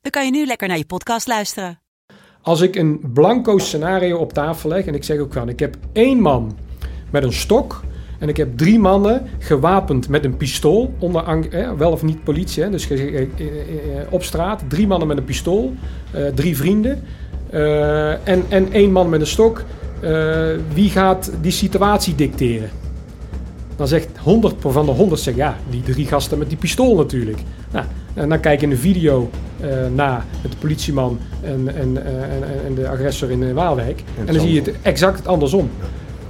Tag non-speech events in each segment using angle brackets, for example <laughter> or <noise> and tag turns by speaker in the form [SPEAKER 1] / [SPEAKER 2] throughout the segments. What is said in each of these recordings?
[SPEAKER 1] dan kan je nu lekker naar je podcast luisteren.
[SPEAKER 2] Als ik een blanco scenario op tafel leg en ik zeg ook van, ik heb één man met een stok en ik heb drie mannen gewapend met een pistool, onder, eh, wel of niet politie, hè, dus eh, eh, op straat, drie mannen met een pistool, drie vrienden en, en één man met een stok. Wie gaat die situatie dicteren? Dan zegt 100 van de 100 zegt ja, die drie gasten met die pistool natuurlijk. Nou, en dan kijk je in de video uh, na met de politieman en, en, en, en, de agressor in Waalwijk. En, en dan zie je het exact andersom.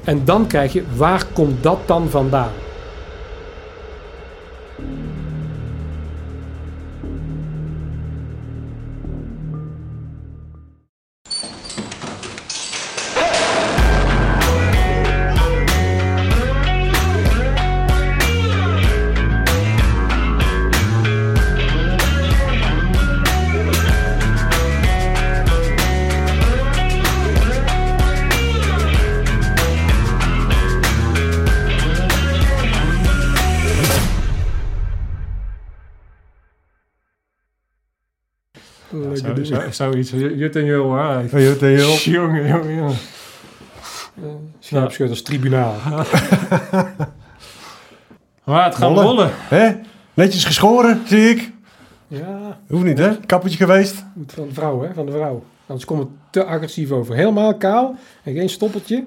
[SPEAKER 2] En dan krijg je, waar komt dat dan vandaan?
[SPEAKER 3] Zoiets. Jut en Jul, hè?
[SPEAKER 2] Jut en Jul. <laughs>
[SPEAKER 3] Jongen, jongen, jongen.
[SPEAKER 2] Scherpschutters tribunaal. <laughs>
[SPEAKER 3] maar het gaat rollen.
[SPEAKER 4] Hè? Netjes geschoren, zie ik.
[SPEAKER 2] Ja.
[SPEAKER 4] Hoeft niet, hè? Kappertje geweest.
[SPEAKER 2] Van de vrouw, hè? Van de vrouw. Anders komt het te agressief over. Helemaal kaal en geen stoppeltje.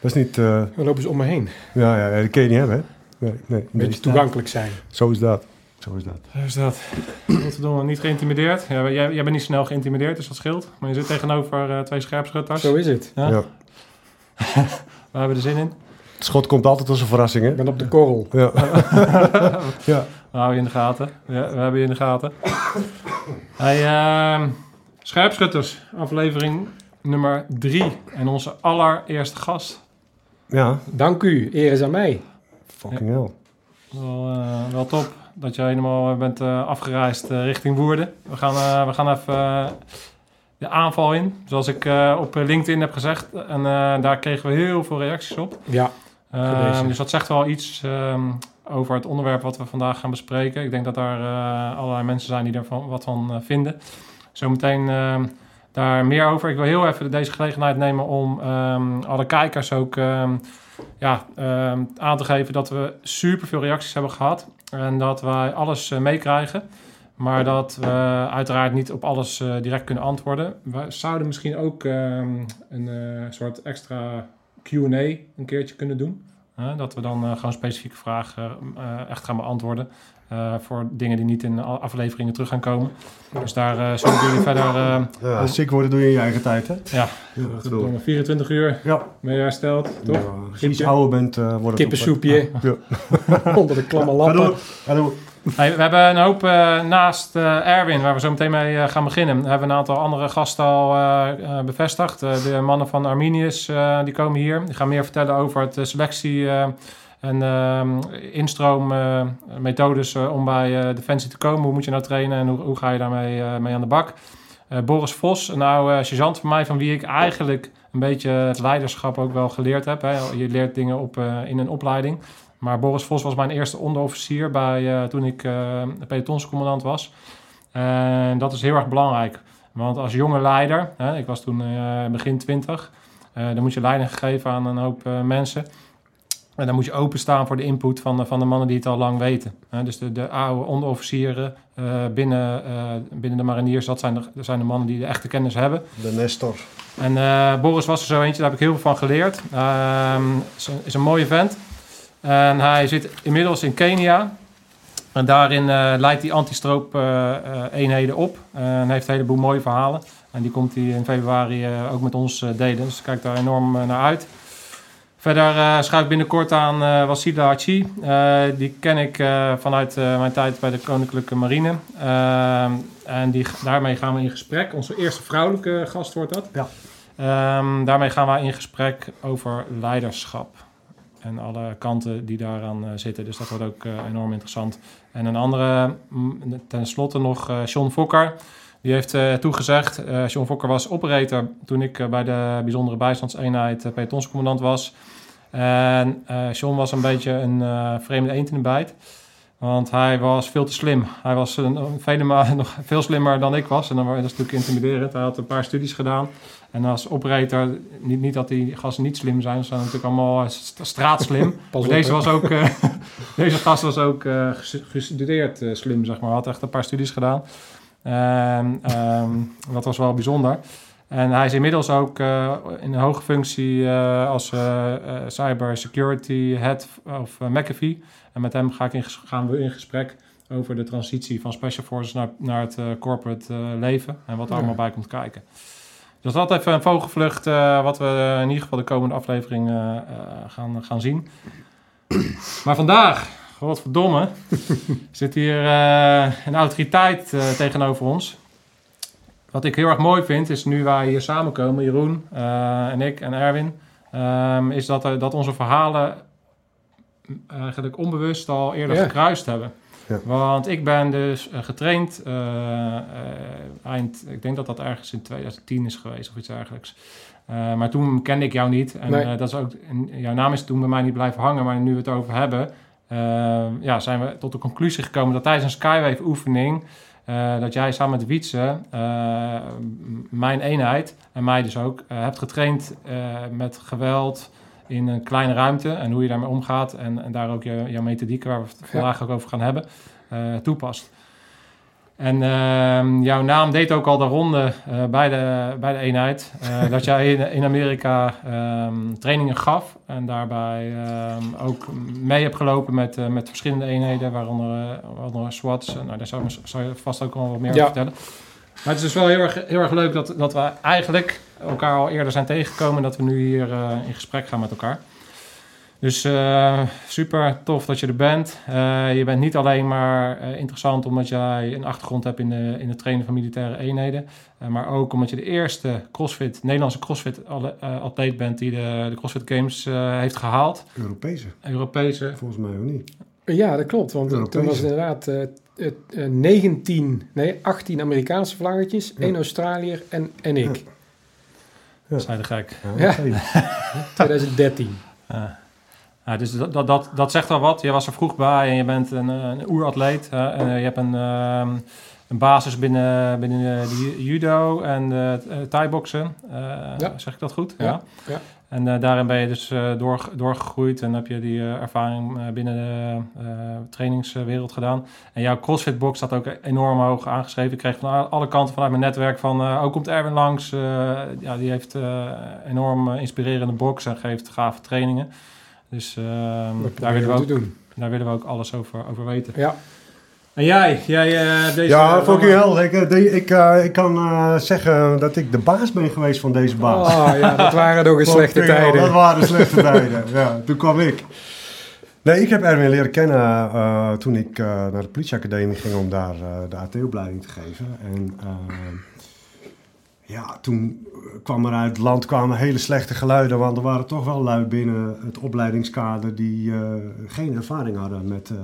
[SPEAKER 4] Dat is niet... Uh...
[SPEAKER 2] Dan lopen ze om me heen.
[SPEAKER 4] Ja, ja, dat kun je niet hebben, hè? Nee, nee.
[SPEAKER 2] Beetje toegankelijk zijn.
[SPEAKER 4] Zo is dat. Zo is dat.
[SPEAKER 3] Zo is dat. Godverdomme, niet geïntimideerd. Ja, jij, jij bent niet snel geïntimideerd, dus dat scheelt. Maar je zit tegenover uh, twee scherpschutters.
[SPEAKER 2] Zo is het.
[SPEAKER 3] Ja. ja. <laughs> We hebben er zin in.
[SPEAKER 4] Het schot komt altijd als een verrassing, hè?
[SPEAKER 2] Ik ben op de korrel.
[SPEAKER 4] Ja. <laughs>
[SPEAKER 3] ja. We houden je in de gaten. Ja, we hebben je in de gaten. Hey, uh, scherpschutters, aflevering nummer drie. En onze allereerste gast.
[SPEAKER 4] Ja.
[SPEAKER 2] Dank u. Eer is aan mij.
[SPEAKER 4] Fucking hell.
[SPEAKER 3] Wel, uh, wel top dat je helemaal bent uh, afgereisd uh, richting Woerden. We gaan, we gaan even de aanval in, zoals ik op LinkedIn heb gezegd. En daar kregen we heel veel reacties op.
[SPEAKER 2] Ja.
[SPEAKER 3] Ehm, dus dat zegt wel iets um, over het onderwerp wat we vandaag gaan bespreken. Ik denk dat daar allerlei mensen zijn die er van, wat van vinden. Zometeen ehm, daar meer over. Ik wil heel even deze gelegenheid nemen om alle kijkers ook ja, aan te geven dat we super veel reacties hebben gehad. En dat wij alles uh, meekrijgen. Maar dat we uiteraard niet op alles uh, direct kunnen antwoorden. We zouden misschien ook um, een uh, soort extra QA een keertje kunnen doen. dat we dan gewoon specifieke vragen echt gaan beantwoorden. Voor dingen die niet in afleveringen terug gaan komen. Dus daar zullen jullie verder...
[SPEAKER 4] ja, ziek worden doe je in je eigen tijd, hè?
[SPEAKER 3] Ja, ja 24 uur
[SPEAKER 4] ja.
[SPEAKER 3] ben je hersteld, toch? Ja,
[SPEAKER 4] als je iets ouder bent, wordt
[SPEAKER 2] Kippensoepje. Ja. <laughs> Onder de klamme lappen.
[SPEAKER 3] Hey, we hebben een hoop uh, naast uh, Erwin, waar we zo meteen mee uh, gaan beginnen. We hebben een aantal andere gasten al bevestigd. de mannen van Arminius die komen hier. Die gaan meer vertellen over het selectie en instroommethodes om bij Defensie te komen. Hoe moet je nou trainen en hoe, ga je daarmee mee aan de bak? Boris Vos, een oude sergeant van mij, van wie ik eigenlijk een beetje het leiderschap ook wel geleerd heb. Hè. Je leert dingen op, in een opleiding. Maar Boris Vos was mijn eerste onderofficier bij, toen ik uh, pelotonscommandant was. En dat is heel erg belangrijk. Want als jonge leider, hè, ik was toen begin twintig, dan moet je leiding geven aan een hoop mensen. En dan moet je openstaan voor de input van de, van de mannen die het al lang weten. dus de, de oude onderofficieren binnen, binnen de mariniers, dat zijn de, dat zijn de mannen die de echte kennis hebben.
[SPEAKER 4] De Nestor.
[SPEAKER 3] En Boris was er zo eentje, daar heb ik heel veel van geleerd. Ehm, is, een, is een mooie vent. En hij zit inmiddels in Kenia. En daarin uh, leidt hij antistroop uh, eenheden op. en heeft een heleboel mooie verhalen. En die komt hij in februari ook met ons delen. Dus ik kijk daar enorm naar uit. Verder schuif ik binnenkort aan eh Wassila Hachi. Eh, die ken ik vanuit mijn tijd bij de Koninklijke Marine. En die, daarmee gaan we in gesprek. Onze eerste vrouwelijke gast wordt dat.
[SPEAKER 4] Ja.
[SPEAKER 3] Ehm, daarmee gaan we in gesprek over leiderschap. En alle kanten die daaraan zitten. Dus dat wordt ook enorm interessant. En een andere, mm, ten slotte nog John Fokker. Die heeft eh, toegezegd. eh John Fokker was operator toen ik eh, bij de bijzondere bijstandseenheid uh, pelotonscommandant was. En John was een beetje een vreemde eend in de bijt. Want hij was veel te slim. Hij was een, vele malen <laughs> nog veel slimmer dan ik was. En dan, dat is natuurlijk intimiderend. Hij had een paar studies gedaan. En als operator, niet, niet dat die gasten niet slim zijn. Ze zijn natuurlijk allemaal st- straatslim. <laughs> Maar deze, was ook, <laughs> deze gast was ook ges- gestudeerd slim, zeg maar. Had echt een paar studies gedaan. En, ehm, dat was wel bijzonder. En hij is inmiddels ook eh, in een hoge functie eh, als eh, eh, cybersecurity head of McAfee. En met hem ga ik in, gaan we in gesprek over de transitie van Special Forces naar, naar het corporate leven. En wat er
[SPEAKER 2] Ja.
[SPEAKER 3] allemaal bij komt kijken. Dus dat even een vogelvlucht wat we in ieder geval de komende aflevering gaan, gaan zien. Maar vandaag, godverdomme, <laughs> zit hier eh, een autoriteit eh, tegenover ons. Wat ik heel erg mooi vind, is nu wij hier samenkomen, Jeroen eh, en ik en Erwin, ehm, is dat, dat onze verhalen eigenlijk onbewust al eerder
[SPEAKER 2] Ja.
[SPEAKER 3] gekruist hebben.
[SPEAKER 4] Ja.
[SPEAKER 3] Want ik ben dus getraind eind, ik denk dat dat ergens in 2010 is geweest of iets dergelijks. Maar toen kende ik jou niet. En
[SPEAKER 2] Nee.
[SPEAKER 3] dat is ook, en jouw naam is toen bij mij niet blijven hangen. Maar nu we het over hebben, ja, zijn we tot de conclusie gekomen dat tijdens een Skywave oefening... eh, dat jij samen met Wietse, eh, mijn eenheid en mij dus ook, eh, hebt getraind met geweld in een kleine ruimte en hoe je daarmee omgaat en, en daar ook je, jouw methodieken, waar we het vandaag ook over gaan hebben, toepast. En ehm, jouw naam deed ook al de ronde eh, bij, de, bij de eenheid. eh, <laughs> dat jij in, in Amerika ehm, trainingen gaf. En daarbij ehm, ook mee hebt gelopen met, eh, met verschillende eenheden. Waaronder, waaronder SWATs. Nou, daar zou, zou je vast ook al wat meer
[SPEAKER 2] Ja.
[SPEAKER 3] over vertellen. Maar het is dus wel heel erg, heel erg leuk dat, dat we eigenlijk elkaar al eerder zijn tegengekomen. En dat we nu hier in gesprek gaan met elkaar. Dus eh, super tof dat je er bent. Eh, je bent niet alleen maar eh, interessant omdat jij een achtergrond hebt in, de, in het trainen van militaire eenheden. eh, maar ook omdat je de eerste CrossFit, Nederlandse CrossFit-atleet bent die de, de CrossFit Games eh, heeft gehaald.
[SPEAKER 4] Europese,
[SPEAKER 3] Europese.
[SPEAKER 4] volgens mij ook niet.
[SPEAKER 2] Ja, dat klopt. Want
[SPEAKER 4] Europese.
[SPEAKER 2] toen was het inderdaad eh, het, eh, 19, nee, 18 Amerikaanse vlaggetjes,
[SPEAKER 4] Ja.
[SPEAKER 2] één Australiër en, en ik.
[SPEAKER 4] Ja.
[SPEAKER 3] Zij de gek.
[SPEAKER 4] Ja,
[SPEAKER 2] Ja. <laughs>
[SPEAKER 4] oké.
[SPEAKER 2] 2013.
[SPEAKER 3] Ja. Ja, dus dat, dat, dat, dat zegt wel wat. Je was er vroeg bij en je bent een, eh, een oeratleet. en eh, je hebt een, ehm, een basis binnen, binnen de, judo en de thai-boksen. Eh,
[SPEAKER 2] Ja.
[SPEAKER 3] Zeg ik dat goed?
[SPEAKER 2] Ja, ja.
[SPEAKER 3] En eh, daarin ben je dus eh, door, doorgegroeid en heb je die eh, ervaring eh, binnen de eh, trainingswereld gedaan. En jouw CrossFit-box staat ook enorm hoog aangeschreven. Ik kreeg van alle kanten vanuit mijn netwerk van... eh ook komt Erwin langs. eh, ja, die heeft eh, enorm eh, inspirerende box en geeft gave trainingen. Dus ehm, daar, willen we ook,
[SPEAKER 2] doen.
[SPEAKER 3] daar willen we ook alles over, over weten.
[SPEAKER 2] Ja,
[SPEAKER 3] En jij, jij eh, deze...
[SPEAKER 4] Ja, fucking hell. Ik, eh, de- ik, eh, ik kan eh, zeggen dat ik de baas ben geweest van deze baas.
[SPEAKER 2] Oh ja, dat <laughs> waren nog eens slechte
[SPEAKER 4] hell, Dat
[SPEAKER 2] tijden.
[SPEAKER 4] waren slechte tijden. Ja, toen kwam ik. Nee, ik heb Erwin leren kennen eh, toen ik eh, naar de politieacademie ging om daar eh, de AT-opleiding te geven. En eh, ja, toen kwam er uit het land kwamen hele slechte geluiden, want er waren toch wel lui binnen het opleidingskader die eh, geen ervaring hadden met, eh,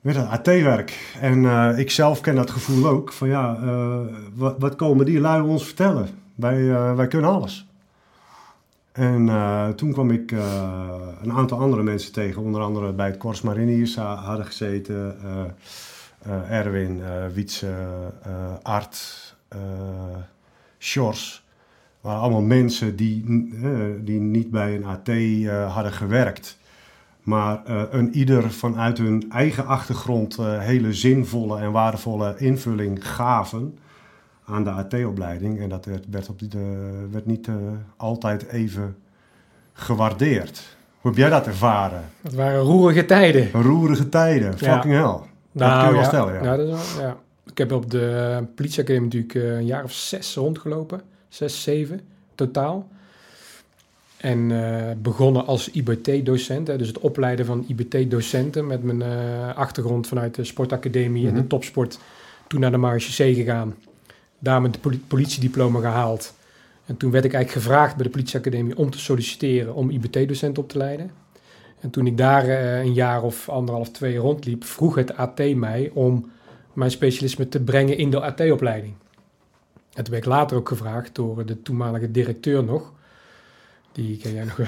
[SPEAKER 4] met het AT-werk. En eh, ik zelf ken dat gevoel ook, van ja, eh, wat, wat komen die lui ons vertellen? Wij, eh, wij kunnen alles. En eh, toen kwam ik eh, een aantal andere mensen tegen, onder andere bij het Corps Mariniers ha- hadden gezeten. eh, eh, Erwin, eh Wietse, eh, Art, eh Sjors. waren allemaal mensen die, eh, die niet bij een AT eh, hadden gewerkt. Maar een ieder vanuit hun eigen achtergrond hele zinvolle en waardevolle invulling gaven aan de AT-opleiding. En dat werd, werd, op die, werd niet altijd even gewaardeerd. Hoe heb jij dat ervaren?
[SPEAKER 2] Dat waren roerige tijden.
[SPEAKER 4] Roerige tijden,
[SPEAKER 2] Ja.
[SPEAKER 4] fucking hell. Dat kun je wel
[SPEAKER 2] ja.
[SPEAKER 4] stellen, ja.
[SPEAKER 2] Ja, dat is wel- ja. Ik heb op de politieacademie natuurlijk eh, een jaar of zes rondgelopen. Zes, zeven totaal. En eh, begonnen als IBT-docent, dus het opleiden van IBT-docenten met mijn eh, achtergrond vanuit de sportacademie en
[SPEAKER 4] Mhm.
[SPEAKER 2] de topsport. Toen naar de Marge C gegaan, daar mijn poli- politiediploma gehaald. En toen werd ik eigenlijk gevraagd bij de politieacademie om te solliciteren om IBT-docent op te leiden. En toen ik daar een jaar of anderhalf, twee rondliep, vroeg het AT mij om mijn specialisme te brengen in de AT-opleiding. En toen werd ik later ook gevraagd door de toenmalige directeur nog. Die ken jij nog wel.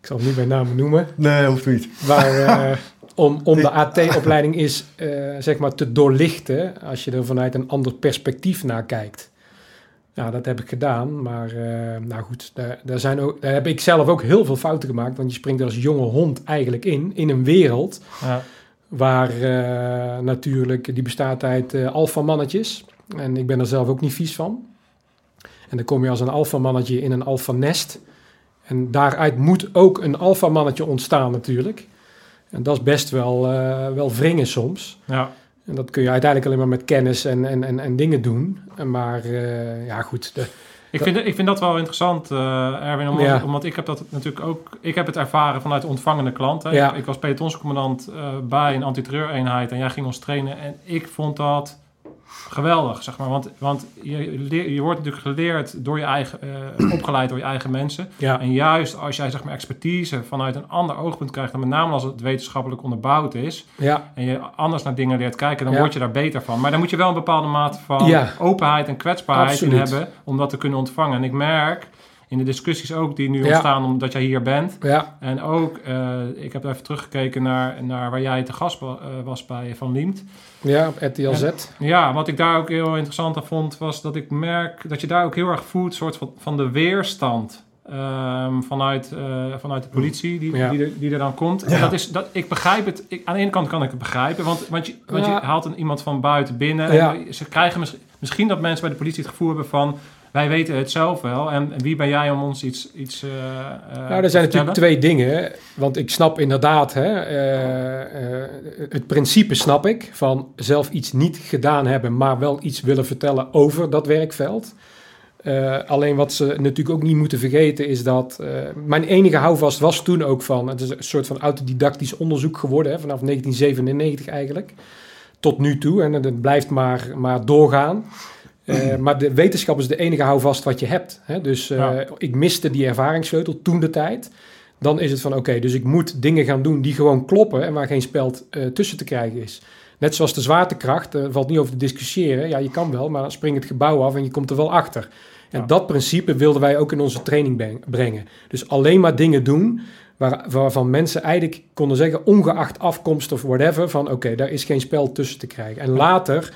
[SPEAKER 2] Ik zal hem niet bij naam noemen.
[SPEAKER 4] Nee, hoeft niet.
[SPEAKER 2] Waar, eh, <laughs> om, om de AT-opleiding is eh, zeg maar te doorlichten als je er vanuit een ander perspectief naar kijkt. Nou, dat heb ik gedaan, maar eh, nou goed, daar, daar, zijn ook, daar heb ik zelf ook heel veel fouten gemaakt, want je springt er als jonge hond eigenlijk in, in een wereld
[SPEAKER 3] Ja.
[SPEAKER 2] Waar eh, natuurlijk, die bestaat uit eh alfamannetjes. En ik ben er zelf ook niet vies van. En dan kom je als een alfamannetje in een alfanest. En daaruit moet ook een alfamannetje ontstaan natuurlijk. En dat is best wel, eh, wel wringen soms.
[SPEAKER 3] Ja.
[SPEAKER 2] En dat kun je uiteindelijk alleen maar met kennis en, en, en, en dingen doen. En Maar ja, goed. De,
[SPEAKER 3] Ik vind, ik vind dat wel interessant, eh, Erwin, omdat,
[SPEAKER 2] Ja.
[SPEAKER 3] omdat ik heb dat natuurlijk ook... Ik heb het ervaren vanuit de ontvangende klant. Hè.
[SPEAKER 2] Ja.
[SPEAKER 3] Ik, ik was pelotonscommandant eh bij een antiterreureenheid en jij ging ons trainen. En ik vond dat geweldig, zeg maar. Want, want je, leer- je wordt natuurlijk geleerd door je eigen... eh, <clears throat> opgeleid door je eigen mensen.
[SPEAKER 2] ja,
[SPEAKER 3] En juist als jij zeg maar expertise vanuit een ander oogpunt krijgt... en met name als het wetenschappelijk onderbouwd is...
[SPEAKER 2] ja,
[SPEAKER 3] en je anders naar dingen leert kijken, dan
[SPEAKER 2] Ja.
[SPEAKER 3] word je daar beter van. Maar dan moet je wel een bepaalde mate van openheid en kwetsbaarheid in hebben om dat te kunnen ontvangen. En ik merk in de discussies ook die nu
[SPEAKER 2] Ja.
[SPEAKER 3] ontstaan omdat jij hier bent.
[SPEAKER 2] ja,
[SPEAKER 3] En ook, eh, ik heb even teruggekeken naar, naar waar jij te gast eh, was bij Van Liemt.
[SPEAKER 2] ja, op RTL Z.
[SPEAKER 3] Ja, wat ik daar ook heel interessant aan vond, was dat ik merk dat je daar ook heel erg voelt, soort van, van de weerstand. ehm, vanuit, eh, vanuit de politie die,
[SPEAKER 2] Ja.
[SPEAKER 3] die, er, die er dan komt. En
[SPEAKER 4] Ja.
[SPEAKER 3] dat is, dat, ik begrijp het. Ik, aan de ene kant kan ik het begrijpen, want, want, je, want
[SPEAKER 2] Ja.
[SPEAKER 3] je haalt een, iemand van buiten binnen.
[SPEAKER 2] Ja.
[SPEAKER 3] En ze krijgen misschien, misschien dat mensen bij de politie het gevoel hebben van... wij weten het zelf wel en wie ben jij om ons iets, iets eh eh,
[SPEAKER 2] Nou, er zijn natuurlijk twee dingen. Want ik snap inderdaad, hè, eh, het principe snap ik, van zelf iets niet gedaan hebben, maar wel iets willen vertellen over dat werkveld. Alleen wat ze natuurlijk ook niet moeten vergeten is dat mijn enige houvast was toen ook van, het is een soort van autodidactisch onderzoek geworden, hè, vanaf 1997 eigenlijk, tot nu toe. En het blijft maar, maar doorgaan. Eh, maar de wetenschap is de enige houvast wat je hebt. Hè? Dus eh,
[SPEAKER 3] Ja.
[SPEAKER 2] ik miste die ervaringssleutel toen de tijd. Dan is het van oké, dus ik moet dingen gaan doen die gewoon kloppen en waar geen speld eh, tussen te krijgen is. Net zoals de zwaartekracht, er valt niet over te discussiëren. Ja, je kan wel, maar dan spring het gebouw af en je komt er wel achter. En
[SPEAKER 3] Ja.
[SPEAKER 2] dat principe wilden wij ook in onze training brengen. Dus alleen maar dingen doen waar, waarvan mensen eigenlijk konden zeggen, ongeacht afkomst of whatever, van oké, daar is geen spel tussen te krijgen. En later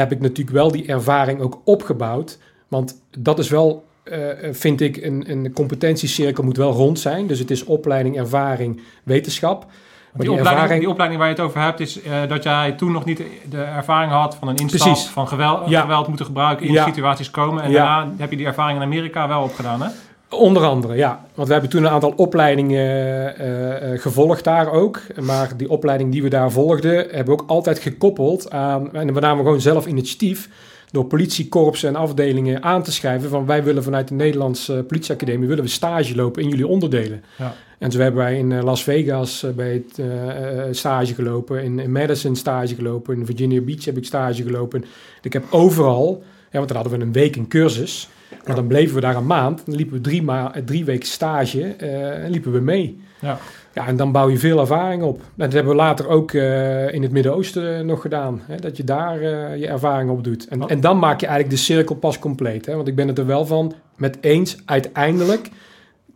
[SPEAKER 2] heb ik natuurlijk wel die ervaring ook opgebouwd. Want dat is wel, eh, vind ik, een, een competentiecirkel moet wel rond zijn. Dus het is opleiding, ervaring, wetenschap. Maar
[SPEAKER 3] Die opleiding, die opleiding waar je het over hebt, is eh, dat jij toen nog niet de, ervaring had van een instap,
[SPEAKER 2] Precies.
[SPEAKER 3] van geweld,
[SPEAKER 2] Ja.
[SPEAKER 3] geweld moeten gebruiken, in
[SPEAKER 2] Ja.
[SPEAKER 3] die situaties komen. En
[SPEAKER 2] Ja.
[SPEAKER 3] daarna heb je die ervaring in Amerika wel opgedaan, hè?
[SPEAKER 2] Onder andere, ja. Want we hebben toen een aantal opleidingen eh, eh, gevolgd daar ook. Maar die opleiding die we daar volgden, hebben we ook altijd gekoppeld aan... En we namen gewoon zelf initiatief door politiekorpsen en afdelingen aan te schrijven... van wij willen vanuit de Nederlandse politieacademie willen we stage lopen in jullie onderdelen.
[SPEAKER 3] Ja.
[SPEAKER 2] En zo hebben wij in eh, Las Vegas bij het stage gelopen, in, in Madison stage gelopen, in Virginia Beach heb ik stage gelopen. Ik heb overal, ja, want dan hadden we een week een cursus, maar dan bleven we daar een maand, dan liepen we drie, ma drie weken stage eh, en liepen we mee.
[SPEAKER 3] Ja.
[SPEAKER 2] Ja, en dan bouw je veel ervaring op. En dat hebben we later ook eh, in het Midden-Oosten nog gedaan. Hè, dat je daar eh, je ervaring op doet. En,
[SPEAKER 3] Wat?
[SPEAKER 2] en dan maak je eigenlijk de cirkel pas compleet. Hè, want ik ben het er wel van met eens, uiteindelijk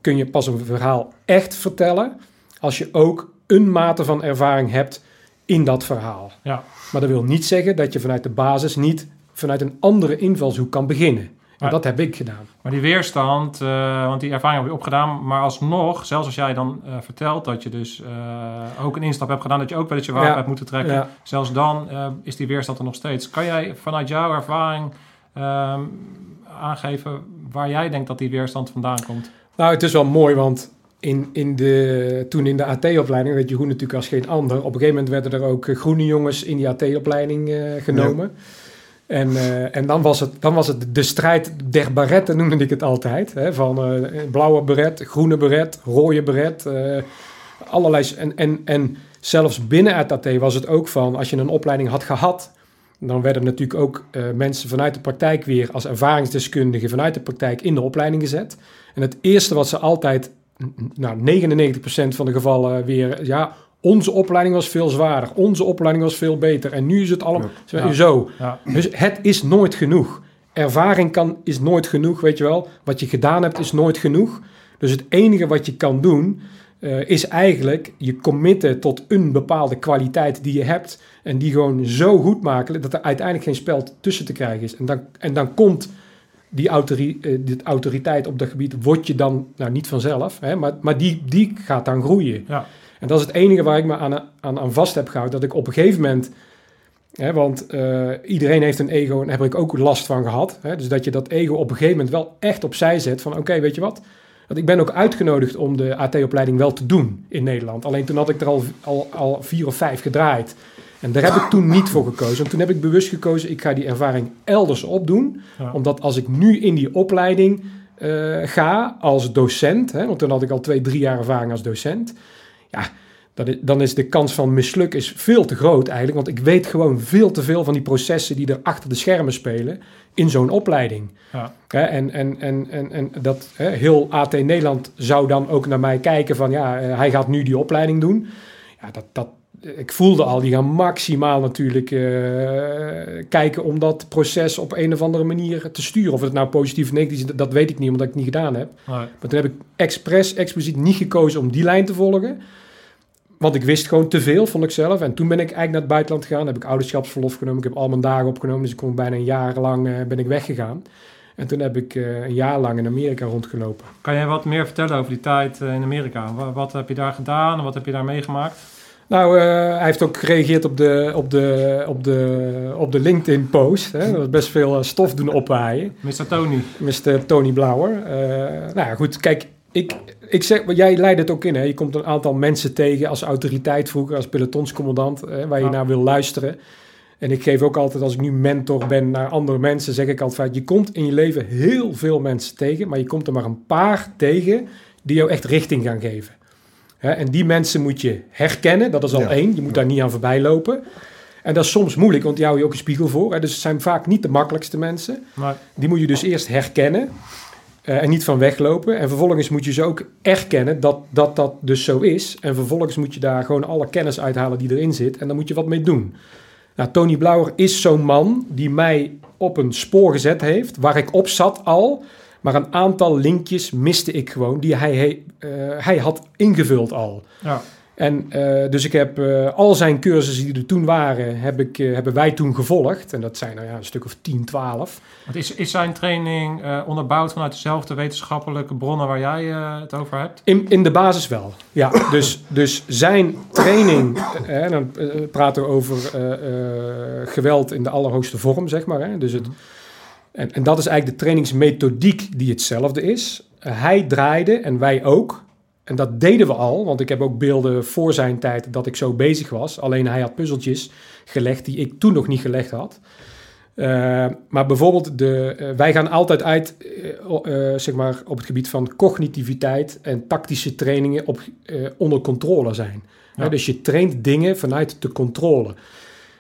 [SPEAKER 2] kun je pas een verhaal echt vertellen... als je ook een mate van ervaring hebt in dat verhaal.
[SPEAKER 3] Ja.
[SPEAKER 2] Maar dat wil niet zeggen dat je vanuit de basis niet vanuit een andere invalshoek kan beginnen. En
[SPEAKER 3] Maar-
[SPEAKER 2] dat heb ik gedaan.
[SPEAKER 3] Maar die weerstand, eh, want die ervaring heb je opgedaan, maar alsnog, zelfs als jij dan eh, vertelt dat je dus eh, ook een instap hebt gedaan, dat je ook wel eens je wapen
[SPEAKER 2] Ja.
[SPEAKER 3] hebt moeten trekken,
[SPEAKER 2] Ja.
[SPEAKER 3] zelfs dan is die weerstand er nog steeds. Kan jij vanuit jouw ervaring ehm, aangeven waar jij denkt dat die weerstand vandaan komt?
[SPEAKER 2] Nou, het is wel mooi, want in, in de, toen in de AT-opleiding, weet je hoe natuurlijk als geen ander, op een gegeven moment werden er ook groene jongens in die AT-opleiding genomen. En, eh, en dan, was het, dan was het de strijd der baretten, noemde ik het altijd. Hè? Van eh, blauwe beret, groene beret, rode beret. eh, allerlei. En, en, en zelfs binnen AT was het ook van, als je een opleiding had gehad... dan werden natuurlijk ook mensen vanuit de praktijk weer... als ervaringsdeskundigen vanuit de praktijk in de opleiding gezet. En het eerste wat ze altijd, nou 99% van de gevallen weer... ja, onze opleiding was veel zwaarder, onze opleiding was veel beter... en nu is het allemaal
[SPEAKER 3] Ja.
[SPEAKER 2] zo.
[SPEAKER 3] Ja.
[SPEAKER 2] Dus het is nooit genoeg. Ervaring kan, is nooit genoeg, weet je wel. Wat je gedaan hebt is nooit genoeg. Dus het enige wat je kan doen, eh, is eigenlijk je committen tot een bepaalde kwaliteit die je hebt. En die gewoon zo goed maken dat er uiteindelijk geen spel tussen te krijgen is. En dan, en dan komt die, autori, eh, autoriteit op dat gebied, word je dan, nou niet vanzelf, hè, maar, maar die, die gaat dan groeien.
[SPEAKER 3] Ja.
[SPEAKER 2] En dat is het enige waar ik me aan, aan, aan vast heb gehouden. Dat ik op een gegeven moment Hè, want eh, iedereen heeft een ego en daar heb ik ook last van gehad. Hè? Dus dat je dat ego op een gegeven moment wel echt opzij zet. Van oké, weet je wat? Want ik ben ook uitgenodigd om de AT-opleiding wel te doen in Nederland. Alleen toen had ik er al, al, al vier of vijf gedraaid. En daar heb ik toen niet voor gekozen. Want toen heb ik bewust gekozen, ik ga die ervaring elders opdoen.
[SPEAKER 3] Ja.
[SPEAKER 2] Omdat als ik nu in die opleiding eh, ga als docent... Hè, want toen had ik al twee, drie jaar ervaring als docent... Ja, dan is de kans van mislukken is veel te groot eigenlijk. Want ik weet gewoon veel te veel van die processen die er achter de schermen spelen in zo'n opleiding.
[SPEAKER 3] Ja.
[SPEAKER 2] En, en, en, en, en dat heel AT Nederland zou dan ook naar mij kijken van ja, eh, hij gaat nu die opleiding doen. Ja, dat, dat, ik voelde al, die gaan maximaal natuurlijk eh, kijken om dat proces op een of andere manier te sturen. Of het nou positief of negatief is, dat- dat weet ik niet, omdat ik het niet gedaan heb.
[SPEAKER 3] Nee.
[SPEAKER 2] Maar toen heb ik expres, expliciet niet gekozen om die lijn te volgen. Want ik wist gewoon te veel, vond ik zelf. En toen ben ik eigenlijk naar het buitenland gegaan. Heb ik ouderschapsverlof genomen. Ik heb al mijn dagen opgenomen. Dus ik kon bijna een jaar lang eh, ben ik weggegaan. En toen heb ik eh, een jaar lang in Amerika rondgelopen.
[SPEAKER 3] Kan jij wat meer vertellen over die tijd eh, in Amerika? Wat, wat heb je daar gedaan en wat heb je daar meegemaakt?
[SPEAKER 2] Nou, hij heeft ook gereageerd op de, op de, op de, op de LinkedIn-post. Er was best veel stof doen opwaaien.
[SPEAKER 3] Mr. Tony.
[SPEAKER 2] Mr. Tony Blauwer. Nou ja, goed, kijk, ik, ik zeg, maar jij leidt het ook in. Hè? Je komt een aantal mensen tegen als autoriteit vroeger, als pelotonscommandant, hè, waar je naar wil luisteren. En ik geef ook altijd, als ik nu mentor ben naar andere mensen, zeg ik altijd, je komt in je leven heel veel mensen tegen, maar je komt er maar een paar tegen die jou echt richting gaan geven. Hè, en die mensen moet je herkennen, dat is al
[SPEAKER 4] Ja.
[SPEAKER 2] één. Je moet daar niet aan voorbij lopen. En dat is soms moeilijk, want die hou je ook een spiegel voor. Hè? Dus het zijn vaak niet de makkelijkste mensen.
[SPEAKER 3] Maar,
[SPEAKER 2] Die moet je dus eerst herkennen eh, en niet van weglopen. En vervolgens moet je ze ook erkennen dat, dat dat dus zo is. En vervolgens moet je daar gewoon alle kennis uithalen die erin zit. En dan moet je wat mee doen. Nou, Tony Blauer is zo'n man die mij op een spoor gezet heeft, waar ik op zat al. Maar een aantal linkjes miste ik gewoon, die hij, hij, eh, hij had ingevuld al.
[SPEAKER 3] ja.
[SPEAKER 2] En eh, dus ik heb eh, al zijn cursussen die er toen waren, heb ik, eh, hebben wij toen gevolgd. En dat zijn nou ja, een stuk of 10, 12.
[SPEAKER 3] Want is, is zijn training onderbouwd vanuit dezelfde wetenschappelijke bronnen waar jij het over hebt?
[SPEAKER 2] In, in de basis wel, ja. Dus, dus zijn training, dan praten we over geweld in de allerhoogste vorm, zeg maar. Hè? Dus het, en, en dat is eigenlijk de trainingsmethodiek die hetzelfde is. Hij draaide en wij ook. En dat deden we al, want ik heb ook beelden voor zijn tijd dat ik zo bezig was. Alleen hij had puzzeltjes gelegd die ik toen nog niet gelegd had. Eh, maar bijvoorbeeld, de, eh, wij gaan altijd uit eh, zeg maar op het gebied van cognitiviteit en tactische trainingen op, onder controle zijn.
[SPEAKER 3] Ja.
[SPEAKER 2] Dus je traint dingen vanuit de controle.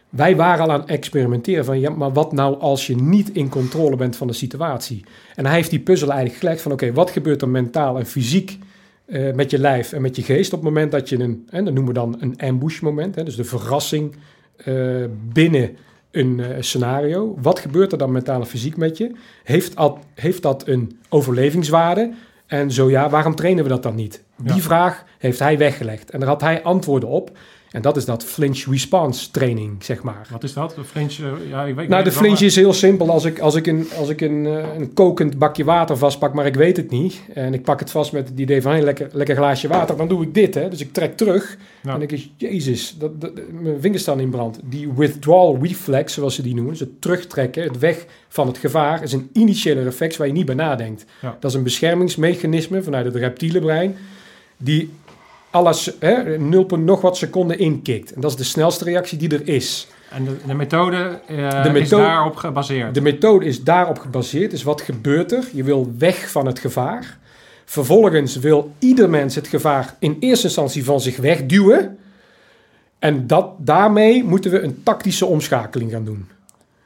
[SPEAKER 2] Wij waren al aan het experimenteren van, ja, maar wat nou als je niet in controle bent van de situatie? En hij heeft die puzzel eigenlijk gelegd van, oké, wat gebeurt er mentaal en fysiek eh, met je lijf en met je geest op het moment dat je een, en dat noemen we dan een ambush moment, hè, dus de verrassing eh, binnen een eh, scenario. Wat gebeurt er dan mentaal en fysiek met je? Heeft, dat heeft dat een overlevingswaarde? En zo ja, waarom trainen we dat dan niet? Die
[SPEAKER 3] Ja.
[SPEAKER 2] vraag heeft hij weggelegd. En daar had hij antwoorden op. En dat is dat flinch response training, zeg maar.
[SPEAKER 3] Wat is dat? De flinch? eh, ja, ik weet, ik
[SPEAKER 2] Nou, de flinch is heel simpel. Als ik, als ik, een, als ik een, eh, een kokend bakje water vastpak, maar ik weet het niet. En ik pak het vast met het idee van, hey, lekker, lekker glaasje water. Dan doe ik dit, hè. Dus ik trek terug. En dan denk ik, jezus, dat, dat, mijn vingers staan in brand. Die withdrawal reflex, zoals ze die noemen. Dus het terugtrekken, het weg van het gevaar, is een initiële reflex waar je niet bij nadenkt.
[SPEAKER 3] Ja.
[SPEAKER 2] Dat is een beschermingsmechanisme vanuit het reptiele brein. Die alles hè, 0, nog wat seconden inkikt. En dat is de snelste reactie die er is.
[SPEAKER 3] En de, de methode, eh,
[SPEAKER 2] De
[SPEAKER 3] is daarop gebaseerd.
[SPEAKER 2] De methode is daarop gebaseerd. Dus wat gebeurt er? Je wil weg van het gevaar. Vervolgens wil ieder mens het gevaar in eerste instantie van zich wegduwen. En dat, daarmee moeten we een tactische omschakeling gaan doen.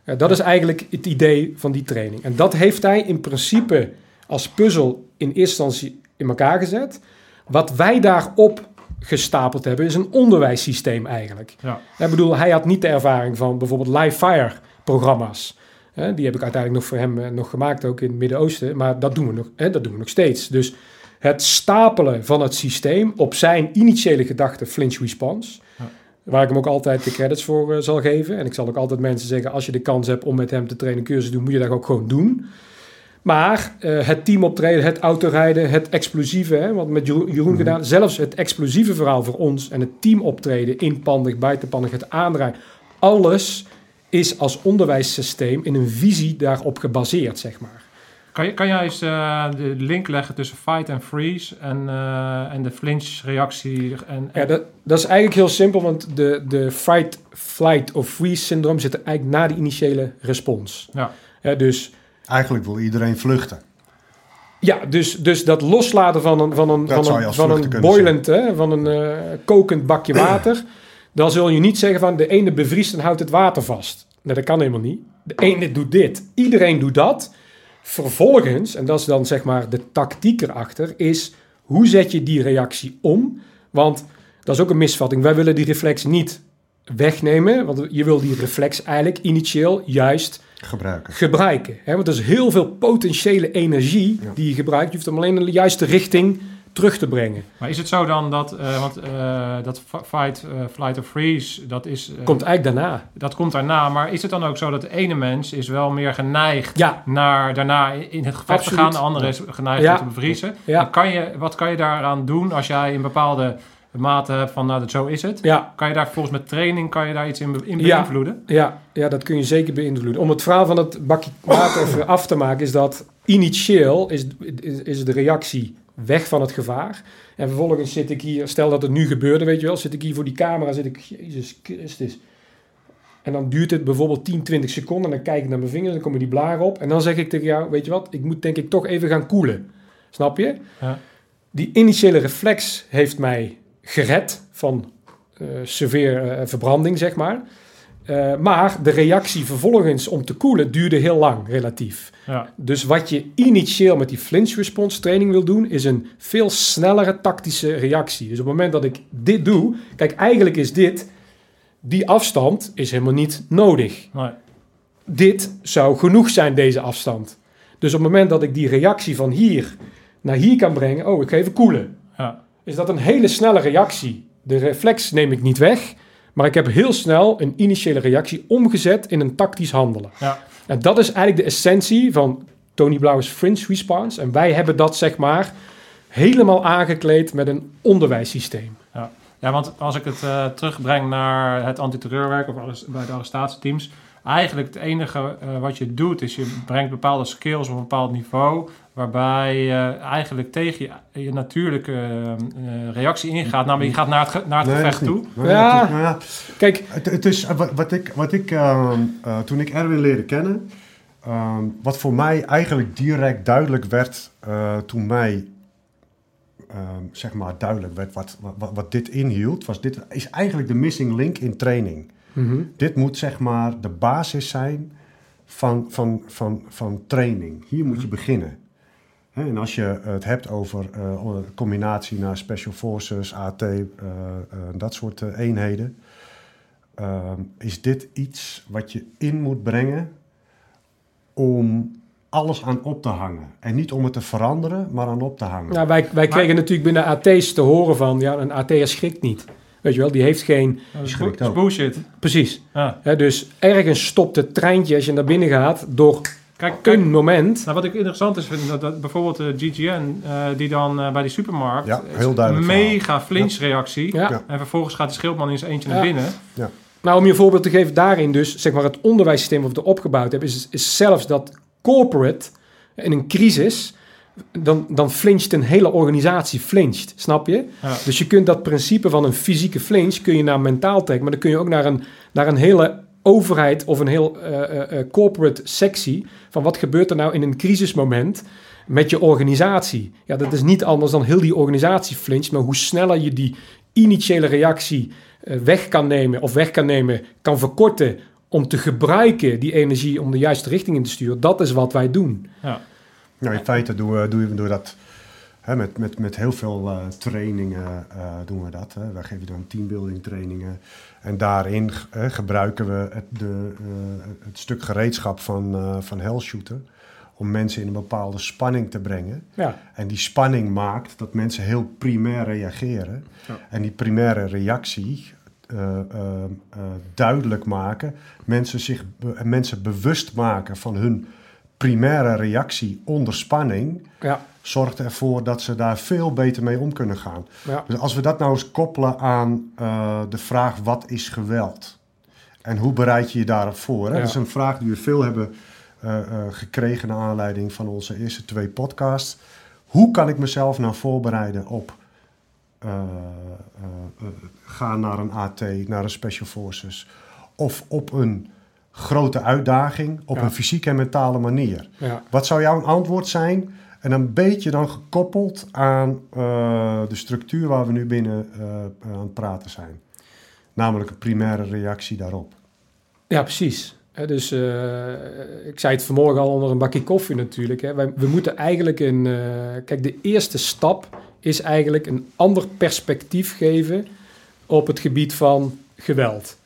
[SPEAKER 2] Ja, dat is eigenlijk het idee van die training. En dat heeft hij in principe als puzzel in eerste instantie in elkaar gezet. Wat wij daarop gestapeld hebben is een onderwijssysteem eigenlijk.
[SPEAKER 3] Ja.
[SPEAKER 2] Ik bedoel, hij had niet de ervaring van bijvoorbeeld live fire programma's. Die heb ik uiteindelijk nog voor hem eh, nog gemaakt, ook in het Midden-Oosten. Maar dat doen, we nog, dat doen we nog steeds. Dus het stapelen van het systeem op zijn initiële gedachte flinch response.
[SPEAKER 3] Ja.
[SPEAKER 2] Waar ik hem ook altijd de credits voor eh, zal geven. En ik zal ook altijd mensen zeggen, als je de kans hebt om met hem te trainen cursus te doen, moet je dat ook gewoon doen. Maar eh, het team optreden, het autorijden, het explosieve, hè, wat met Jeroen, Jeroen gedaan, zelfs het explosieve verhaal voor ons en het team optreden, inpandig, buitenpandig, het aandraaien, alles is als onderwijssysteem in een visie daarop gebaseerd, zeg maar.
[SPEAKER 3] Kan, je, kan jij eens eh, de link leggen tussen fight en freeze en, eh, en de flinch-reactie? En,
[SPEAKER 2] Ja, dat, dat is eigenlijk heel simpel, want de, de fight, flight of freeze syndroom zit er eigenlijk na de initiële respons.
[SPEAKER 3] Ja.
[SPEAKER 2] Ja, dus
[SPEAKER 4] Eigenlijk wil iedereen vluchten.
[SPEAKER 2] Ja, dus, dus dat loslaten van een, van een,
[SPEAKER 4] Dat
[SPEAKER 2] van een, van een boilend, hè, van een eh, kokend bakje water. dan zul je niet zeggen van de ene bevriest en houdt het water vast. Nee, dat kan helemaal niet. De ene doet dit. Iedereen doet dat. Vervolgens, en dat is dan zeg maar de tactiek erachter, is hoe zet je die reactie om? Want dat is ook een misvatting. Wij willen die reflex niet wegnemen, want je wil die reflex eigenlijk initieel juist
[SPEAKER 4] Gebruiken.
[SPEAKER 2] gebruiken. Hè? Want er is heel veel potentiële energie
[SPEAKER 4] Ja.
[SPEAKER 2] die je gebruikt. Je hoeft hem alleen in de juiste richting terug te brengen.
[SPEAKER 3] Maar is het zo dan dat, eh, want eh, dat fi- fight, eh, flight of freeze, dat, is, eh,
[SPEAKER 2] Komt eigenlijk daarna.
[SPEAKER 3] dat komt daarna. Maar is het dan ook zo dat de ene mens is wel meer geneigd
[SPEAKER 2] Ja,
[SPEAKER 3] naar daarna in het gevecht te gaan, de andere is geneigd
[SPEAKER 2] Ja.
[SPEAKER 3] om te bevriezen?
[SPEAKER 2] Ja.
[SPEAKER 3] Kan je, wat kan je daaraan doen als jij een bepaalde mate hebt van, nou, dat zo is het?
[SPEAKER 2] ja,
[SPEAKER 3] Kan je daar volgens met training, kan je daar iets in, be- in
[SPEAKER 2] Ja.
[SPEAKER 3] beïnvloeden?
[SPEAKER 2] ja, ja, dat kun je zeker beïnvloeden. Om het verhaal van het bakje water <coughs> even af te maken, is dat initieel is, is, is de reactie weg van het gevaar. En vervolgens zit ik hier, stel dat het nu gebeurde, weet je wel, zit ik hier voor die camera, zit ik, Jezus Christus. En dan duurt het bijvoorbeeld 10, 20 seconden. En dan kijk ik naar mijn vingers, dan komen die blaren op. En dan zeg ik tegen jou, weet je wat, ik moet denk ik toch even gaan koelen. Snap je?
[SPEAKER 3] Ja.
[SPEAKER 2] Die initiële reflex heeft mij gered van eh severe eh, verbranding, zeg maar. Eh, maar de reactie vervolgens om te koelen duurde heel lang, relatief.
[SPEAKER 3] Ja.
[SPEAKER 2] Dus wat je initieel met die flinch response training wil doen, is een veel snellere tactische reactie. Dus op het moment dat ik dit doe, kijk, eigenlijk is dit, die afstand is helemaal niet nodig.
[SPEAKER 3] Nee.
[SPEAKER 2] Dit zou genoeg zijn, deze afstand. Dus op het moment dat ik die reactie van hier naar hier kan brengen, oh, ik ga even koelen.
[SPEAKER 3] Ja.
[SPEAKER 2] Is dat een hele snelle reactie. De reflex neem ik niet weg, maar ik heb heel snel een initiële reactie omgezet in een tactisch handelen.
[SPEAKER 3] Ja.
[SPEAKER 2] En dat is eigenlijk de essentie van Tony Blauw's fringe response. En wij hebben dat zeg maar helemaal aangekleed met een onderwijssysteem.
[SPEAKER 3] Ja, want als ik het eh, terugbreng naar het antiterreurwerk of bij de arrestatieteams, eigenlijk het enige eh, wat je doet is je brengt bepaalde skills op een bepaald niveau, waarbij je eigenlijk tegen je, je natuurlijke eh, eh, reactie ingaat. Namelijk, je gaat naar het, ge- naar het
[SPEAKER 4] Nee,
[SPEAKER 3] gevecht toe.
[SPEAKER 4] niet. Nee,
[SPEAKER 2] Ja.
[SPEAKER 4] het is- nou ja,
[SPEAKER 2] Kijk,
[SPEAKER 4] Het, het is eh, wat, wat ik, wat ik ehm, eh, toen ik Erwin leerde kennen, ehm, wat voor mij eigenlijk direct duidelijk werd eh, toen mij ehm, zeg maar duidelijk werd wat, wat, wat dit inhield, was dit is eigenlijk de missing link in training.
[SPEAKER 2] mhm,
[SPEAKER 4] Dit moet zeg maar de basis zijn van, van, van, van training. Hier moet je beginnen. En als je het hebt over eh, combinatie naar Special Forces, AT, eh, eh, dat soort eenheden, ehm, is dit iets wat je in moet brengen om alles aan op te hangen. En niet om het te veranderen, maar aan op te hangen.
[SPEAKER 2] nou, wij, wij kregen natuurlijk binnen AT's te horen van, ja, een AT'er schrikt niet. Weet je wel, die heeft geen...
[SPEAKER 3] Dat is, bullshit.
[SPEAKER 2] Precies.
[SPEAKER 3] Ja.
[SPEAKER 2] Hè, dus ergens stopt het treintje als je naar binnen gaat door
[SPEAKER 3] Kijk, kijk
[SPEAKER 2] een moment.
[SPEAKER 3] nou, wat ik interessant is, vind, dat, dat bijvoorbeeld de GGN, eh, die dan eh, bij die supermarkt,
[SPEAKER 4] Ja, heel duidelijk
[SPEAKER 3] een mega flinch-reactie.
[SPEAKER 2] Ja.
[SPEAKER 4] Ja.
[SPEAKER 3] En vervolgens gaat die schildman in zijn eentje
[SPEAKER 2] Ja.
[SPEAKER 3] naar binnen.
[SPEAKER 2] Nou, om je een voorbeeld te geven daarin dus, zeg maar het onderwijssysteem wat we opgebouwd hebben, is, is zelfs dat corporate in een crisis, dan, dan flincht een hele organisatie, flincht, snap je?
[SPEAKER 3] Ja.
[SPEAKER 2] Dus je kunt dat principe van een fysieke flinch kun je naar mentaal trekken, maar dan kun je ook naar een, naar een hele overheid of een heel eh, eh, eh, corporate sectie van wat gebeurt er nou in een crisismoment met je organisatie. Ja, dat is niet anders dan heel die organisatie flincht, maar hoe sneller je die initiële reactie eh, weg kan nemen of weg kan nemen, kan verkorten om te gebruiken die energie om de juiste richting in te sturen, dat is wat wij doen.
[SPEAKER 3] Ja.
[SPEAKER 4] Nou, in feite doen we, doen we, we dat hè, met, met, met heel veel eh, trainingen eh, doen we dat. Hè. Wij geven dan teambuilding trainingen. En daarin eh, gebruiken we het, de, eh, het stuk gereedschap van, eh van Hellshooter om mensen in een bepaalde spanning te brengen.
[SPEAKER 2] Ja,
[SPEAKER 4] En die spanning maakt dat mensen heel primair reageren.
[SPEAKER 2] Ja.
[SPEAKER 4] En die primaire reactie eh, duidelijk maken, mensen, zich be- mensen bewust maken van hun primaire reactie onder spanning,
[SPEAKER 2] ja,
[SPEAKER 4] zorgt ervoor dat ze daar veel beter mee om kunnen gaan.
[SPEAKER 2] ja.
[SPEAKER 4] Dus als we dat nou eens koppelen aan eh, de vraag wat is geweld? En hoe bereid je je daarop voor? Hè?
[SPEAKER 2] Ja.
[SPEAKER 4] Dat is een vraag die we veel hebben eh, eh, gekregen naar aanleiding van onze eerste twee podcasts. Hoe kan ik mezelf nou voorbereiden op gaan naar een AT, naar een Special Forces of op een grote uitdaging op
[SPEAKER 2] Ja.
[SPEAKER 4] een fysieke en mentale manier? Wat zou jouw antwoord zijn? En een beetje dan gekoppeld aan eh, de structuur waar we nu binnen eh, aan het praten zijn. Namelijk een primaire reactie daarop.
[SPEAKER 2] Ja, precies. Dus eh, ik zei het vanmorgen al onder een bakje koffie natuurlijk. Hè. We moeten eigenlijk een... eh, kijk, de eerste stap is eigenlijk een ander perspectief geven op het gebied van geweld.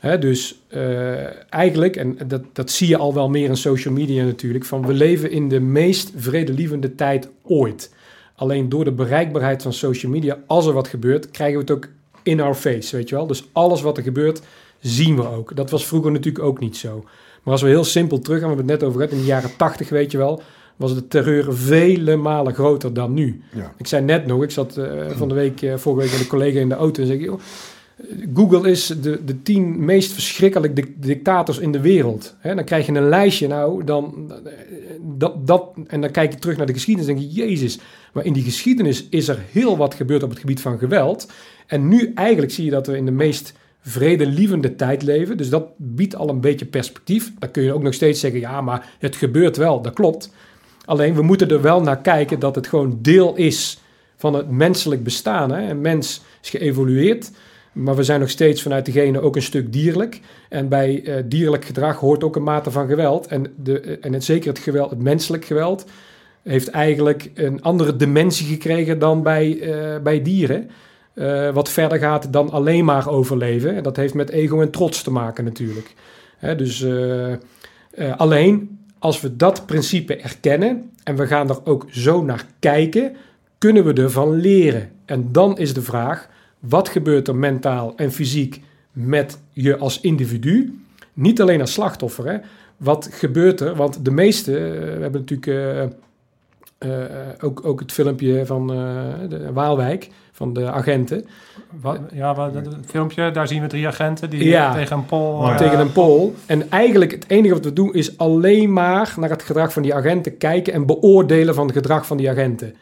[SPEAKER 2] Dus eh, eigenlijk, en dat, dat zie je al wel meer in social media natuurlijk, van we leven in de meest vredelievende tijd ooit. Alleen door de bereikbaarheid van social media, als er wat gebeurt, krijgen we het ook in our face, weet je wel. Dus alles wat er gebeurt, zien we ook. Dat was vroeger natuurlijk ook niet zo. Maar als we heel simpel terug gaan, we hebben het net over gehad, in de jaren tachtig, weet je wel, was de terreur vele malen groter dan nu.
[SPEAKER 4] Ja.
[SPEAKER 2] Ik zei net nog, ik zat eh, <clears throat> van de week, eh, vorige week met een collega in de auto en zei ik, joh, Google is de, de tien meest verschrikkelijke dic- dictators in de wereld. Dan krijg je een lijstje, nou, dan, dat, en dan kijk je terug naar de geschiedenis en denk je, jezus. Maar in die geschiedenis is er heel wat gebeurd op het gebied van geweld. En nu eigenlijk zie je dat we in de meest vredelievende tijd leven. Dus dat biedt al een beetje perspectief. Dan kun je ook nog steeds zeggen, ja, maar het gebeurt wel. Dat klopt. Alleen, we moeten er wel naar kijken dat het gewoon deel is van het menselijk bestaan. Een mens is geëvolueerd, maar we zijn nog steeds vanuit de genen ook een stuk dierlijk. En bij eh, dierlijk gedrag hoort ook een mate van geweld. En, de, eh, en het, zeker het geweld, het menselijk geweld, heeft eigenlijk een andere dimensie gekregen dan bij, eh, bij dieren. Wat verder gaat dan alleen maar overleven. En dat heeft met ego en trots te maken natuurlijk. Hè, dus alleen als we dat principe erkennen en we gaan er ook zo naar kijken, kunnen we ervan leren. En dan is de vraag, wat gebeurt er mentaal en fysiek met je als individu? Niet alleen als slachtoffer. Hè? Wat gebeurt er? Want de meeste, eh, we hebben natuurlijk eh, eh, ook, ook het filmpje van de Waalwijk, van de agenten.
[SPEAKER 3] Wat, ja, wat, het filmpje, daar zien we drie agenten die
[SPEAKER 2] Ja.
[SPEAKER 3] tegen een pol...
[SPEAKER 4] Oh, ja.
[SPEAKER 2] tegen een pool. En eigenlijk het enige wat we doen is alleen maar naar het gedrag van die agenten kijken en beoordelen van het gedrag van die agenten.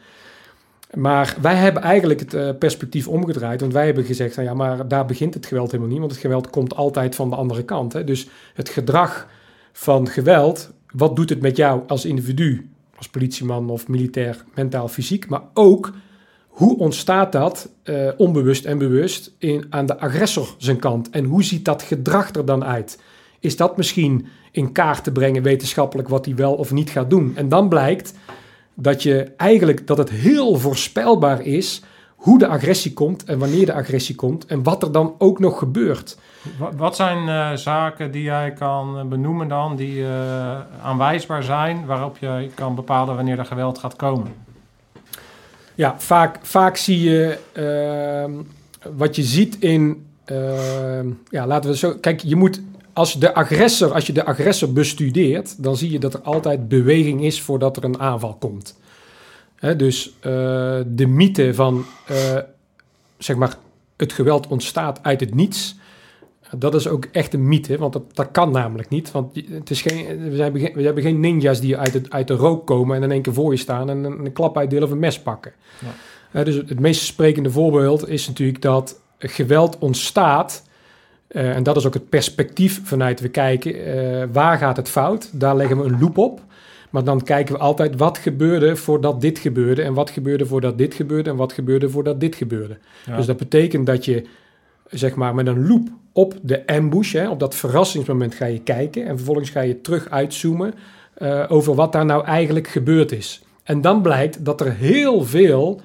[SPEAKER 2] Maar wij hebben eigenlijk het eh, perspectief omgedraaid, want wij hebben gezegd, ja, maar daar begint het geweld helemaal niet, want het geweld komt altijd van de andere kant. Hè? Dus het gedrag van geweld, wat doet het met jou als individu, als politieman of militair, mentaal, fysiek, maar ook hoe ontstaat dat eh, onbewust en bewust in, aan de agressor zijn kant? En hoe ziet dat gedrag er dan uit? Is dat misschien in kaart te brengen wetenschappelijk wat hij wel of niet gaat doen? En dan blijkt dat je eigenlijk dat het heel voorspelbaar is hoe de agressie komt en wanneer de agressie komt en wat er dan ook nog gebeurt.
[SPEAKER 3] Wa- Wat zijn eh, zaken die jij kan eh, benoemen dan, die eh, aanwijsbaar zijn, waarop je kan bepalen wanneer er geweld gaat komen?
[SPEAKER 2] Ja, vaak, vaak zie je ehm, wat je ziet in. ehm, ja, laten we zo. Kijk, je moet. Als, de agressor, als je de agressor bestudeert, dan zie je dat er altijd beweging is voordat er een aanval komt. Hè, dus eh, de mythe van. eh, zeg maar. Het geweld ontstaat uit het niets. Dat is ook echt een mythe, want dat, dat kan namelijk niet. Want het is geen, we, hebben geen, we hebben geen ninjas die uit, het, uit de rook komen en in één keer voor je staan en een, een klap uitdelen of een mes pakken.
[SPEAKER 3] Ja.
[SPEAKER 2] Dus het, het meest sprekende voorbeeld is natuurlijk dat geweld ontstaat. Eh, en dat is ook het perspectief vanuit we kijken. eh, waar gaat het fout? Daar leggen we een loop op. Maar dan kijken we altijd wat gebeurde voordat dit gebeurde. En wat gebeurde voordat dit gebeurde. En wat gebeurde voordat dit gebeurde.
[SPEAKER 3] Ja.
[SPEAKER 2] Dus dat betekent dat je zeg maar met een loop op de ambush, hè, op dat verrassingsmoment ga je kijken. En vervolgens ga je terug uitzoomen eh, over wat daar nou eigenlijk gebeurd is. En dan blijkt dat er heel veel,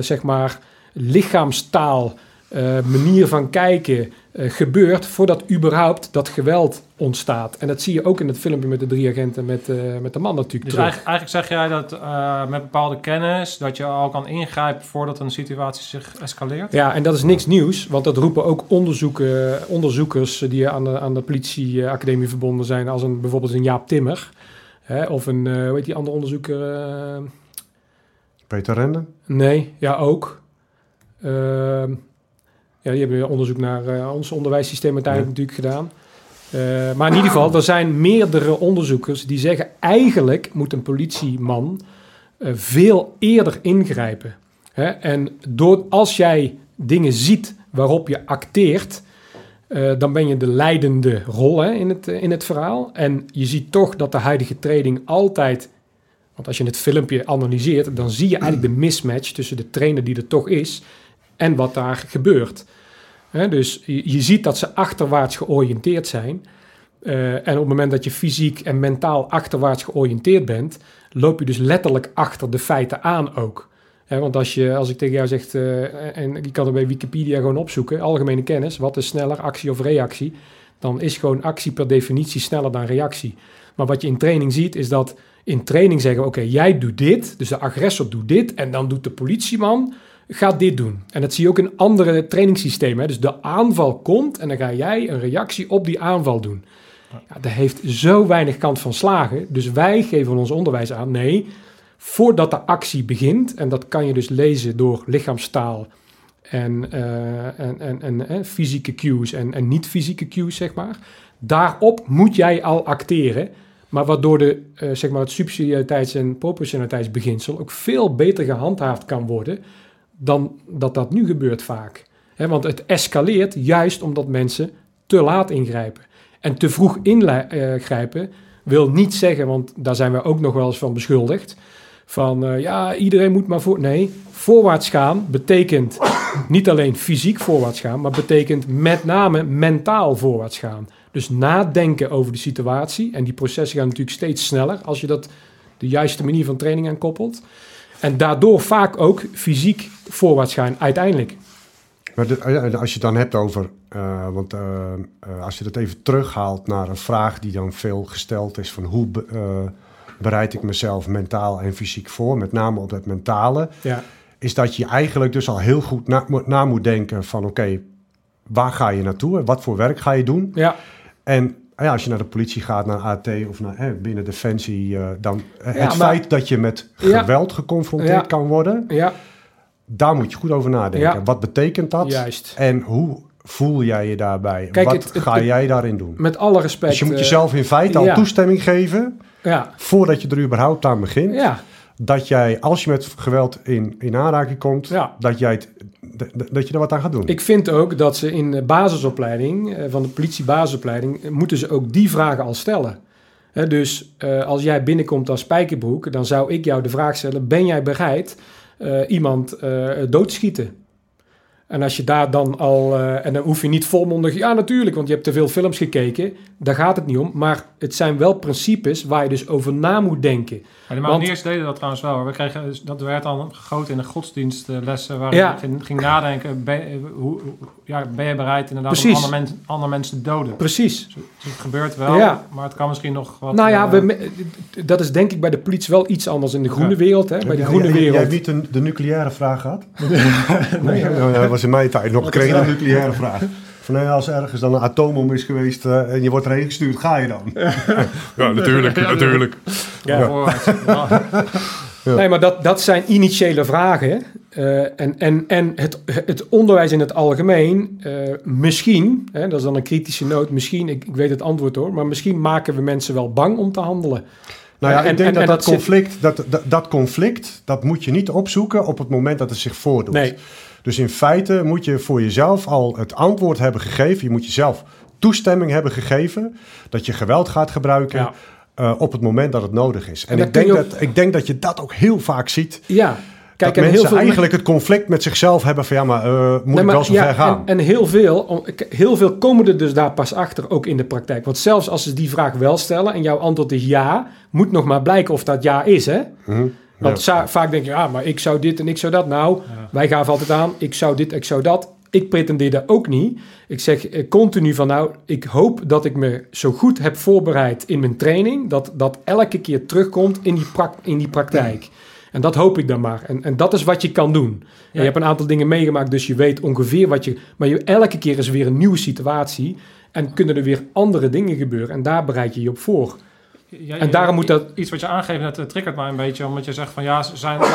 [SPEAKER 2] zeg maar, lichaamstaal, eh, manier van kijken eh, gebeurt voordat überhaupt dat geweld ontstaat. En dat zie je ook in het filmpje met de drie agenten met, eh, met de man natuurlijk
[SPEAKER 3] Dus
[SPEAKER 2] terug.
[SPEAKER 3] eigenlijk, eigenlijk zeg jij dat eh, met bepaalde kennis dat je al kan ingrijpen voordat een situatie zich escaleert?
[SPEAKER 2] Ja, en dat is niks nieuws, want dat roepen ook onderzoeken, onderzoekers die aan de, aan de politieacademie verbonden zijn, als een, bijvoorbeeld een Jaap Timmer. Hè, of een, eh hoe heet die andere onderzoeker? eh,
[SPEAKER 4] Peter Renden?
[SPEAKER 2] nee, ja, ook. Ehm, ja, die hebben onderzoek naar eh, ons onderwijssysteem uiteindelijk natuurlijk gedaan. Eh, maar in ieder geval, er zijn meerdere onderzoekers die zeggen... eigenlijk moet een politieman eh, veel eerder ingrijpen. Hè? En door, als jij dingen ziet waarop je acteert... dan ben je de leidende rol hè, in, het, in het verhaal. En je ziet toch dat de huidige training altijd... want als je het filmpje analyseert... dan zie je eigenlijk de mismatch tussen de trainer die er toch is... en wat daar gebeurt. Dus je, ziet dat ze achterwaarts georiënteerd zijn... Eh, en op het moment dat je fysiek en mentaal achterwaarts georiënteerd bent, loop je dus letterlijk achter de feiten aan ook. Want als, je, als ik tegen jou zeg, eh, en je kan er bij Wikipedia gewoon opzoeken, algemene kennis, wat is sneller, actie of reactie? Dan is gewoon actie per definitie sneller dan reactie. Maar wat je in training ziet, is dat in training zeggen, oké, jij doet dit, dus de agressor doet dit, en dan doet de politieman, gaat dit doen. En dat zie je ook in andere trainingssystemen. Hè? Dus de aanval komt en dan ga jij een reactie op die aanval doen. Ja, dat heeft zo weinig kant van slagen. Dus wij geven ons onderwijs aan. Nee, voordat de actie begint, en dat kan je dus lezen door lichaamstaal en, eh, en, en, en eh, fysieke cues en, en niet-fysieke cues, zeg maar. Daarop moet jij al acteren. Maar waardoor de, eh, zeg maar het subsidiariteits- en proportionaliteitsbeginsel ook veel beter gehandhaafd kan worden dan dat dat nu gebeurt vaak. Want het escaleert juist omdat mensen te laat ingrijpen. En te vroeg ingrijpen wil niet zeggen, want daar zijn we ook nog wel eens van beschuldigd. Van eh, ja, iedereen moet maar voor. Nee, voorwaarts gaan betekent niet alleen fysiek voorwaarts gaan, maar betekent met name mentaal voorwaarts gaan. Dus nadenken over de situatie. En die processen gaan natuurlijk steeds sneller als je dat de juiste manier van training aan koppelt. En daardoor vaak ook fysiek voorwaarts gaan uiteindelijk.
[SPEAKER 4] Maar de- eh, als je het dan hebt over, eh, want eh, eh, als je dat even terughaalt naar een vraag die dan veel gesteld is van hoe be- bereid ik mezelf mentaal en fysiek voor, met name op het mentale,
[SPEAKER 2] Ja,
[SPEAKER 4] is dat je eigenlijk dus al heel goed na, moet- na moet denken van oké, waar ga je naartoe? Wat voor werk ga je doen?
[SPEAKER 2] ja,
[SPEAKER 4] En ja, als je naar de politie gaat, naar AT of naar hè, binnen Defensie, eh, dan eh,
[SPEAKER 2] Ja,
[SPEAKER 4] het
[SPEAKER 2] maar-
[SPEAKER 4] feit dat je met
[SPEAKER 2] Ja.
[SPEAKER 4] geweld geconfronteerd kan worden,
[SPEAKER 2] ja,
[SPEAKER 4] daar moet je goed over nadenken. Wat betekent dat?
[SPEAKER 2] juist.
[SPEAKER 4] En hoe voel jij je daarbij?
[SPEAKER 2] Kijk,
[SPEAKER 4] Wat
[SPEAKER 2] het- het-
[SPEAKER 4] ga
[SPEAKER 2] het-
[SPEAKER 4] jij daarin doen?
[SPEAKER 2] Met alle respect.
[SPEAKER 4] Dus je moet
[SPEAKER 2] eh,
[SPEAKER 4] jezelf in feite al toestemming geven,
[SPEAKER 2] ja,
[SPEAKER 4] voordat je er überhaupt aan begint,
[SPEAKER 2] ja,
[SPEAKER 4] dat jij, als je met geweld in, in aanraking komt,
[SPEAKER 2] Ja.
[SPEAKER 4] dat, jij het, dat je er wat aan gaat doen.
[SPEAKER 2] Ik vind ook dat ze in de basisopleiding, eh, van de politiebasisopleiding, eh, moeten ze ook die vragen al stellen. Dus eh, als jij binnenkomt als spijkerbroek, dan zou ik jou de vraag stellen: ben jij bereid iemand doodschieten? En als je daar dan al, en dan hoef je niet volmondig, ja natuurlijk, want je hebt te veel films gekeken, daar gaat het niet om. Maar het zijn wel principes waar je dus over na moet denken.
[SPEAKER 3] Maar de mariniers deden dat trouwens wel. We kregen, dus dat werd dan gegoten in de godsdienstlessen waar
[SPEAKER 2] Ja.
[SPEAKER 3] je ging, ging nadenken. Ben, eh, hoe, ja, ben je bereid inderdaad om andere, men, andere mensen te doden?
[SPEAKER 2] Precies.
[SPEAKER 3] Dus het gebeurt wel,
[SPEAKER 2] Ja.
[SPEAKER 3] maar het kan misschien nog wat...
[SPEAKER 2] Nou ja,
[SPEAKER 3] eh,
[SPEAKER 2] we, dat is denk ik bij de politie wel iets anders in de groene
[SPEAKER 3] Ja.
[SPEAKER 2] wereld. Hè? Bij de
[SPEAKER 4] Jij-
[SPEAKER 2] groene wereld.
[SPEAKER 4] Jij hebt niet de, de nucleaire vraag gehad? <laughs> nee, dat was in mijn tijd nog. Ik kreeg een nucleaire vraag. Van nou ja, als er ergens dan een atoombom is geweest eh, en je wordt erheen gestuurd, ga je dan? <laughs> ja, natuurlijk, natuurlijk. <laughs>
[SPEAKER 2] Ja. Nee, maar dat, dat zijn initiële vragen. hè. Eh, en en, en het, het onderwijs in het algemeen, eh, misschien, hè, dat is dan een kritische noot, misschien, ik, ik weet het antwoord hoor, maar misschien maken we mensen wel bang om te handelen.
[SPEAKER 4] Nou ja,
[SPEAKER 2] En-
[SPEAKER 4] ik denk
[SPEAKER 2] en-
[SPEAKER 4] dat
[SPEAKER 2] en
[SPEAKER 4] dat,
[SPEAKER 2] dat zit-
[SPEAKER 4] conflict, dat, dat, dat conflict, dat moet je niet opzoeken op het moment dat het zich voordoet.
[SPEAKER 2] Nee.
[SPEAKER 4] Dus in feite moet je voor jezelf al het antwoord hebben gegeven. Je moet jezelf toestemming hebben gegeven dat je geweld gaat gebruiken
[SPEAKER 2] Ja.
[SPEAKER 4] eh, op het moment dat het nodig is. En, ik, denk
[SPEAKER 2] ook-
[SPEAKER 4] dat, ik denk dat je dat ook heel vaak ziet.
[SPEAKER 2] Ja, kijk,
[SPEAKER 4] dat
[SPEAKER 2] en
[SPEAKER 4] mensen
[SPEAKER 2] heel veel
[SPEAKER 4] eigenlijk het conflict met zichzelf hebben van ja, maar eh, moet
[SPEAKER 2] Nee,
[SPEAKER 4] ik wel zo
[SPEAKER 2] ja,
[SPEAKER 4] ver gaan?
[SPEAKER 2] En, en heel, veel, heel veel komen er dus daar pas achter, ook in de praktijk. Want zelfs als ze die vraag wel stellen en jouw antwoord is ja, moet nog maar blijken of dat ja is, hè?
[SPEAKER 4] Mhm.
[SPEAKER 2] Want vaak denk je, ja, maar ik zou dit en ik zou dat. Nou, wij gaven altijd aan, ik zou dit, ik zou dat. Ik pretendeer dat ook niet. Ik zeg eh, continu van, nou, ik hoop dat ik me zo goed heb voorbereid in mijn training, dat dat elke keer terugkomt in die, in die praktijk. En dat hoop ik dan maar. En, en dat is wat je kan doen. En je hebt een aantal dingen meegemaakt, dus je weet ongeveer wat je... Maar je, elke keer is weer een nieuwe situatie en kunnen er weer andere dingen gebeuren. En daar bereid je je op voor.
[SPEAKER 3] Ja,
[SPEAKER 2] En daarom moet dat-
[SPEAKER 3] Iets wat je aangeeft, dat eh, triggert mij een beetje, omdat je zegt van ja, ze zijn, eh,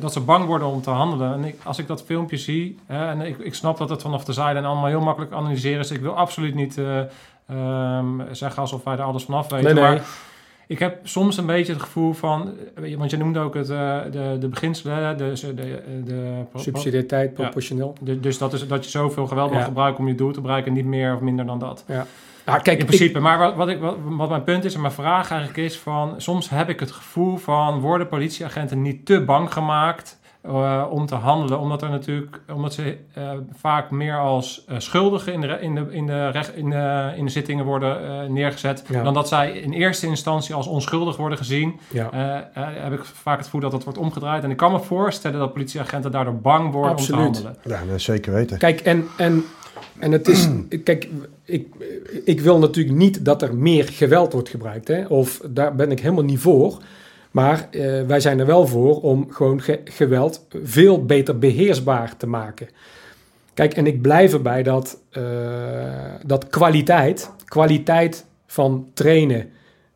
[SPEAKER 3] dat ze bang worden om te handelen. En ik, als ik dat filmpje zie, hè, en ik, ik snap dat het vanaf de zijde en allemaal heel makkelijk analyseren is. Ik wil absoluut niet eh, ehm, zeggen alsof wij er alles vanaf weten.
[SPEAKER 2] Nee, nee.
[SPEAKER 3] Maar ik heb soms een beetje het gevoel van, want je noemde ook het, de, de beginselen, de, de, de, de,
[SPEAKER 2] Subsidiariteit, proportioneel.
[SPEAKER 3] de- dus dat is dat je zoveel geweld mag
[SPEAKER 2] Ja.
[SPEAKER 3] gebruiken om je doel te bereiken, niet meer of minder dan dat.
[SPEAKER 2] Ah, kijk,
[SPEAKER 3] In principe, maar wat, wat, ik, wat, wat mijn punt is en mijn vraag eigenlijk is van... soms heb ik het gevoel van... worden politieagenten niet te bang gemaakt eh, om te handelen? Omdat, er natuurlijk, omdat ze eh, vaak meer als eh, schuldigen in de, in, de, in, de recht, in, de, in de zittingen worden eh, neergezet...
[SPEAKER 2] Ja.
[SPEAKER 3] dan dat zij in eerste instantie als onschuldig worden gezien.
[SPEAKER 2] ja.
[SPEAKER 3] Heb ik vaak het gevoel dat dat wordt omgedraaid. En ik kan me voorstellen dat politieagenten daardoor bang worden om te handelen.
[SPEAKER 4] Ja, dat zeker weten.
[SPEAKER 2] Kijk, en, en, en het is. <clears throat> Kijk, ik, ik wil natuurlijk niet dat er meer geweld wordt gebruikt. Hè? Of daar ben ik helemaal niet voor. Maar eh, wij zijn er wel voor om gewoon ge- geweld veel beter beheersbaar te maken. Kijk, en ik blijf erbij dat, eh, dat kwaliteit, kwaliteit van trainen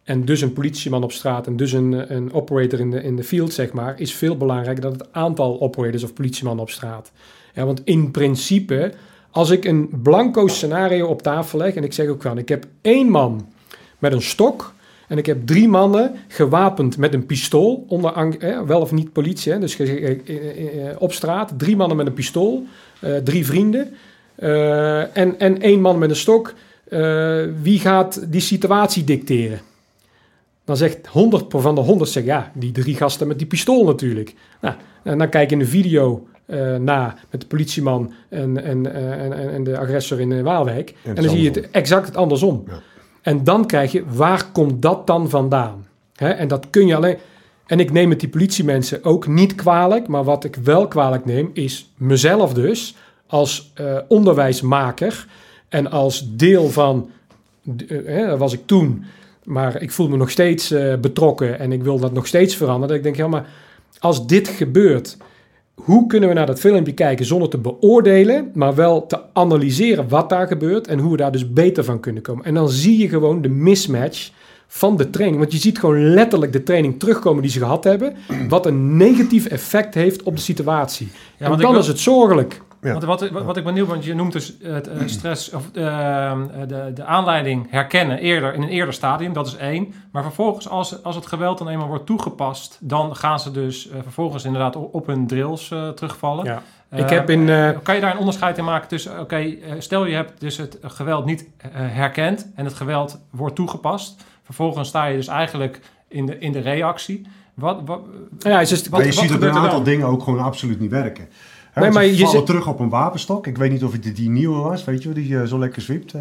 [SPEAKER 2] en dus een politieman op straat en dus een, een operator in de, in de field, zeg maar, is veel belangrijker dan het aantal operators of politiemannen op straat. Ja, want in principe, als ik een blanco scenario op tafel leg en ik zeg ook van, ik heb één man met een stok en ik heb drie mannen gewapend met een pistool, onder, wel of niet politie, hè, dus eh, eh, eh, op straat, drie mannen met een pistool, drie vrienden en, en één man met een stok. Wie gaat die situatie dicteren? Dan zegt 100 van de 100 zegt ja, die drie gasten met die pistool natuurlijk. Nou, en dan kijk je in de video eh, na met de politieman en, en, eh, en, en de agressor in eh, Waalwijk. En, dan zie je het exact het andersom.
[SPEAKER 4] Ja.
[SPEAKER 2] En dan krijg je, waar komt dat dan vandaan? Hè? En dat kun je alleen. En ik neem het die politiemensen ook niet kwalijk, maar wat ik wel kwalijk neem, is mezelf dus als onderwijsmaker en als deel van, eh, hè, dat was ik toen, maar ik voel me nog steeds betrokken en ik wil dat nog steeds veranderen. Ik denk, ja, maar als dit gebeurt, hoe kunnen we naar dat filmpje kijken zonder te beoordelen, maar wel te analyseren wat daar gebeurt en hoe we daar dus beter van kunnen komen. En dan zie je gewoon de mismatch van de training. Want je ziet gewoon letterlijk de training terugkomen die ze gehad hebben, wat een negatief effect heeft op de situatie.
[SPEAKER 3] Ja,
[SPEAKER 2] en
[SPEAKER 3] want
[SPEAKER 2] dan
[SPEAKER 3] wil-
[SPEAKER 2] is het zorgelijk.
[SPEAKER 4] Ja.
[SPEAKER 3] Want wat, wat, wat ik benieuwd, want je noemt dus het eh, <clears throat> stress of eh, de, de aanleiding herkennen eerder in een eerder stadium, dat is één. Maar vervolgens, als, als het geweld dan eenmaal wordt toegepast, dan gaan ze dus eh, vervolgens inderdaad op, op hun drills eh, terugvallen.
[SPEAKER 2] Ja.
[SPEAKER 3] Eh,
[SPEAKER 2] Ik heb in, eh,
[SPEAKER 3] kan je daar een onderscheid in maken tussen, oké, eh, stel je hebt dus het geweld niet eh, herkend en het geweld wordt toegepast. Vervolgens sta je dus eigenlijk in de, in de reactie. Wat, wat,
[SPEAKER 2] Ja, is-
[SPEAKER 3] wat,
[SPEAKER 4] maar je
[SPEAKER 3] wat
[SPEAKER 4] ziet dat een aantal dingen ook gewoon absoluut niet werken.
[SPEAKER 2] Nee, maar je zit-
[SPEAKER 4] terug op een wapenstok. Ik weet niet of het die, die nieuwe was, weet je wel, die eh, zo lekker zwiept. eh,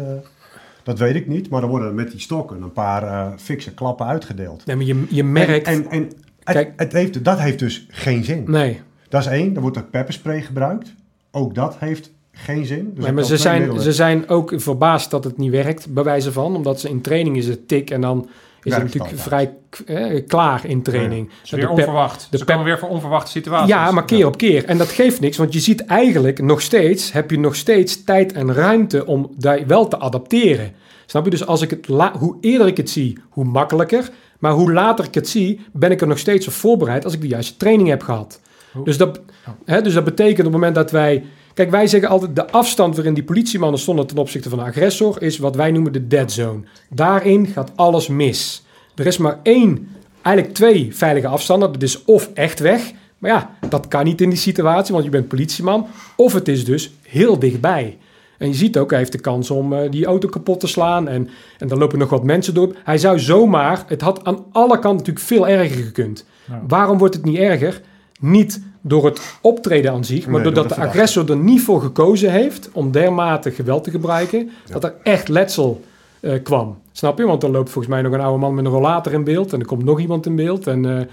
[SPEAKER 4] dat weet ik niet. Maar er worden met die stokken een paar eh fikse klappen uitgedeeld.
[SPEAKER 2] nee, maar je, je merkt...
[SPEAKER 4] En, en, en het,
[SPEAKER 2] Kijk-
[SPEAKER 4] het heeft, dat heeft dus geen zin.
[SPEAKER 2] nee,
[SPEAKER 4] Dat is één. Er wordt ook pepperspray gebruikt. Ook dat heeft geen zin. Dus
[SPEAKER 2] nee
[SPEAKER 4] er
[SPEAKER 2] maar ze zijn,
[SPEAKER 4] middelen.
[SPEAKER 2] ze zijn ook verbaasd dat het niet werkt, bij wijze van. Omdat ze in training is het tik en dan is het natuurlijk vrij eh, klaar in training.
[SPEAKER 3] Het is
[SPEAKER 2] De
[SPEAKER 3] weer
[SPEAKER 2] pep-
[SPEAKER 3] onverwacht.
[SPEAKER 2] de
[SPEAKER 3] Ze
[SPEAKER 2] pep-
[SPEAKER 3] komen weer voor onverwachte situaties.
[SPEAKER 2] Ja, maar keer op keer. En dat geeft niks, want je ziet eigenlijk nog steeds, heb je nog steeds tijd en ruimte om daar wel te adapteren. Snap je? Dus als ik het hoe eerder ik het zie, hoe makkelijker. Maar hoe later ik het zie, ben ik er nog steeds op voorbereid als ik de juiste training heb gehad.
[SPEAKER 3] Hoe-
[SPEAKER 2] Dus dat,
[SPEAKER 3] Oh.
[SPEAKER 2] hè, dus dat betekent op het moment dat wij... Kijk, wij zeggen altijd de afstand waarin die politiemannen stonden ten opzichte van de agressor... is wat wij noemen de dead zone. Daarin gaat alles mis. Er is maar één, eigenlijk twee veilige afstanden. Dat is of echt weg... Maar ja, dat kan niet in die situatie, want je bent politieman. Of het is dus heel dichtbij. En je ziet ook, hij heeft de kans om eh, die auto kapot te slaan. En, en dan lopen nog wat mensen door. Hij zou zomaar, het had aan alle kanten natuurlijk veel erger gekund. Waarom wordt het niet erger? Niet door het optreden aan zich, maar
[SPEAKER 4] Nee, door
[SPEAKER 2] doordat
[SPEAKER 4] de
[SPEAKER 2] agressor er niet voor gekozen heeft om dermate geweld te gebruiken, dat er echt letsel eh, kwam. Snap je? Want dan loopt volgens mij nog een oude man met een rollator in beeld en er komt nog iemand in beeld. En, eh,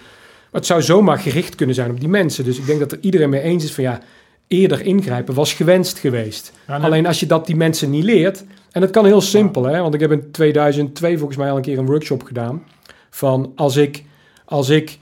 [SPEAKER 2] het zou zomaar gericht kunnen zijn op die mensen. Dus ik denk dat er iedereen mee eens is van ja, eerder ingrijpen was gewenst geweest.
[SPEAKER 3] Ja, nee.
[SPEAKER 2] Alleen als je dat die mensen niet leert, en dat kan heel simpel, hè? want ik heb in 2002 volgens mij al een keer een workshop gedaan van als ik, als ik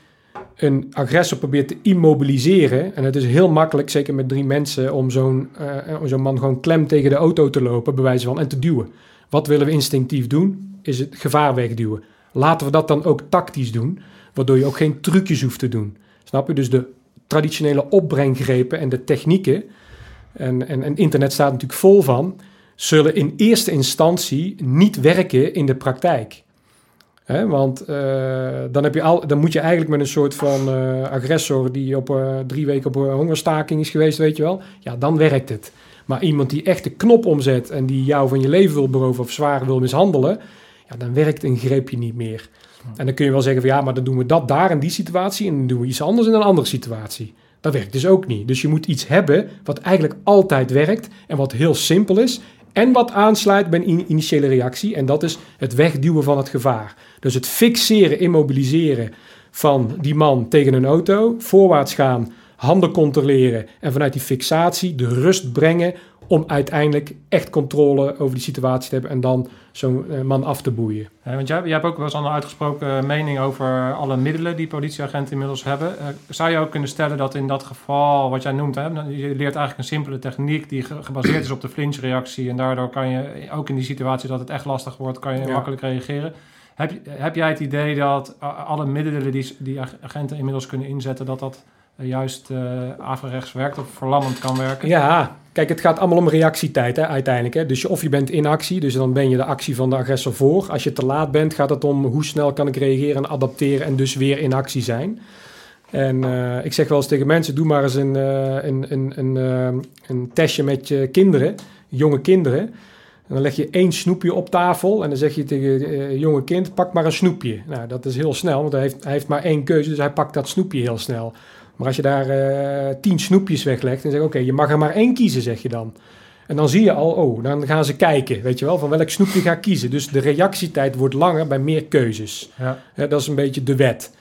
[SPEAKER 2] een agressor probeer te immobiliseren, en het is heel makkelijk, zeker met drie mensen, om zo'n eh, om zo'n man gewoon klem tegen de auto te lopen, bij wijze van, en te duwen. Wat willen we instinctief doen? Is het gevaar wegduwen. Laten we dat dan ook tactisch doen, waardoor je ook geen trucjes hoeft te doen. Snap je? Dus de traditionele opbrenggrepen en de technieken, en, en, en internet staat natuurlijk vol van, zullen in eerste instantie niet werken in de praktijk. Hè, want eh, dan, heb je al, dan moet je eigenlijk met een soort van eh, agressor die op eh, drie weken op hongerstaking is geweest, weet je wel. Ja, dan werkt het. Maar iemand die echt de knop omzet en die jou van je leven wil beroven of zwaar wil mishandelen, ja, dan werkt een greepje niet meer. En dan kun je wel zeggen van ja, maar dan doen we dat daar in die situatie en dan doen we iets anders in een andere situatie. Dat werkt dus ook niet. Dus je moet iets hebben wat eigenlijk altijd werkt en wat heel simpel is en wat aansluit bij een in- initiële reactie. En dat is het wegduwen van het gevaar. Dus het fixeren, immobiliseren van die man tegen een auto, voorwaarts gaan, handen controleren en vanuit die fixatie de rust brengen om uiteindelijk echt controle over die situatie te hebben en dan zo'n eh, man af te boeien.
[SPEAKER 3] Ja, want jij, jij hebt ook wel eens een uitgesproken mening over alle middelen die politieagenten inmiddels hebben. Eh, zou je ook kunnen stellen dat in dat geval, wat jij noemt, hè, dan- je leert eigenlijk een simpele techniek die ge- gebaseerd is op de flinchreactie. En daardoor kan je, ook in die situatie dat het echt lastig wordt, kan je
[SPEAKER 2] Ja.
[SPEAKER 3] makkelijk reageren. Heb, heb jij het idee dat alle middelen die, die ag- agenten inmiddels kunnen inzetten, dat dat eh, juist eh averechts werkt of verlammend kan werken?
[SPEAKER 2] Ja, kijk, het gaat allemaal om reactietijd hè, uiteindelijk. Hè. Dus of je bent in actie, dus dan ben je de actie van de agressor voor. Als je te laat bent, gaat het om hoe snel kan ik reageren en adapteren en dus weer in actie zijn. En eh, ik zeg wel eens tegen mensen, doe maar eens een, eh, een, een, een, eh, een testje met je kinderen, jonge kinderen. En dan leg je één snoepje op tafel en dan zeg je tegen eh, jonge kind, pak maar een snoepje. Nou, dat is heel snel, want hij heeft, hij heeft maar één keuze, dus hij pakt dat snoepje heel snel. Maar als je daar eh, tien snoepjes weglegt en zegt, oké, je mag er maar één kiezen, zeg je dan. En dan zie je al, oh, dan gaan ze kijken, weet je wel, van welk snoepje ga ik kiezen. Dus de reactietijd wordt langer bij meer keuzes.
[SPEAKER 3] Ja.
[SPEAKER 2] Hè, dat is een beetje de wet.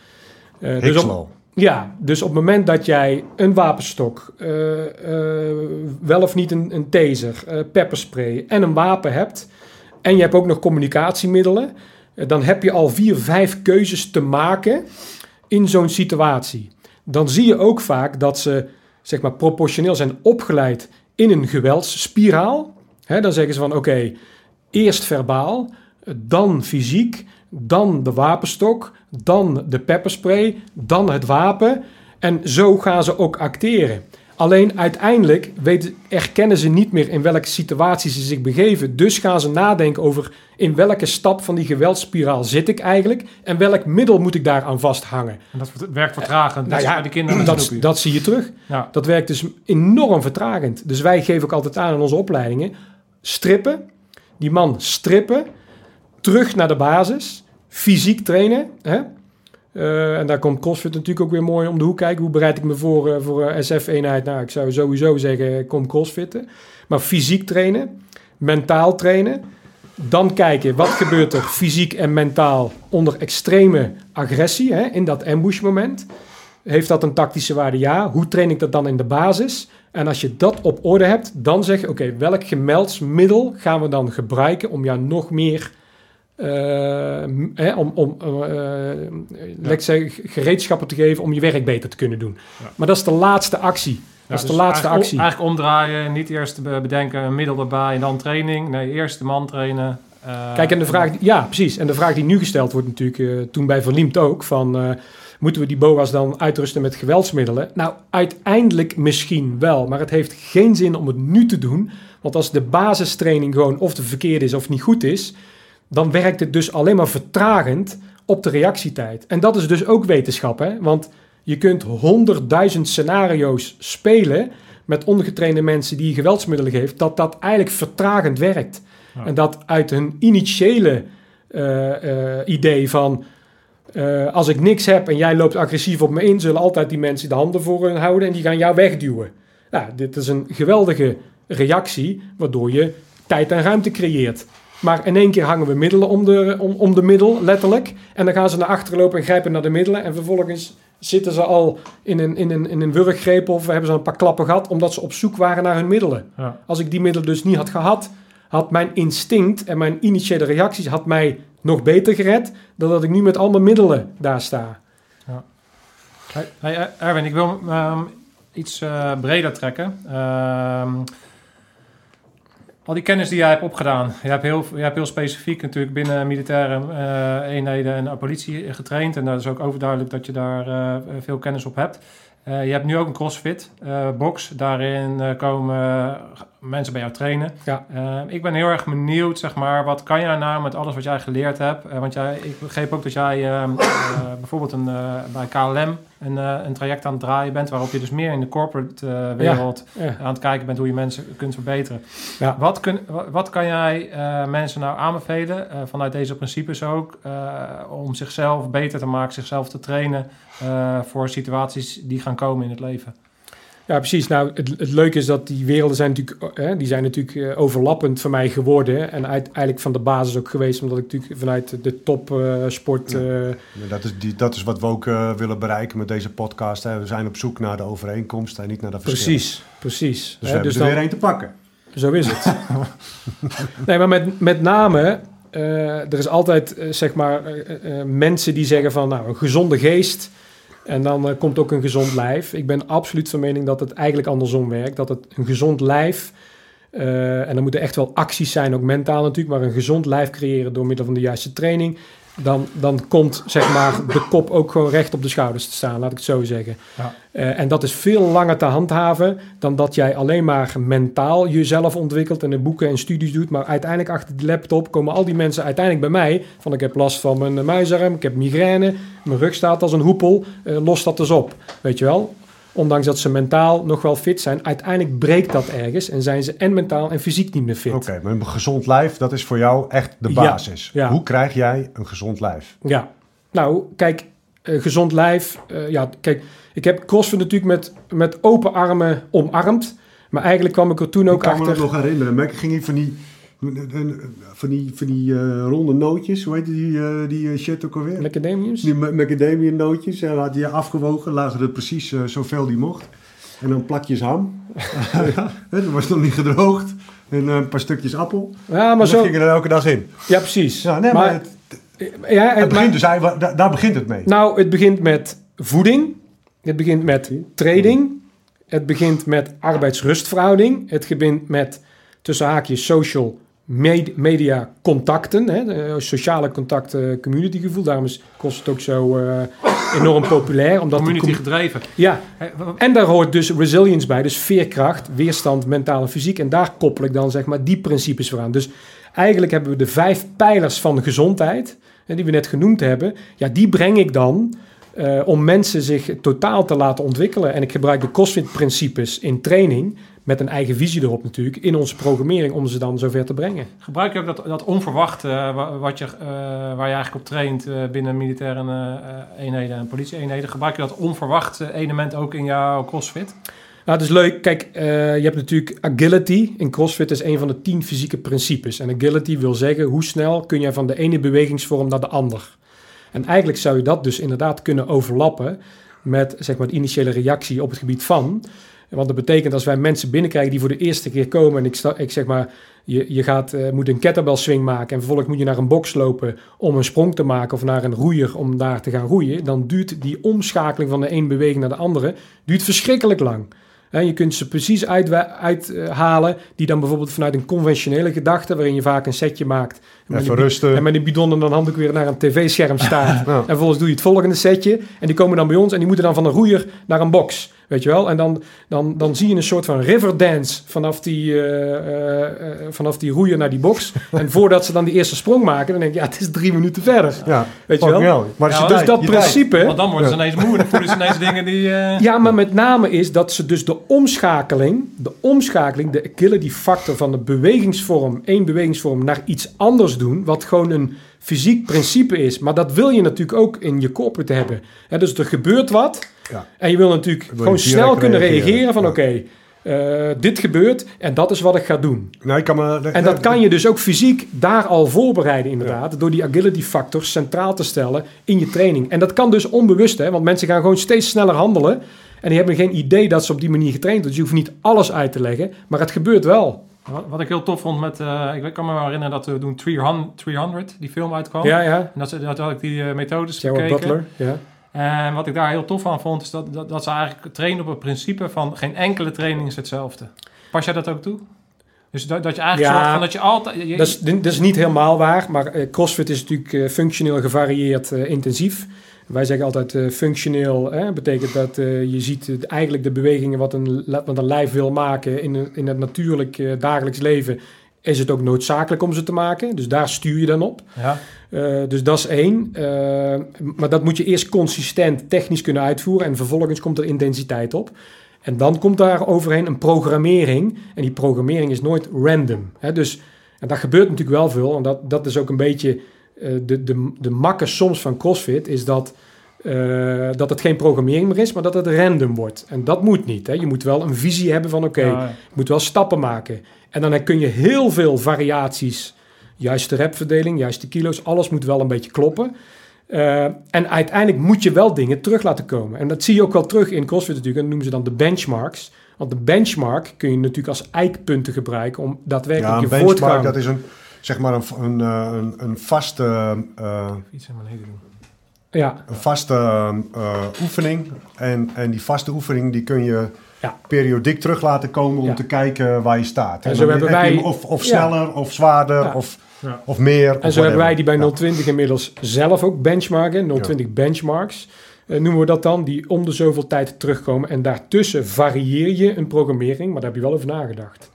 [SPEAKER 2] Eh, dus op, ja, dus op het moment dat jij een wapenstok, eh, eh, wel of niet een, een taser, eh, pepperspray en een wapen hebt... en je hebt ook nog communicatiemiddelen... dan heb je al vier, vijf keuzes te maken in zo'n situatie. Dan zie je ook vaak dat ze zeg maar, proportioneel zijn opgeleid in een geweldsspiraal. Hè, dan zeggen ze van oké, eerst verbaal, dan fysiek, dan de wapenstok, dan de pepperspray, dan het wapen. En zo gaan ze ook acteren. Alleen uiteindelijk weten, erkennen ze niet meer in welke situatie ze zich begeven. Dus gaan ze nadenken over in welke stap van die geweldsspiraal zit ik eigenlijk en welk middel moet ik daaraan vasthangen.
[SPEAKER 3] En dat werkt vertragend.
[SPEAKER 2] Nou ja,
[SPEAKER 3] bij de kinderen
[SPEAKER 2] Dat, dat zie je terug.
[SPEAKER 3] Ja.
[SPEAKER 2] Dat werkt dus enorm vertragend. Dus wij geven ook altijd aan in onze opleidingen: strippen, die man strippen, terug naar de basis, fysiek trainen. Hè? Eh, en daar komt CrossFit natuurlijk ook weer mooi om de hoek kijken. Hoe bereid ik me voor eh, voor een SF-eenheid? Nou, ik zou sowieso zeggen, kom CrossFitten. Maar fysiek trainen, mentaal trainen. Dan kijken, wat gebeurt er fysiek en mentaal onder extreme agressie, hè, in dat ambushmoment. Heeft dat een tactische waarde? Ja. Hoe train ik dat dan in de basis? En als je dat op orde hebt, dan zeg je: oké, welk gemeldsmiddel gaan we dan gebruiken om jou nog meer. Eh, hè, om om eh, eh, zeggen, gereedschappen te geven om je werk beter te kunnen doen.
[SPEAKER 3] Ja.
[SPEAKER 2] Maar dat is de laatste actie. Dat is
[SPEAKER 3] dus
[SPEAKER 2] de laatste
[SPEAKER 3] eigenlijk
[SPEAKER 2] actie.
[SPEAKER 3] Om, eigenlijk omdraaien, niet eerst be- bedenken een middel erbij en dan training. Nee, eerst de man trainen
[SPEAKER 2] Kijk, en de vraag, ja, precies. En de vraag die nu gesteld wordt natuurlijk, toen bij Verliemd ook, van moeten we die BOA's dan uitrusten met geweldsmiddelen? Nou, uiteindelijk misschien wel, maar het heeft geen zin om het nu te doen. Want als de basistraining gewoon of de verkeerde is of niet goed is, dan werkt het dus alleen maar vertragend op de reactietijd. En dat is dus ook wetenschap, hè? Want je kunt honderdduizend scenario's spelen met ongetrainde mensen die je geweldsmiddelen geeft, dat dat eigenlijk vertragend werkt.
[SPEAKER 3] Ja.
[SPEAKER 2] En dat uit een initiële eh, eh, idee van eh, als ik niks heb en jij loopt agressief op me in, zullen altijd die mensen de handen voor hun houden en die gaan jou wegduwen. Nou, dit is een geweldige reactie, waardoor je tijd en ruimte creëert. Maar in één keer hangen we middelen om de, om, om de middel, letterlijk. En dan gaan ze naar achteren lopen en grijpen naar de middelen. En vervolgens zitten ze al in een, in een, in een wurggreep of hebben ze een paar klappen gehad, omdat ze op zoek waren naar hun middelen.
[SPEAKER 3] Ja.
[SPEAKER 2] Als ik die middelen dus niet had gehad, had mijn instinct en mijn initiële reacties had mij nog beter gered dan dat ik nu met al mijn middelen daar sta.
[SPEAKER 3] Hey, Erwin, ik wil ehm, iets eh, breder trekken. Ehm, al die kennis die jij hebt opgedaan, je hebt heel, je hebt heel specifiek natuurlijk binnen militaire eh, eenheden en politie getraind. En dat is ook overduidelijk dat je daar eh, veel kennis op hebt. Eh, je hebt nu ook een CrossFit box. Daarin komen mensen bij jou trainen.
[SPEAKER 2] Ja.
[SPEAKER 3] Eh, ik ben heel erg benieuwd, zeg maar, wat kan jij nou met alles wat jij geleerd hebt? Eh, want jij, ik begreep ook dat jij ehm, <coughs> eh, bijvoorbeeld een, bij KLM een, een traject aan het draaien bent, waarop je dus meer in de corporate wereld
[SPEAKER 2] Ja.
[SPEAKER 3] aan het kijken bent hoe je mensen kunt verbeteren.
[SPEAKER 2] Ja.
[SPEAKER 3] Wat, kun, wa- wat kan jij mensen nou aanbevelen, vanuit deze principes ook, om zichzelf beter te maken, zichzelf te trainen voor situaties die gaan komen in het leven?
[SPEAKER 2] Ja, precies. Nou, het, het leuke is dat die werelden zijn natuurlijk, eh, die zijn natuurlijk eh, overlappend voor mij geworden. En uit, eigenlijk van de basis ook geweest, omdat ik natuurlijk vanuit de topsport...
[SPEAKER 4] Ja.
[SPEAKER 2] eh,
[SPEAKER 4] Dat is, die, dat is wat we ook willen bereiken met deze podcast. Hè. We zijn op zoek naar de overeenkomst en niet naar de verschillen.
[SPEAKER 2] precies, precies.
[SPEAKER 4] Dus
[SPEAKER 2] Hè,
[SPEAKER 4] we hebben
[SPEAKER 2] dus
[SPEAKER 4] er
[SPEAKER 2] dan-
[SPEAKER 4] weer één te pakken.
[SPEAKER 2] Zo is het. <laughs> nee, maar met, met name, er is altijd zeg maar mensen die zeggen van nou een gezonde geest en dan eh, komt ook een gezond lijf. Ik ben absoluut van mening dat het eigenlijk andersom werkt. Dat het een gezond lijf, eh, en er moeten echt wel acties zijn, ook mentaal natuurlijk, maar een gezond lijf creëren door middel van de juiste training. Dan, dan komt zeg maar de kop ook gewoon recht op de schouders te staan, laat ik het zo zeggen.
[SPEAKER 3] Ja.
[SPEAKER 2] Eh, en dat is veel langer te handhaven dan dat jij alleen maar mentaal jezelf ontwikkelt en in boeken en studies doet. Maar uiteindelijk achter die laptop komen al die mensen uiteindelijk bij mij. Van ik heb last van mijn muisarm, ik heb migraine, mijn rug staat als een hoepel. eh, los dat eens op, weet je wel. Ondanks dat ze mentaal nog wel fit zijn, uiteindelijk breekt dat ergens en zijn ze en mentaal en fysiek niet meer fit.
[SPEAKER 4] Oké, maar een gezond lijf, dat is voor jou echt de basis.
[SPEAKER 2] ja.
[SPEAKER 4] Hoe krijg jij een gezond lijf?
[SPEAKER 2] Ja, nou, kijk, eh, gezond lijf. eh, ja, kijk, ik heb CrossFit natuurlijk met, met open armen omarmd. Maar eigenlijk kwam ik er toen ook
[SPEAKER 4] ik kan me
[SPEAKER 2] achter.
[SPEAKER 4] dat nog herinneren, maar ik ging hier van die, van die, van die eh, ronde nootjes, hoe heet die, eh, die eh, shit ook alweer?
[SPEAKER 2] Macadamiums?
[SPEAKER 4] Die ma- macadamia nootjes, en had je afgewogen, lagen er precies zoveel die mocht. En dan plakjes <laughs> ham. ja, dat was nog niet gedroogd. En een paar stukjes appel.
[SPEAKER 2] Ja, maar zo.
[SPEAKER 4] ging er elke dag in.
[SPEAKER 2] Ja, precies.
[SPEAKER 4] Ja, nee, maar, het,
[SPEAKER 2] ja,
[SPEAKER 4] het
[SPEAKER 2] het
[SPEAKER 4] begint dus, eigenlijk- daar, daar begint het mee.
[SPEAKER 2] Nou, het begint met voeding. Het begint met trading. Het begint met arbeidsrustverhouding. Het begint met tussen haakjes social media contacten. Hè, de sociale contacten, communitygevoel. Daarom is kost het ook zo eh, enorm populair. Omdat
[SPEAKER 3] Community
[SPEAKER 2] com-
[SPEAKER 3] gedreven.
[SPEAKER 2] ja, en daar hoort dus resilience bij, dus veerkracht, weerstand, mentaal en fysiek. En daar koppel ik dan zeg maar die principes voor aan. Dus eigenlijk hebben we de vijf pijlers van gezondheid, hè, die we net genoemd hebben. Ja, die breng ik dan eh, om mensen zich totaal te laten ontwikkelen. En ik gebruik de CrossFit-principes in training, met een eigen visie erop natuurlijk, in onze programmering om ze dan zover te brengen.
[SPEAKER 3] Gebruik je ook dat, dat onverwachte eh, wa- wat je, eh, waar je eigenlijk op traint eh, binnen militaire eenheden en politie-eenheden? Gebruik je dat onverwachte element ook in jouw CrossFit?
[SPEAKER 2] Nou, het is leuk. Kijk, je hebt natuurlijk agility. In CrossFit is een van de tien fysieke principes. En agility wil zeggen hoe snel kun je van de ene bewegingsvorm naar de ander. En eigenlijk zou je dat dus inderdaad kunnen overlappen met zeg maar, de initiële reactie op het gebied van. Want dat betekent als wij mensen binnenkrijgen die voor de eerste keer komen en ik, sta, ik zeg maar, je, je gaat, eh, moet een kettlebell swing maken en vervolgens moet je naar een box lopen om een sprong te maken of naar een roeier om daar te gaan roeien, dan duurt die omschakeling van de ene beweging naar de andere duurt verschrikkelijk lang. Hè, je kunt ze precies uithalen, uit, die dan bijvoorbeeld vanuit een conventionele gedachte, waarin je vaak een setje maakt. En met,
[SPEAKER 4] Even
[SPEAKER 2] een, bi-
[SPEAKER 4] rusten.
[SPEAKER 2] en met een bidon en dan handdoek weer naar een tv-scherm staat. <laughs> En vervolgens doe je het volgende setje. En die komen dan bij ons en die moeten dan van een roeier naar een box. Weet je wel? En dan, dan, dan zie je een soort van riverdance vanaf die, eh, eh, eh, vanaf die roeier naar die box. <laughs> en voordat ze dan die eerste sprong maken, dan denk je, ja, het is drie minuten verder.
[SPEAKER 4] Ja,
[SPEAKER 2] Weet je wel?
[SPEAKER 4] Maar
[SPEAKER 3] Ja,
[SPEAKER 4] is je
[SPEAKER 2] Dus
[SPEAKER 4] tijd,
[SPEAKER 2] dat
[SPEAKER 4] je tijd.
[SPEAKER 2] principe...
[SPEAKER 3] Want dan worden ze ineens moe. Dan voelen ze ineens dingen die... eh,
[SPEAKER 2] Ja, maar met name is dat ze dus de omschakeling, de omschakeling, de agility factor van de bewegingsvorm, één bewegingsvorm, naar iets anders doen, wat gewoon een fysiek principe is. Maar dat wil je natuurlijk ook in je corporate hebben. Hè, dus er gebeurt wat
[SPEAKER 4] Ja.
[SPEAKER 2] en je wil natuurlijk gewoon snel kunnen
[SPEAKER 4] reageren.
[SPEAKER 2] reageren van
[SPEAKER 4] Ja.
[SPEAKER 2] oké, eh, dit gebeurt en dat is wat ik ga doen.
[SPEAKER 4] Nou, ik kan me,
[SPEAKER 2] En dat kan je dus ook fysiek daar al voorbereiden, inderdaad. Door die agility factor centraal te stellen in je training. En dat kan dus onbewust, hè, want mensen gaan gewoon steeds sneller handelen. En die hebben geen idee dat ze op die manier getraind worden. Dus je hoeft niet alles uit te leggen, maar het gebeurt wel.
[SPEAKER 3] Wat, wat ik heel tof vond met... eh, ik kan me wel herinneren dat we toen 300, 300 die film uitkwam.
[SPEAKER 2] Ja, ja.
[SPEAKER 3] En dat, dat had ik die eh, methodes bekeken.
[SPEAKER 2] Butler. Ja.
[SPEAKER 3] En wat ik daar heel tof aan vond, is dat, dat, dat ze eigenlijk trainen op het principe van geen enkele training is hetzelfde. Pas jij dat ook toe? Dus dat, dat je eigenlijk
[SPEAKER 2] Ja.
[SPEAKER 3] zorgt van dat je altijd... je-
[SPEAKER 2] Dat, is, dat is niet helemaal waar, maar eh, CrossFit is natuurlijk eh, functioneel gevarieerd eh, intensief. Wij zeggen altijd functioneel, hè, betekent dat je ziet eigenlijk de bewegingen wat een, wat een lijf wil maken in, in het natuurlijk dagelijks leven. Is het ook noodzakelijk om ze te maken? Dus daar stuur je dan op.
[SPEAKER 3] ja.
[SPEAKER 2] Eh, dus dat is één. Eh, maar dat moet je eerst consistent technisch kunnen uitvoeren. En vervolgens komt er intensiteit op. En dan komt daar overheen een programmering. En die programmering is nooit random. Hè? Dus, en dat gebeurt natuurlijk wel veel. En dat, dat is ook een beetje eh, de, de, de makke soms van CrossFit. Is dat, eh, dat het geen programmering meer is, maar dat het random wordt. En dat moet niet. Hè? Je moet wel een visie hebben van oké,
[SPEAKER 3] Ja, ja.
[SPEAKER 2] je moet wel stappen maken. En dan kun je heel veel variaties, juiste repverdeling, juiste kilo's, alles moet wel een beetje kloppen. Eh, en uiteindelijk moet je wel dingen terug laten komen. En dat zie je ook wel terug in CrossFit natuurlijk. En dat noemen ze dan de benchmarks. Want de benchmark kun je natuurlijk als eikpunten gebruiken om daadwerkelijk
[SPEAKER 4] Ja, een
[SPEAKER 2] je
[SPEAKER 4] benchmark,
[SPEAKER 2] voortgang...
[SPEAKER 4] dat is een, zeg maar een, een, eh, een, een vaste, eh,
[SPEAKER 3] Iets in beneden doen.
[SPEAKER 2] Ja,
[SPEAKER 4] een vaste eh, oefening. En, en die vaste oefening die kun je
[SPEAKER 2] Ja.
[SPEAKER 4] periodiek terug laten komen om
[SPEAKER 2] Ja.
[SPEAKER 4] te kijken waar je staat.
[SPEAKER 2] En
[SPEAKER 4] En
[SPEAKER 2] zo hebben wij-
[SPEAKER 4] of, of
[SPEAKER 2] Ja.
[SPEAKER 4] sneller, of zwaarder,
[SPEAKER 2] Ja.
[SPEAKER 4] of,
[SPEAKER 3] Ja.
[SPEAKER 4] of meer.
[SPEAKER 2] En
[SPEAKER 4] of
[SPEAKER 2] zo hebben wij die bij
[SPEAKER 4] Ja.
[SPEAKER 2] 020 inmiddels zelf ook benchmarken. 020 benchmarks eh, noemen we dat dan. Die om de zoveel tijd terugkomen. En daartussen varieer je een programmering. Maar daar heb je wel over nagedacht.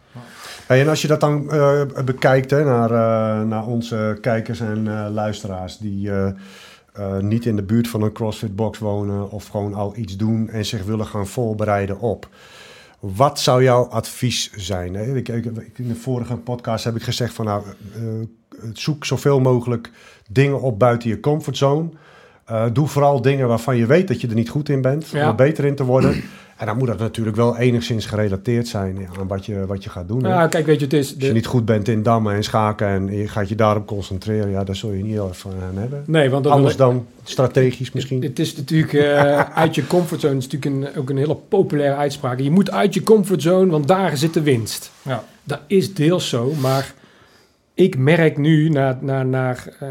[SPEAKER 4] Hey, en als je dat dan eh, bekijkt hè, naar, eh, naar onze kijkers en eh, luisteraars die eh, eh, niet in de buurt van een CrossFit box wonen of gewoon al iets doen en zich willen gaan voorbereiden op. Wat zou jouw advies zijn? Hè? Ik, in de vorige podcast heb ik gezegd van nou, eh, zoek zoveel mogelijk dingen op buiten je comfortzone. Eh, doe vooral dingen waarvan je weet dat je er niet goed in bent, om er beter in te worden. En dan moet dat natuurlijk wel enigszins gerelateerd zijn ja, aan wat je, wat je gaat doen.
[SPEAKER 2] Nou, kijk, weet je, het is...
[SPEAKER 4] Als je niet goed bent in dammen en schaken en je gaat je daarop concentreren, ja, daar zul je niet heel erg van aan hebben.
[SPEAKER 2] nee, want dat
[SPEAKER 4] Anders dan strategisch misschien.
[SPEAKER 2] Het is natuurlijk eh, <laughs> uit je comfortzone is natuurlijk een, ook een hele populaire uitspraak. Je moet uit je comfortzone, want daar zit de winst.
[SPEAKER 3] Ja.
[SPEAKER 2] Dat is deels zo, maar ik merk nu, na, na, naar, eh,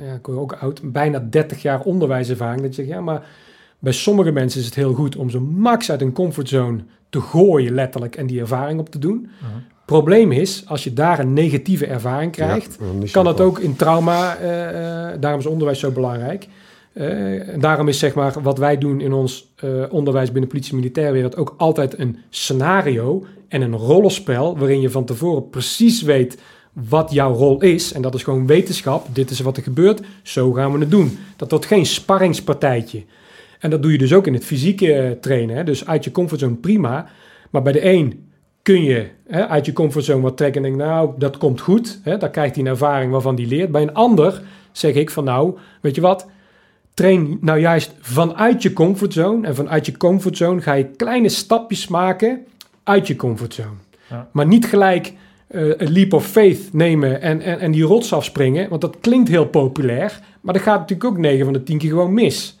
[SPEAKER 2] ja, ik word ook oud, bijna 30 jaar onderwijservaring, dat je zegt, ja, maar bij sommige mensen is het heel goed om zo max uit een comfortzone te gooien, letterlijk, en die ervaring op te doen. Probleem is, als je daar een negatieve ervaring krijgt,
[SPEAKER 4] Ja,
[SPEAKER 2] kan dat ook in trauma, eh, eh, daarom is onderwijs zo belangrijk. Eh, en daarom is zeg maar wat wij doen in ons onderwijs binnen politie en militaire wereld ook altijd een scenario en een rollenspel waarin je van tevoren precies weet wat jouw rol is. En dat is gewoon wetenschap. Dit is wat er gebeurt. Zo gaan we het doen. Dat wordt geen sparringspartijtje. En dat doe je dus ook in het fysieke eh, trainen. Hè? Dus uit je comfortzone prima. Maar bij de een kun je hè, uit je comfortzone wat trekken en denken, nou, dat komt goed. Hè? Daar krijgt hij een ervaring waarvan hij leert. Bij een ander zeg ik van, nou, weet je wat? Train nou juist vanuit je comfortzone. En vanuit je comfortzone ga je kleine stapjes maken uit je comfortzone.
[SPEAKER 3] Ja.
[SPEAKER 2] Maar niet gelijk eh, een leap of faith nemen en, en, en die rots afspringen. Want dat klinkt heel populair. Maar dat gaat natuurlijk ook 9 van de 10 keer gewoon mis.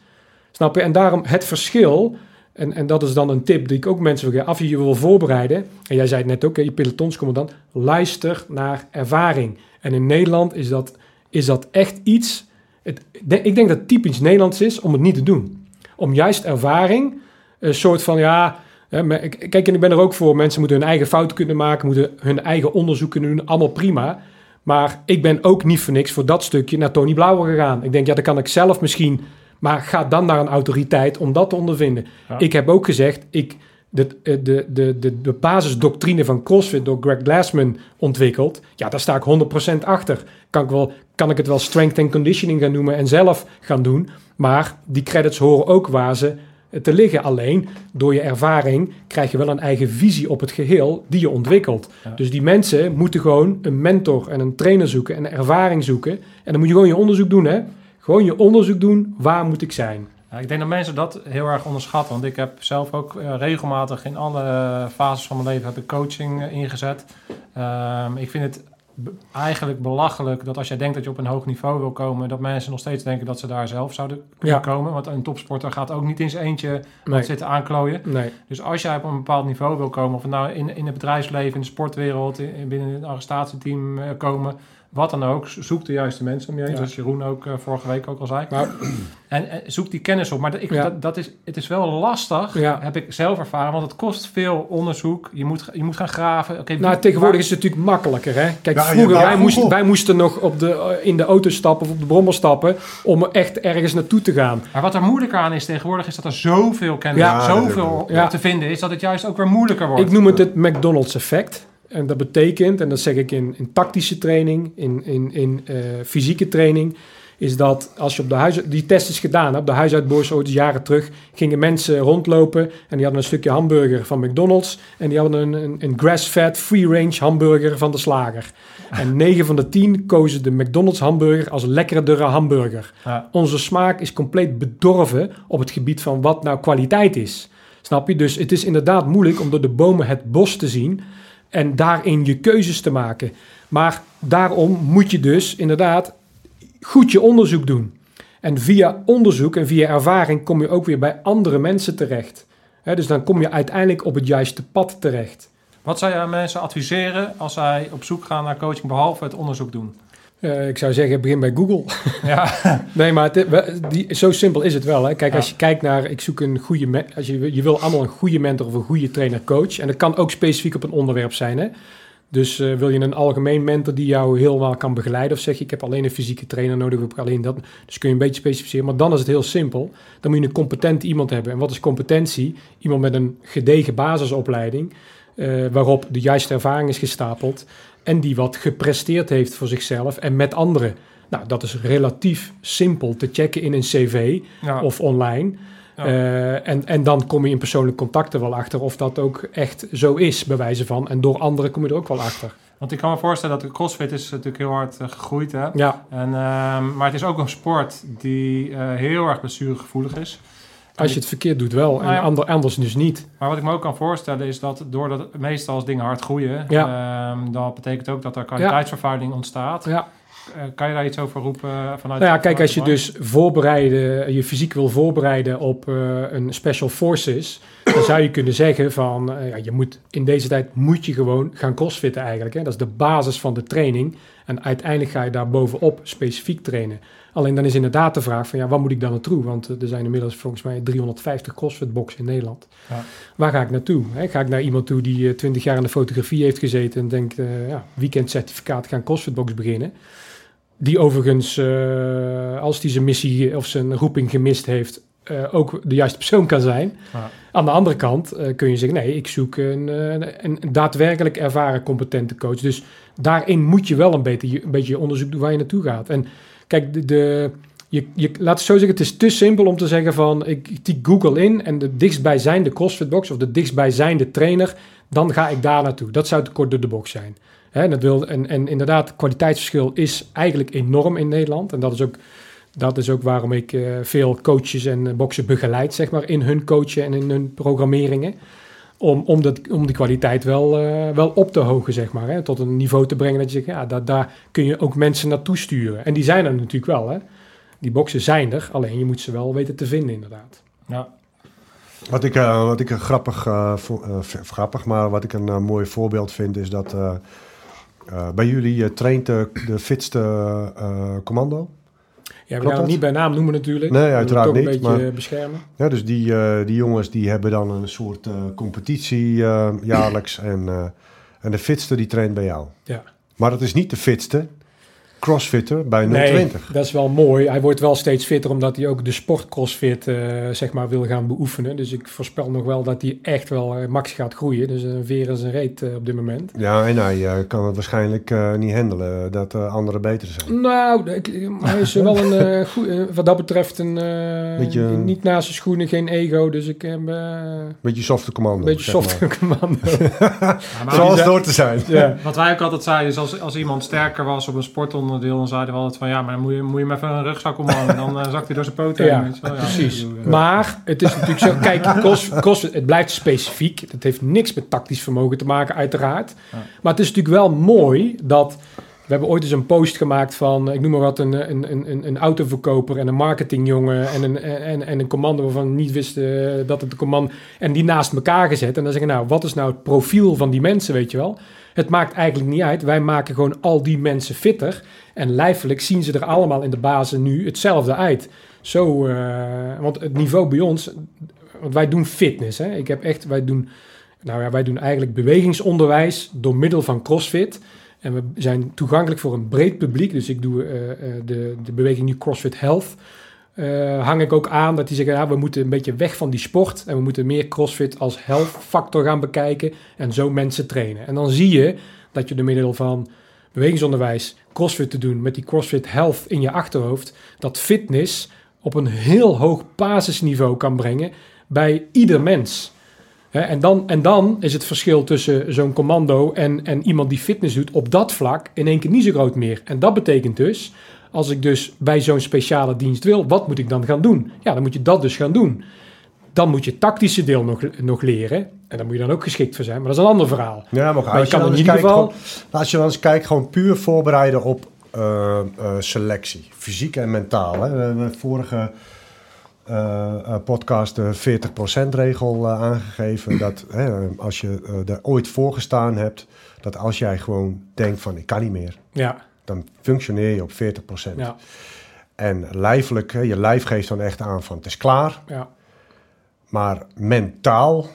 [SPEAKER 2] Snap je? En daarom het verschil. En, en dat is dan een tip die ik ook mensen wil geven. Als je je wil voorbereiden. En jij zei het net ook, hè, je pelotonscommandant. Luister naar ervaring. En in Nederland is dat, is dat echt iets. Ik denk dat het typisch Nederlands is om het niet te doen. Om juist ervaring. Een soort van ja. Kijk, en ik ben er ook voor. Mensen moeten hun eigen fouten kunnen maken, moeten hun eigen onderzoek kunnen doen. Allemaal prima. Maar ik ben ook niet voor niks voor dat stukje naar Tony Blauwer gegaan. Ik denk, ja, dat kan ik zelf misschien. Maar ga dan naar een autoriteit om dat te ondervinden.
[SPEAKER 3] Ja.
[SPEAKER 2] Ik heb ook gezegd, ik, de, eh, de, de, de, de basisdoctrine van CrossFit door Greg Glassman ontwikkeld. Ja, daar sta ik 100% achter. Kan ik, wel, kan ik het wel strength and conditioning gaan noemen en zelf gaan doen. Maar die credits horen ook waar ze eh, te liggen. Alleen door je ervaring krijg je wel een eigen visie op het geheel die je ontwikkelt.
[SPEAKER 3] Ja.
[SPEAKER 2] Dus die mensen moeten gewoon een mentor en een trainer zoeken en ervaring zoeken. En dan moet je gewoon je onderzoek doen, hè? Gewoon je onderzoek doen. Waar moet ik zijn?
[SPEAKER 3] Ja, ik denk dat mensen dat heel erg onderschatten. Want ik heb zelf ook eh, regelmatig in alle eh, fases van mijn leven heb ik coaching eh, ingezet. Ehm, ik vind het eigenlijk belachelijk dat als jij denkt dat je op een hoog niveau wil komen, dat mensen nog steeds denken dat ze daar zelf zouden kunnen
[SPEAKER 2] Ja.
[SPEAKER 3] komen. Want een topsporter gaat ook niet in zijn eentje
[SPEAKER 2] Nee.
[SPEAKER 3] zitten aanklooien.
[SPEAKER 2] Nee.
[SPEAKER 3] Dus als jij op een bepaald niveau wil komen, of nou in, in het bedrijfsleven, in de sportwereld, in, in- binnen het arrestatieteam komen, wat dan ook, zoek de juiste mensen om je heen.
[SPEAKER 2] Ja.
[SPEAKER 3] Zoals Jeroen ook eh, vorige week ook al zei.
[SPEAKER 2] Maar <clears throat>
[SPEAKER 3] En, en zoek die kennis op. Maar dat, ik,
[SPEAKER 2] Ja.
[SPEAKER 3] dat, dat is, het is wel lastig,
[SPEAKER 2] Ja.
[SPEAKER 3] heb ik zelf ervaren. Want het kost veel onderzoek. Je moet, je moet gaan graven. Oké,
[SPEAKER 2] Nou,
[SPEAKER 3] wie-
[SPEAKER 2] tegenwoordig
[SPEAKER 3] waar-
[SPEAKER 2] is het natuurlijk makkelijker. Hè? Kijk, vroeger,
[SPEAKER 4] ja,
[SPEAKER 2] wij, wij moesten nog op de, eh, in de auto stappen of op de brommer stappen om echt ergens naartoe te gaan.
[SPEAKER 3] Maar wat er moeilijker aan is tegenwoordig, is dat er zoveel kennis,
[SPEAKER 2] Ja,
[SPEAKER 3] zoveel te vinden is, dat het juist ook weer moeilijker wordt.
[SPEAKER 2] Ik noem het het McDonald's effect. En dat betekent, en dat zeg ik in, in tactische training, in, in, in eh, fysieke training, is dat als je op de huis... Die test is gedaan, op de huisuitboors ooit jaren terug, gingen mensen rondlopen en die hadden een stukje hamburger van McDonald's en die hadden een, een, een grass-fed, free-range hamburger van de slager. En <laughs> 9 van de 10 kozen de McDonald's hamburger als lekkerdere hamburger.
[SPEAKER 3] Ja.
[SPEAKER 2] Onze smaak is compleet bedorven op het gebied van wat nou kwaliteit is. Snap je? Dus het is inderdaad moeilijk om door de bomen het bos te zien en daarin je keuzes te maken. Maar daarom moet je dus inderdaad goed je onderzoek doen. En via onderzoek en via ervaring kom je ook weer bij andere mensen terecht. Dus dan kom je uiteindelijk op het juiste pad terecht.
[SPEAKER 3] Wat zou je aan mensen adviseren als zij op zoek gaan naar coaching, behalve het onderzoek doen?
[SPEAKER 2] Eh, ik zou zeggen, begin bij Google. <laughs>
[SPEAKER 3] Ja, <laughs>
[SPEAKER 2] Nee, maar het, we- die, zo simpel is het wel. Hè. Kijk,
[SPEAKER 3] Ja.
[SPEAKER 2] als je kijkt naar, ik zoek een goede, me- als je, je wil allemaal een goede mentor of een goede trainer coach. En dat kan ook specifiek op een onderwerp zijn. Hè. Dus eh, wil je een algemeen mentor die jou helemaal kan begeleiden? Of zeg je, ik heb alleen een fysieke trainer nodig, heb alleen dat. Dus kun je een beetje specificeren. Maar dan is het heel simpel. Dan moet je een competent iemand hebben. En wat is competentie? Iemand met een gedegen basisopleiding, eh, waarop de juiste ervaring is gestapeld. En die wat gepresteerd heeft voor zichzelf en met anderen. Nou, dat is relatief simpel te checken in een cv
[SPEAKER 3] ja.
[SPEAKER 2] of online.
[SPEAKER 3] Ja.
[SPEAKER 2] Eh, en, en dan kom je in persoonlijk contact er wel achter of dat ook echt zo is, bij wijze van. En door anderen kom je er ook wel achter.
[SPEAKER 3] want ik kan me voorstellen dat de CrossFit is natuurlijk heel hard eh, gegroeid. Hè?
[SPEAKER 2] Ja,
[SPEAKER 3] En, ehm, maar het is ook een sport die eh, heel erg blessuregevoelig is.
[SPEAKER 2] Als je het verkeerd doet wel en ander, anders dus niet.
[SPEAKER 3] Maar wat ik me ook kan voorstellen is dat doordat meestal als dingen hard groeien, ehm, dat betekent ook dat er kwaliteitsvervuiling ontstaat.
[SPEAKER 2] Ja.
[SPEAKER 3] Eh, kan je daar iets over roepen eh, vanuit?
[SPEAKER 2] Nou ja, kijk, als je dus voorbereiden, je fysiek wil voorbereiden op eh, een special forces, dan zou je kunnen zeggen van, ja, je moet in deze tijd moet je gewoon gaan crossfitten eigenlijk. Hè? Dat is de basis van de training. En uiteindelijk ga je daar bovenop specifiek trainen. Alleen dan is inderdaad de vraag van, ja, waar moet ik dan naartoe? Want eh, er zijn inmiddels volgens mij 350 crossfit boxen in Nederland.
[SPEAKER 3] Ja.
[SPEAKER 2] Waar ga ik naartoe? Hè? Ga ik naar iemand toe die eh, 20 jaar in de fotografie heeft gezeten en denkt, eh ja, weekendcertificaat gaan crossfit box beginnen? Die overigens, eh, als die zijn missie of zijn roeping gemist heeft, eh, ook de juiste persoon kan zijn.
[SPEAKER 3] Ja.
[SPEAKER 2] Aan de andere kant eh, kun je zeggen, nee, ik zoek een, eh, een, een daadwerkelijk ervaren, competente coach. Dus daarin moet je wel een beetje, een beetje onderzoek doen waar je naartoe gaat. En kijk, de, je, je, laat het zo zeggen, het is te simpel om te zeggen van, ik, typ Google in en de dichtstbijzijnde CrossFit-box of de dichtstbijzijnde trainer, dan ga ik daar naartoe. Dat zou te kort door de box zijn. En, dat wil, en, en inderdaad, kwaliteitsverschil is eigenlijk enorm in Nederland. En dat is ook, dat is ook waarom ik eh, veel coaches en boksen begeleid, zeg maar, in hun coachen en in hun programmeringen. Om, om, dat, om die kwaliteit wel, eh, wel op te hogen, zeg maar. Hè, tot een niveau te brengen dat je zegt, ja, daar, daar kun je ook mensen naartoe sturen. En die zijn er natuurlijk wel, hè. Die boksen zijn er, alleen je moet ze wel weten te vinden, inderdaad.
[SPEAKER 3] Ja.
[SPEAKER 4] Wat ik, eh, wat ik een grappig, vo- v- grappig, maar wat ik een mooi voorbeeld vind, is dat eh, eh, bij jullie eh, traint de, de fitste eh, commando.
[SPEAKER 2] Ja, we gaan niet bij naam noemen natuurlijk.
[SPEAKER 4] Nee, uiteraard
[SPEAKER 2] toch een
[SPEAKER 4] niet,
[SPEAKER 2] beetje
[SPEAKER 4] maar-
[SPEAKER 2] beschermen.
[SPEAKER 4] Ja, dus die, eh, die jongens die hebben dan een soort eh, competitie eh, jaarlijks. En, eh, en de fitste die traint bij jou.
[SPEAKER 2] Ja.
[SPEAKER 4] Maar dat is niet de fitste crossfitter bij
[SPEAKER 2] Nee,
[SPEAKER 4] 020.
[SPEAKER 2] dat is wel mooi. Hij wordt wel steeds fitter omdat hij ook de sport crossfit eh, zeg maar wil gaan beoefenen. Dus ik voorspel nog wel dat hij echt wel eh, max gaat groeien. Dus een veer is een reet eh, op dit moment.
[SPEAKER 4] Ja, en hij eh, kan het waarschijnlijk eh, niet handelen dat eh, anderen beter zijn.
[SPEAKER 2] Nou, ik- hij is wel een eh, <laughs> goed, eh, wat dat betreft een eh,
[SPEAKER 4] Beetje-
[SPEAKER 2] niet naast zijn schoenen, geen ego. Dus ik heb eh,
[SPEAKER 4] Beetje softe commando.
[SPEAKER 2] een beetje
[SPEAKER 4] zeg
[SPEAKER 2] soft
[SPEAKER 4] maar. <laughs>
[SPEAKER 2] commando.
[SPEAKER 3] Ja, maar
[SPEAKER 4] Zoals hoort te zijn.
[SPEAKER 2] ja.
[SPEAKER 3] Wat wij ook altijd zeiden is als, als iemand sterker was op een sportonderdeel, dan zeiden we altijd van ja, maar dan moet je, moet je hem even een rugzak omhangen. Dan eh, zakt hij door zijn poten <laughs>
[SPEAKER 2] Ja,
[SPEAKER 3] heen. Ja,
[SPEAKER 2] Precies.
[SPEAKER 3] eh,
[SPEAKER 2] Maar het is natuurlijk zo. Kijk, cross, crossfit, het blijft specifiek. Het heeft niks met tactisch vermogen te maken, uiteraard. Maar het is natuurlijk wel mooi dat. We hebben ooit eens een post gemaakt van, ik noem maar wat, een, een, een, een autoverkoper en een marketingjongen en een, en, en een commando waarvan we niet wisten eh, dat het een commando... En die naast elkaar gezet. En dan zeggen, nou, wat is nou het profiel van die mensen, weet je wel? Het maakt eigenlijk niet uit. Wij maken gewoon al die mensen fitter. En lijfelijk zien ze er allemaal in de basis nu hetzelfde uit. Zo, eh, want het niveau bij ons, want wij doen fitness. Hè? Ik heb echt, wij doen, nou ja, wij doen eigenlijk bewegingsonderwijs door middel van CrossFit. En we zijn toegankelijk voor een breed publiek. Dus ik doe eh, eh, de, de beweging nu CrossFit Health. Eh, hang ik ook aan dat die zeggen, ja, we moeten een beetje weg van die sport. En we moeten meer CrossFit als health factor gaan bekijken. En zo mensen trainen. En dan zie je dat je door middel van bewegingsonderwijs CrossFit te doen met die CrossFit Health in je achterhoofd, dat fitness op een heel hoog basisniveau kan brengen bij ieder mens. En, dan, en dan is het verschil tussen zo'n commando en, en iemand die fitness doet op dat vlak in één keer niet zo groot meer. En dat betekent dus, als ik dus bij zo'n speciale dienst wil, wat moet ik dan gaan doen? Ja, dan moet je dat dus gaan doen. Dan moet je het tactische deel nog, nog leren. En daar moet je dan ook geschikt voor zijn. Maar dat is een ander verhaal.
[SPEAKER 4] Ja, maar
[SPEAKER 2] Maar je
[SPEAKER 4] als je,
[SPEAKER 2] kan
[SPEAKER 4] dan
[SPEAKER 2] in ieder
[SPEAKER 4] kijkt,
[SPEAKER 2] geval...
[SPEAKER 4] gewoon- als je dan eens kijkt, gewoon puur voorbereiden op eh, eh, selectie. Fysiek en mentaal. Hè. We hebben vorige eh, podcast de 40% regel eh, aangegeven. Dat hè, als je daar ooit voor gestaan hebt, dat als jij gewoon denkt van ik kan niet meer,
[SPEAKER 2] Ja,
[SPEAKER 4] dan functioneer je op 40%.
[SPEAKER 2] ja,
[SPEAKER 4] En lijfelijk, je lijf geeft dan echt aan van het is klaar.
[SPEAKER 2] ja.
[SPEAKER 4] Maar mentaal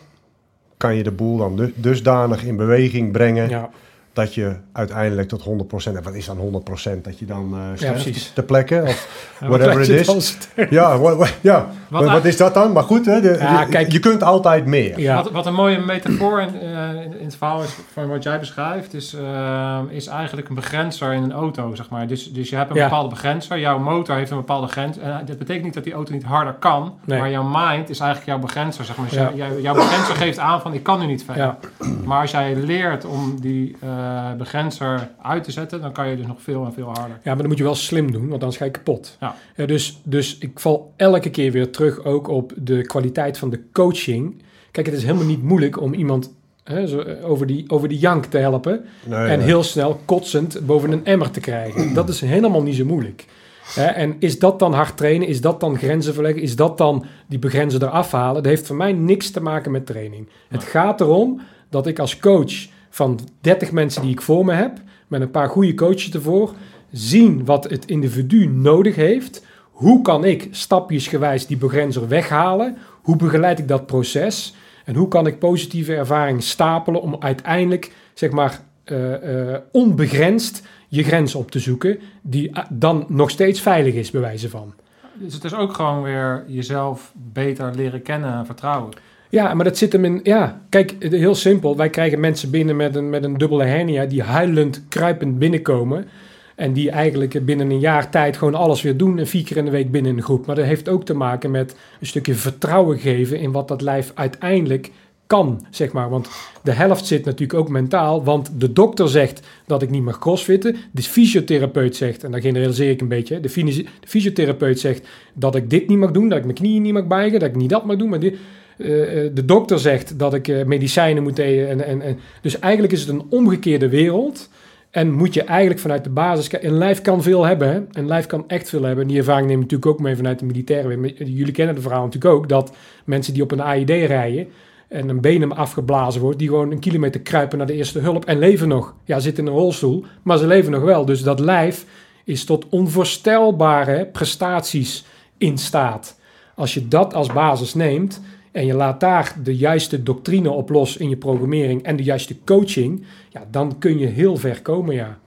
[SPEAKER 4] kan je de boel dan du- dusdanig in beweging brengen
[SPEAKER 2] ja.
[SPEAKER 4] dat je uiteindelijk tot 100%, en wat is dan 100%, dat je dan eh sterft
[SPEAKER 2] precies.
[SPEAKER 4] ter plekke of <laughs>
[SPEAKER 2] Ja,
[SPEAKER 4] whatever it is. Ja, ja.
[SPEAKER 3] Wat
[SPEAKER 4] Wat, wat is dat dan? Maar goed, hè, de,
[SPEAKER 2] Ja,
[SPEAKER 4] de-
[SPEAKER 2] kijk-
[SPEAKER 4] je kunt altijd meer.
[SPEAKER 2] Ja,
[SPEAKER 3] Wat, wat een mooie metafoor in, eh, in, in het verhaal is van wat jij beschrijft, is, eh, is eigenlijk een begrenzer in een auto, zeg maar. Dus, dus je hebt een
[SPEAKER 2] Ja.
[SPEAKER 3] bepaalde begrenzer, jouw motor heeft een bepaalde grens. En dat betekent niet dat die auto niet harder kan,
[SPEAKER 2] Nee.
[SPEAKER 3] maar jouw mind is eigenlijk jouw begrenzer, zeg maar. Dus
[SPEAKER 2] Ja.
[SPEAKER 3] jou- jou- jouw begrenzer geeft aan van ik kan nu niet verder.
[SPEAKER 2] ja.
[SPEAKER 3] Maar als jij leert om die eh, begrenzer uit te zetten, dan kan je dus nog veel en veel harder.
[SPEAKER 2] Ja, maar dan moet je wel slim doen, want anders ga je kapot.
[SPEAKER 3] Ja.
[SPEAKER 2] dus, dus ik val elke keer weer terug ook op de kwaliteit van de coaching. Kijk, het is helemaal niet moeilijk om iemand hè, zo, eh, over, die, over die jank te helpen.
[SPEAKER 4] Nee,
[SPEAKER 2] en
[SPEAKER 4] nee.
[SPEAKER 2] heel snel kotsend boven een emmer te krijgen. <clears throat> Dat is helemaal niet zo moeilijk. Hè, en is dat dan hard trainen? Is dat dan grenzen verleggen? Is dat dan die begrenzen eraf halen? Dat heeft voor mij niks te maken met training. Het gaat erom dat ik als coach van 30 mensen die ik voor me heb, met een paar goede coaches ervoor, zien wat het individu nodig heeft. Hoe kan ik stapjesgewijs die begrenzer weghalen? Hoe begeleid ik dat proces? En hoe kan ik positieve ervaringen stapelen om uiteindelijk, zeg maar, eh, eh, onbegrensd je grens op te zoeken, die eh, dan nog steeds veilig is, bij wijze van.
[SPEAKER 3] Dus het is ook gewoon weer jezelf beter leren kennen en vertrouwen.
[SPEAKER 2] Ja, maar dat zit hem in. Ja, kijk, heel simpel. Wij krijgen mensen binnen met een, met een dubbele hernia die huilend, kruipend binnenkomen. En die eigenlijk binnen een jaar tijd gewoon alles weer doen. En vier keer in de week binnen een groep. Maar dat heeft ook te maken met een stukje vertrouwen geven in wat dat lijf uiteindelijk kan, zeg maar. Want de helft zit natuurlijk ook mentaal. Want de dokter zegt dat ik niet mag crossfitten. De fysiotherapeut zegt, en dan generaliseer ik een beetje. De, de fysiotherapeut zegt dat ik dit niet mag doen. Dat ik mijn knieën niet mag buigen. Dat ik niet dat mag doen. Maar eh, eh, de dokter zegt dat ik eh, medicijnen moet eten. En, en, en, dus eigenlijk is het een omgekeerde wereld. En moet je eigenlijk vanuit de basis... Een lijf kan veel hebben. Hè? Een lijf kan echt veel hebben. En die ervaring neem ik natuurlijk ook mee vanuit de militaire Jullie kennen het verhaal natuurlijk ook. Dat mensen die op een AID rijden... en een been hem afgeblazen wordt... die gewoon een kilometer kruipen naar de eerste hulp... en leven nog. Ja, zitten in een rolstoel, maar ze leven nog wel. Dus dat lijf is tot onvoorstelbare prestaties in staat. Als je dat als basis neemt en je laat daar de juiste doctrine op los in je programmering en de juiste coaching, ja, dan kun je heel ver komen, ja.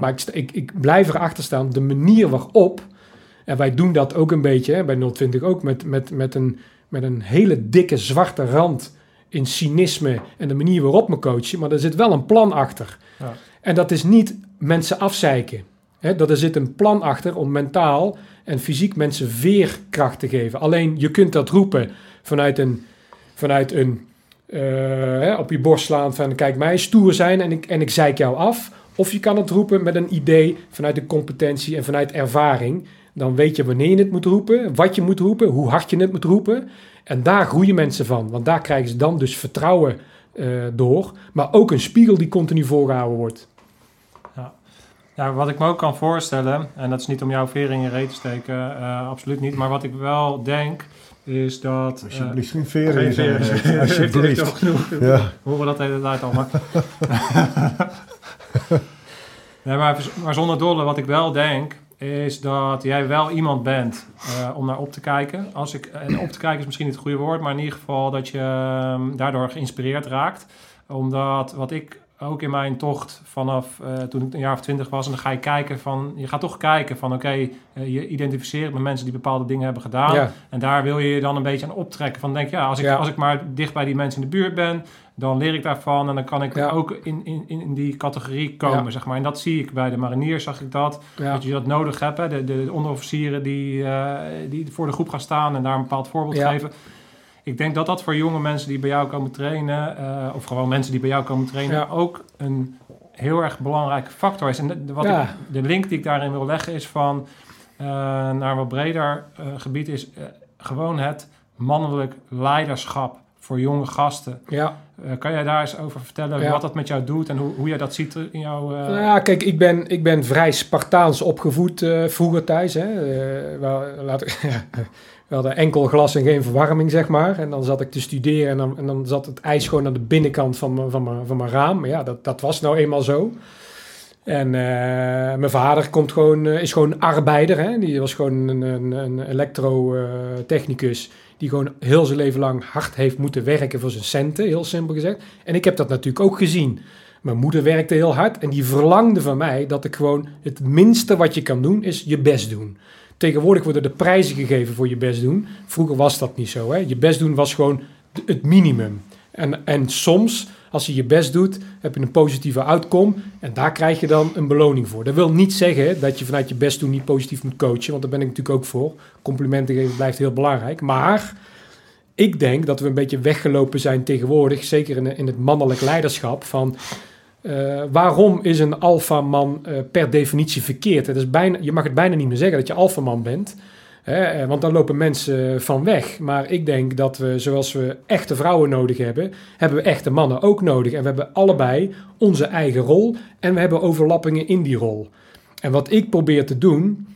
[SPEAKER 2] Maar ik, ik, ik blijf erachter staan, de manier waarop, en wij doen dat ook een beetje hè, bij 020 ook, met, met, met, een, met een hele dikke zwarte rand in cynisme en de manier waarop we coachen, maar er zit wel een plan achter.
[SPEAKER 3] Ja.
[SPEAKER 2] En dat is niet mensen afzeiken. Hè, dat er zit een plan achter om mentaal en fysiek mensen veerkracht te geven. Alleen je kunt dat roepen vanuit een, vanuit een eh, op je borst slaan van kijk mij stoer zijn en ik, en ik zeik jou af. Of je kan het roepen met een idee vanuit de competentie en vanuit ervaring. Dan weet je wanneer je het moet roepen, wat je moet roepen, hoe hard je het moet roepen. En daar groeien mensen van, want daar krijgen ze dan dus vertrouwen eh, door. Maar ook een spiegel die continu voorgehouden wordt.
[SPEAKER 3] Ja, wat ik me ook kan voorstellen, en dat is niet om jouw vering in reet te steken, eh, absoluut niet. Maar wat ik wel denk, is dat... eh,
[SPEAKER 4] Alsjeblieft, geen veren
[SPEAKER 3] geen veren. <laughs>
[SPEAKER 4] reet. Alsjeblieft.
[SPEAKER 3] Hij genoeg.
[SPEAKER 4] Ja.
[SPEAKER 3] We horen dat de hele tijd al, maar... <laughs> nee, maar, maar zonder dolle, wat ik wel denk, is dat jij wel iemand bent eh, om naar op te kijken. Als ik, en op te kijken is misschien niet het goede woord, maar in ieder geval dat je ehm, daardoor geïnspireerd raakt. Omdat wat ik ook in mijn tocht vanaf eh, toen ik een jaar of twintig was, en dan ga je kijken van, je gaat toch kijken van, oké, eh, je identificeert met mensen die bepaalde dingen hebben gedaan.
[SPEAKER 2] Ja.
[SPEAKER 3] En daar wil je je dan een beetje aan optrekken. Van denk, ja, als ik,
[SPEAKER 2] Ja.
[SPEAKER 3] als ik maar dicht bij die mensen in de buurt ben, dan leer ik daarvan. En dan kan ik
[SPEAKER 2] Ja.
[SPEAKER 3] ook in, in, in die categorie komen, zeg maar. En dat zie ik bij de mariniers, zag ik dat. Dat je dat nodig hebt, hè. De, de onderofficieren die, eh, die voor de groep gaan staan en daar een bepaald voorbeeld
[SPEAKER 2] Ja.
[SPEAKER 3] geven. Ik denk dat dat voor jonge mensen die bij jou komen trainen, eh, of gewoon mensen die bij jou komen trainen,
[SPEAKER 2] Ja.
[SPEAKER 3] ook een heel erg belangrijke factor is. En de, wat
[SPEAKER 2] Ja.
[SPEAKER 3] ik, de link die ik daarin wil leggen is van eh, naar een wat breder eh, gebied is gewoon het mannelijk leiderschap voor jonge gasten.
[SPEAKER 2] Ja.
[SPEAKER 3] Kan jij daar eens over vertellen
[SPEAKER 2] Ja.
[SPEAKER 3] wat dat met jou doet en hoe, hoe jij dat ziet in jouw...
[SPEAKER 2] Nou ja, kijk, ik ben, ik ben vrij Spartaans opgevoed vroeger thuis. Hè. Wel, laat, ik- <laughs> we hadden enkel glas en geen verwarming, zeg maar. En dan zat ik te studeren en dan, en dan zat het ijs gewoon aan de binnenkant van, mijn- van, mijn, van mijn raam. Maar ja, dat, dat was nou eenmaal zo. En eh, mijn vader komt gewoon, eh, is gewoon arbeider. Hè. Die was gewoon een, een, een elektrotechnicus die gewoon heel zijn leven lang hard heeft moeten werken voor zijn centen, heel simpel gezegd. En ik heb dat natuurlijk ook gezien. Mijn moeder werkte heel hard en die verlangde van mij dat ik gewoon het minste wat je kan doen is je best doen. Tegenwoordig worden er prijzen gegeven voor je best doen. Vroeger was dat niet zo. Hè? Je best doen was gewoon het minimum. En, en soms, als je je best doet, heb je een positieve outcome. En daar krijg je dan een beloning voor. Dat wil niet zeggen dat je vanuit je best doen niet positief moet coachen. Want daar ben ik natuurlijk ook voor. Complimenten geven blijft heel belangrijk. Maar ik denk dat we een beetje weggelopen zijn tegenwoordig. Zeker in, in het mannelijk leiderschap. Van eh, waarom is een alfaman eh per definitie verkeerd? Het is bijna, je mag het bijna niet meer zeggen dat je alfaman bent. Hè, eh, want dan lopen mensen van weg. Maar ik denk dat we, zoals we echte vrouwen nodig hebben, hebben we echte mannen ook nodig. En we hebben allebei onze eigen rol en we hebben overlappingen in die rol. En wat ik probeer te doen,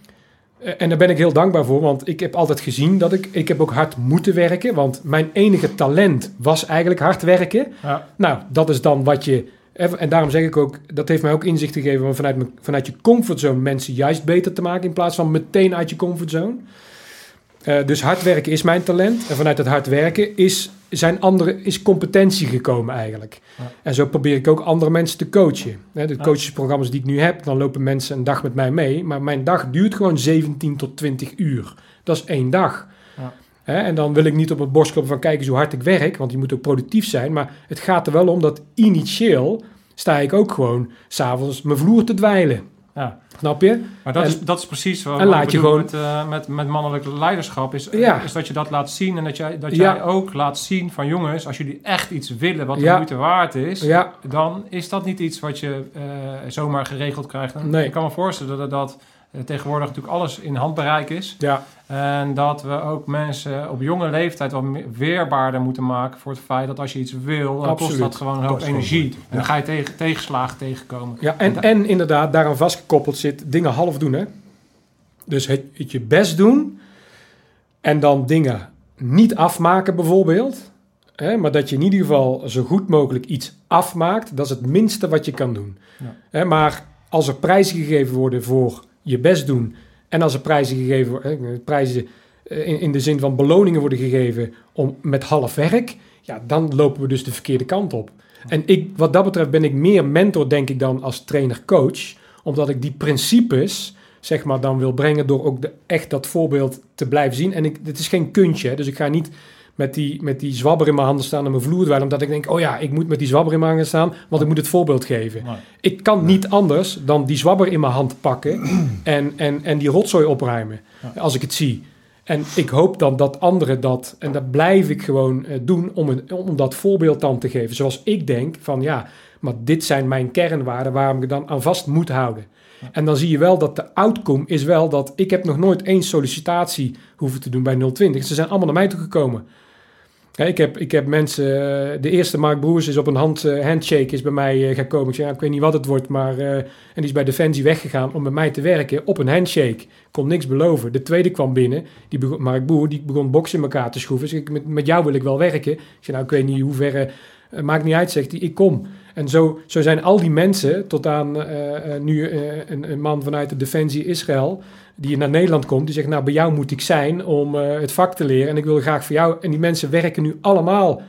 [SPEAKER 2] en daar ben ik heel dankbaar voor, want ik heb altijd gezien dat ik, ik heb ook hard moeten werken. Want mijn enige talent was eigenlijk hard werken.
[SPEAKER 3] ja.
[SPEAKER 2] Nou, dat is dan wat je. En daarom zeg ik ook, dat heeft mij ook inzicht gegeven om vanuit, mijn- vanuit je comfortzone mensen juist beter te maken in plaats van meteen uit je comfortzone. Eh, dus hard werken is mijn talent. En vanuit het hard werken is, zijn andere, is competentie gekomen eigenlijk.
[SPEAKER 3] Ja.
[SPEAKER 2] En zo probeer ik ook andere mensen te coachen. Hè, de coachesprogramma's die ik nu heb, dan lopen mensen een dag met mij mee. Maar mijn dag duurt gewoon 17 tot 20 uur. Dat is één dag. Hè, en dan wil ik niet op het borst kloppen van kijk eens hoe hard ik werk, want je moet ook productief zijn. Maar het gaat er wel om dat initieel sta ik ook gewoon s'avonds mijn vloer te dweilen.
[SPEAKER 3] ja.
[SPEAKER 2] Snap je?
[SPEAKER 3] Maar dat,
[SPEAKER 2] En-
[SPEAKER 3] is, dat is precies wat,
[SPEAKER 2] en
[SPEAKER 3] wat
[SPEAKER 2] laat je gewoon-
[SPEAKER 3] met, eh, met, met mannelijk leiderschap. Is,
[SPEAKER 2] Ja.
[SPEAKER 3] is dat je dat laat zien en dat, jij, dat
[SPEAKER 2] Ja.
[SPEAKER 3] jij ook laat zien van jongens, als jullie echt iets willen wat de
[SPEAKER 2] Ja.
[SPEAKER 3] moeite waard is,
[SPEAKER 2] Ja,
[SPEAKER 3] dan is dat niet iets wat je eh, zomaar geregeld krijgt. En
[SPEAKER 2] Nee.
[SPEAKER 3] Ik kan me voorstellen dat, dat tegenwoordig natuurlijk alles in handbereik is.
[SPEAKER 2] ja,
[SPEAKER 3] En dat we ook mensen op jonge leeftijd wat weerbaarder moeten maken voor het feit dat als je iets wil, dan kost dat gewoon een hoop energie. En dan ga je tegen, tegenslagen tegenkomen.
[SPEAKER 2] ja. En, en inderdaad, daaraan vastgekoppeld zit dingen half doen. Hè? Dus het, het je best doen en dan dingen niet afmaken bijvoorbeeld. Hè? Maar dat je in ieder geval zo goed mogelijk iets afmaakt, dat is het minste wat je kan doen.
[SPEAKER 3] Ja.
[SPEAKER 2] Hè? Maar als er prijzen gegeven worden voor je best doen. En als er prijzen gegeven worden, eh, prijzen eh, in, in de zin van beloningen worden gegeven om met half werk, ja, dan lopen we dus de verkeerde kant op. En ik, wat dat betreft ben ik meer mentor, denk ik, dan als trainer-coach. Omdat ik die principes, zeg maar, dan wil brengen door ook de, echt dat voorbeeld te blijven zien. En ik, het is geen kuntje, hè, dus ik ga niet met die, met die zwabber in mijn handen staan en mijn vloer dweilen. Omdat ik denk, oh ja, ik moet met die zwabber in mijn handen staan, want ik moet het voorbeeld geven.
[SPEAKER 3] Nee.
[SPEAKER 2] Ik kan niet anders dan die zwabber in mijn hand pakken <clears throat> en, en, en die rotzooi opruimen als ik het zie. En ik hoop dan dat anderen dat, en dat blijf ik gewoon eh, doen om, een, om dat voorbeeld dan te geven. Zoals ik denk van ja, maar dit zijn mijn kernwaarden waarom ik dan aan vast moet houden. En dan zie je wel dat de outcome is wel dat ik heb nog nooit één sollicitatie hoeven te doen bij 020. Ze zijn allemaal naar mij toe gekomen. Ik, heb, ik heb mensen, eh, de eerste Mark Broers is op een hand, eh, handshake is bij mij eh, gekomen. Ik ik weet niet wat het wordt, maar... en die is bij Defensie weggegaan om met mij te werken op een handshake. Kon niks beloven. De tweede kwam binnen, die begon, Mark Boer, die begon boksen in elkaar te schroeven. Dus ik, met, met jou wil ik wel werken. Ik nou, ik weet niet hoe ver, maakt niet uit, zegt hij, ik kom. En zo, zo zijn al die mensen, tot aan nu een, een man vanuit de Defensie Israël, die naar Nederland komt, die zegt, nou, bij jou moet ik zijn om eh, het vak te leren. En ik wil graag voor jou. En die mensen werken nu allemaal,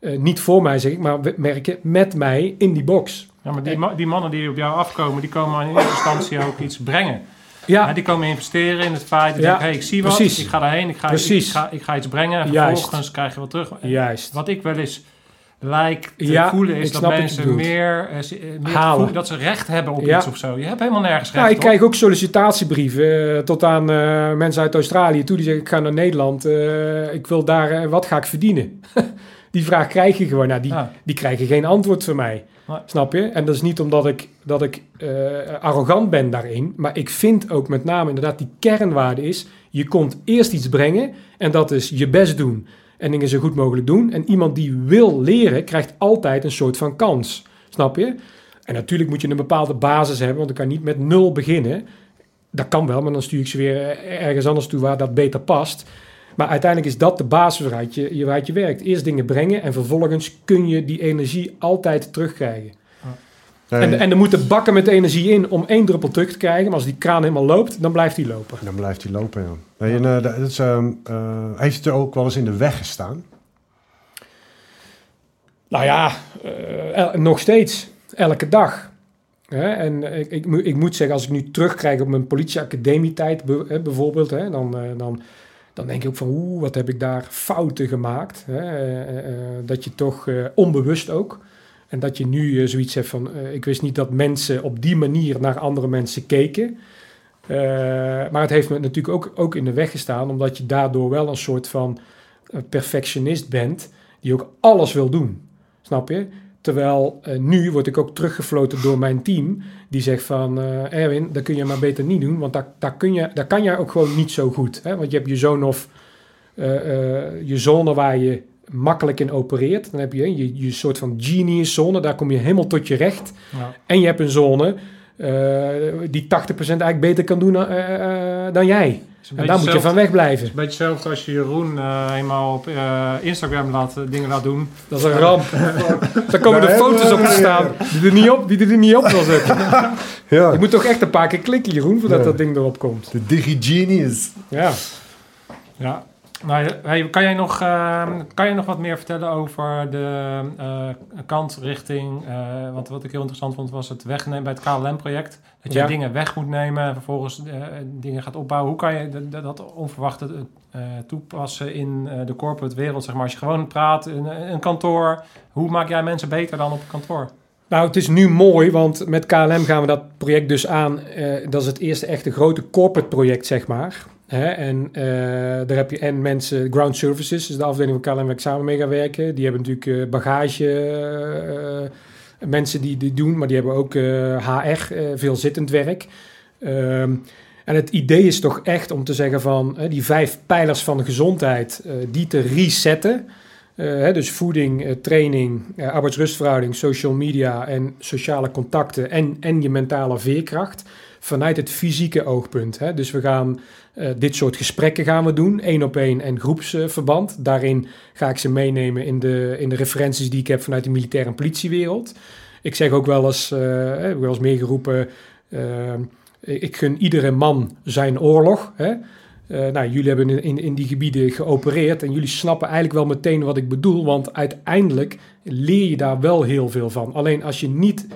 [SPEAKER 2] eh, niet voor mij zeg ik, maar we- werken met mij in die box.
[SPEAKER 3] Ja, maar die, ma- die mannen die op jou afkomen, die komen in eerste instantie ook iets brengen. Ja, die komen investeren in het feit dat
[SPEAKER 2] Ja,
[SPEAKER 3] ik, hey, ik zie wat,
[SPEAKER 2] precies.
[SPEAKER 3] ik ga daarheen, ik ga, ik,
[SPEAKER 2] Precies.
[SPEAKER 3] ga, ik ga iets brengen en
[SPEAKER 2] Juist.
[SPEAKER 3] vervolgens krijg je wat terug.
[SPEAKER 2] juist.
[SPEAKER 3] Wat ik wel eens lijkt te
[SPEAKER 2] Ja,
[SPEAKER 3] voelen is dat mensen meer, eh, eh, meer
[SPEAKER 2] Halen.
[SPEAKER 3] dat ze recht hebben op
[SPEAKER 2] Ja.
[SPEAKER 3] iets of zo. Je hebt helemaal nergens recht
[SPEAKER 2] Ja, ik
[SPEAKER 3] op.
[SPEAKER 2] krijg ook sollicitatiebrieven eh, tot aan mensen uit Australië toe die zeggen: Ik ga naar Nederland, ik wil daar, wat ga ik verdienen? <laughs> die vraag krijg je gewoon. Nou, die,
[SPEAKER 3] Ja.
[SPEAKER 2] die krijgen geen antwoord van mij.
[SPEAKER 3] Nee.
[SPEAKER 2] Snap je? En dat is niet omdat ik, dat ik arrogant ben daarin, maar ik vind ook met name inderdaad die kernwaarde is: je komt eerst iets brengen en dat is je best doen en dingen zo goed mogelijk doen. En iemand die wil leren, krijgt altijd een soort van kans. Snap je? En natuurlijk moet je een bepaalde basis hebben, want ik kan niet met nul beginnen. Dat kan wel, maar dan stuur ik ze weer ergens anders toe waar dat beter past. Maar uiteindelijk is dat de basis waaruit je- waaruit je werkt. Eerst dingen brengen en vervolgens kun je die energie altijd terugkrijgen.
[SPEAKER 4] Nee,
[SPEAKER 2] En, en er moeten bakken met energie in om één druppel terug te krijgen. Maar als die kraan helemaal loopt, dan blijft die lopen.
[SPEAKER 4] dan blijft hij lopen, ja. Nee, en, eh, dat is, ehm, eh, heeft het er ook wel eens in de weg gestaan?
[SPEAKER 2] Nou ja, eh, nog steeds. Elke dag. Hè? En ik, ik, moet- ik moet zeggen, als ik nu terugkrijg op mijn politieacademietijd bijvoorbeeld, hè, dan, dan, dan denk ik ook van, oeh, wat heb ik daar fouten gemaakt. Hè? Dat je toch onbewust ook. En dat je nu eh, zoiets hebt van, eh, ik wist niet dat mensen op die manier naar andere mensen keken. Eh, maar het heeft me natuurlijk ook, ook in de weg gestaan, omdat je daardoor wel een soort van perfectionist bent, die ook alles wil doen. Snap je? Terwijl nu word ik ook teruggefloten door mijn team. Die zegt van, Erwin, dat kun je maar beter niet doen. Want daar, daar, kun je, daar kan je ook gewoon niet zo goed. Hè? Want je hebt je zone of je zone waar je makkelijk in opereert. Dan heb je je, je soort van genius zone. Daar kom je helemaal tot je recht.
[SPEAKER 3] Ja.
[SPEAKER 2] En je hebt een zone eh, die 80% eigenlijk beter kan doen eh, eh, dan jij. En daar moet je van.
[SPEAKER 3] Het is een beetje hetzelfde als je Jeroen eh, eenmaal op eh, Instagram laat, dingen laat doen.
[SPEAKER 2] Dat is een ramp. <laughs> Daar komen de foto's op te staan die er niet op, die er niet op wil zetten. <laughs>
[SPEAKER 4] Ja,
[SPEAKER 2] Je moet toch echt een paar keer klikken, Jeroen, voordat
[SPEAKER 4] Ja.
[SPEAKER 2] dat ding erop komt.
[SPEAKER 4] de digigenius.
[SPEAKER 2] Ja.
[SPEAKER 3] Ja. Nou, hey, kan, jij nog, eh, kan je nog wat meer vertellen over de eh, kant richting... eh, want wat ik heel interessant vond was het wegnemen bij het KLM-project. Dat je
[SPEAKER 2] Ja.
[SPEAKER 3] dingen weg moet nemen en vervolgens eh, dingen gaat opbouwen. Hoe kan je d- d- dat onverwachte toepassen in de corporate wereld? Zeg maar, als je gewoon praat in een kantoor. Hoe maak jij mensen beter dan op een kantoor?
[SPEAKER 2] Nou, het is nu mooi, want met KLM gaan we dat project dus aan. dat is het eerste echte grote corporate project, zeg maar. Hè? En eh, daar heb je en mensen, Ground Services, is de afdeling van KLM waar ik samen mee ga werken. Die hebben natuurlijk eh, bagage, eh, mensen die die doen, maar die hebben ook HR, veel zittend werk. Ehm, en het idee is toch echt om te zeggen van die vijf pijlers van de gezondheid, die te resetten. Dus voeding, training, arbeidsrustverhouding, social media en sociale contacten en, en je mentale veerkracht vanuit het fysieke oogpunt. Dus we gaan eh, dit soort gesprekken gaan we doen, één op één en groepsverband. Daarin ga ik ze meenemen in de, in de referenties die ik heb vanuit de militaire en politiewereld. Ik zeg ook wel eens, eh, heb ik wel eens meegeroepen, eh, ik gun iedere man zijn oorlog. Hè? Uh, nou, jullie hebben in, in, in, die gebieden geopereerd en jullie snappen eigenlijk wel meteen wat ik bedoel, want uiteindelijk leer je daar wel heel veel van. Alleen als je niet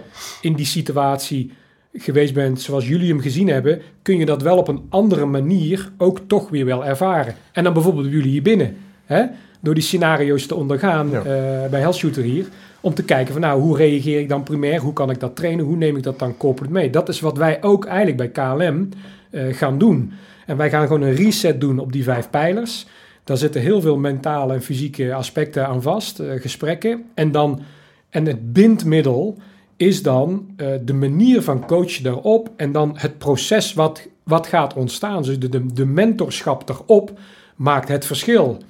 [SPEAKER 2] in die situatie geweest bent zoals jullie hem gezien hebben, kun je dat wel op een andere manier ook toch weer wel ervaren. En dan bijvoorbeeld jullie hier binnen, hè? door die scenario's te ondergaan ja. uh, bij Hellshooter hier, om te kijken van nou, hoe reageer ik dan primair, hoe kan ik dat trainen, hoe neem ik dat dan corporate mee. Dat is wat wij ook eigenlijk bij KLM uh, gaan doen. En wij gaan gewoon een reset doen op die vijf pijlers. Daar zitten heel veel mentale en fysieke aspecten aan vast, uh, gesprekken. En, dan, en het bindmiddel is dan uh, de manier van coachen daarop en dan het proces wat, wat gaat ontstaan. Dus de, de, de mentorschap erop maakt het verschil.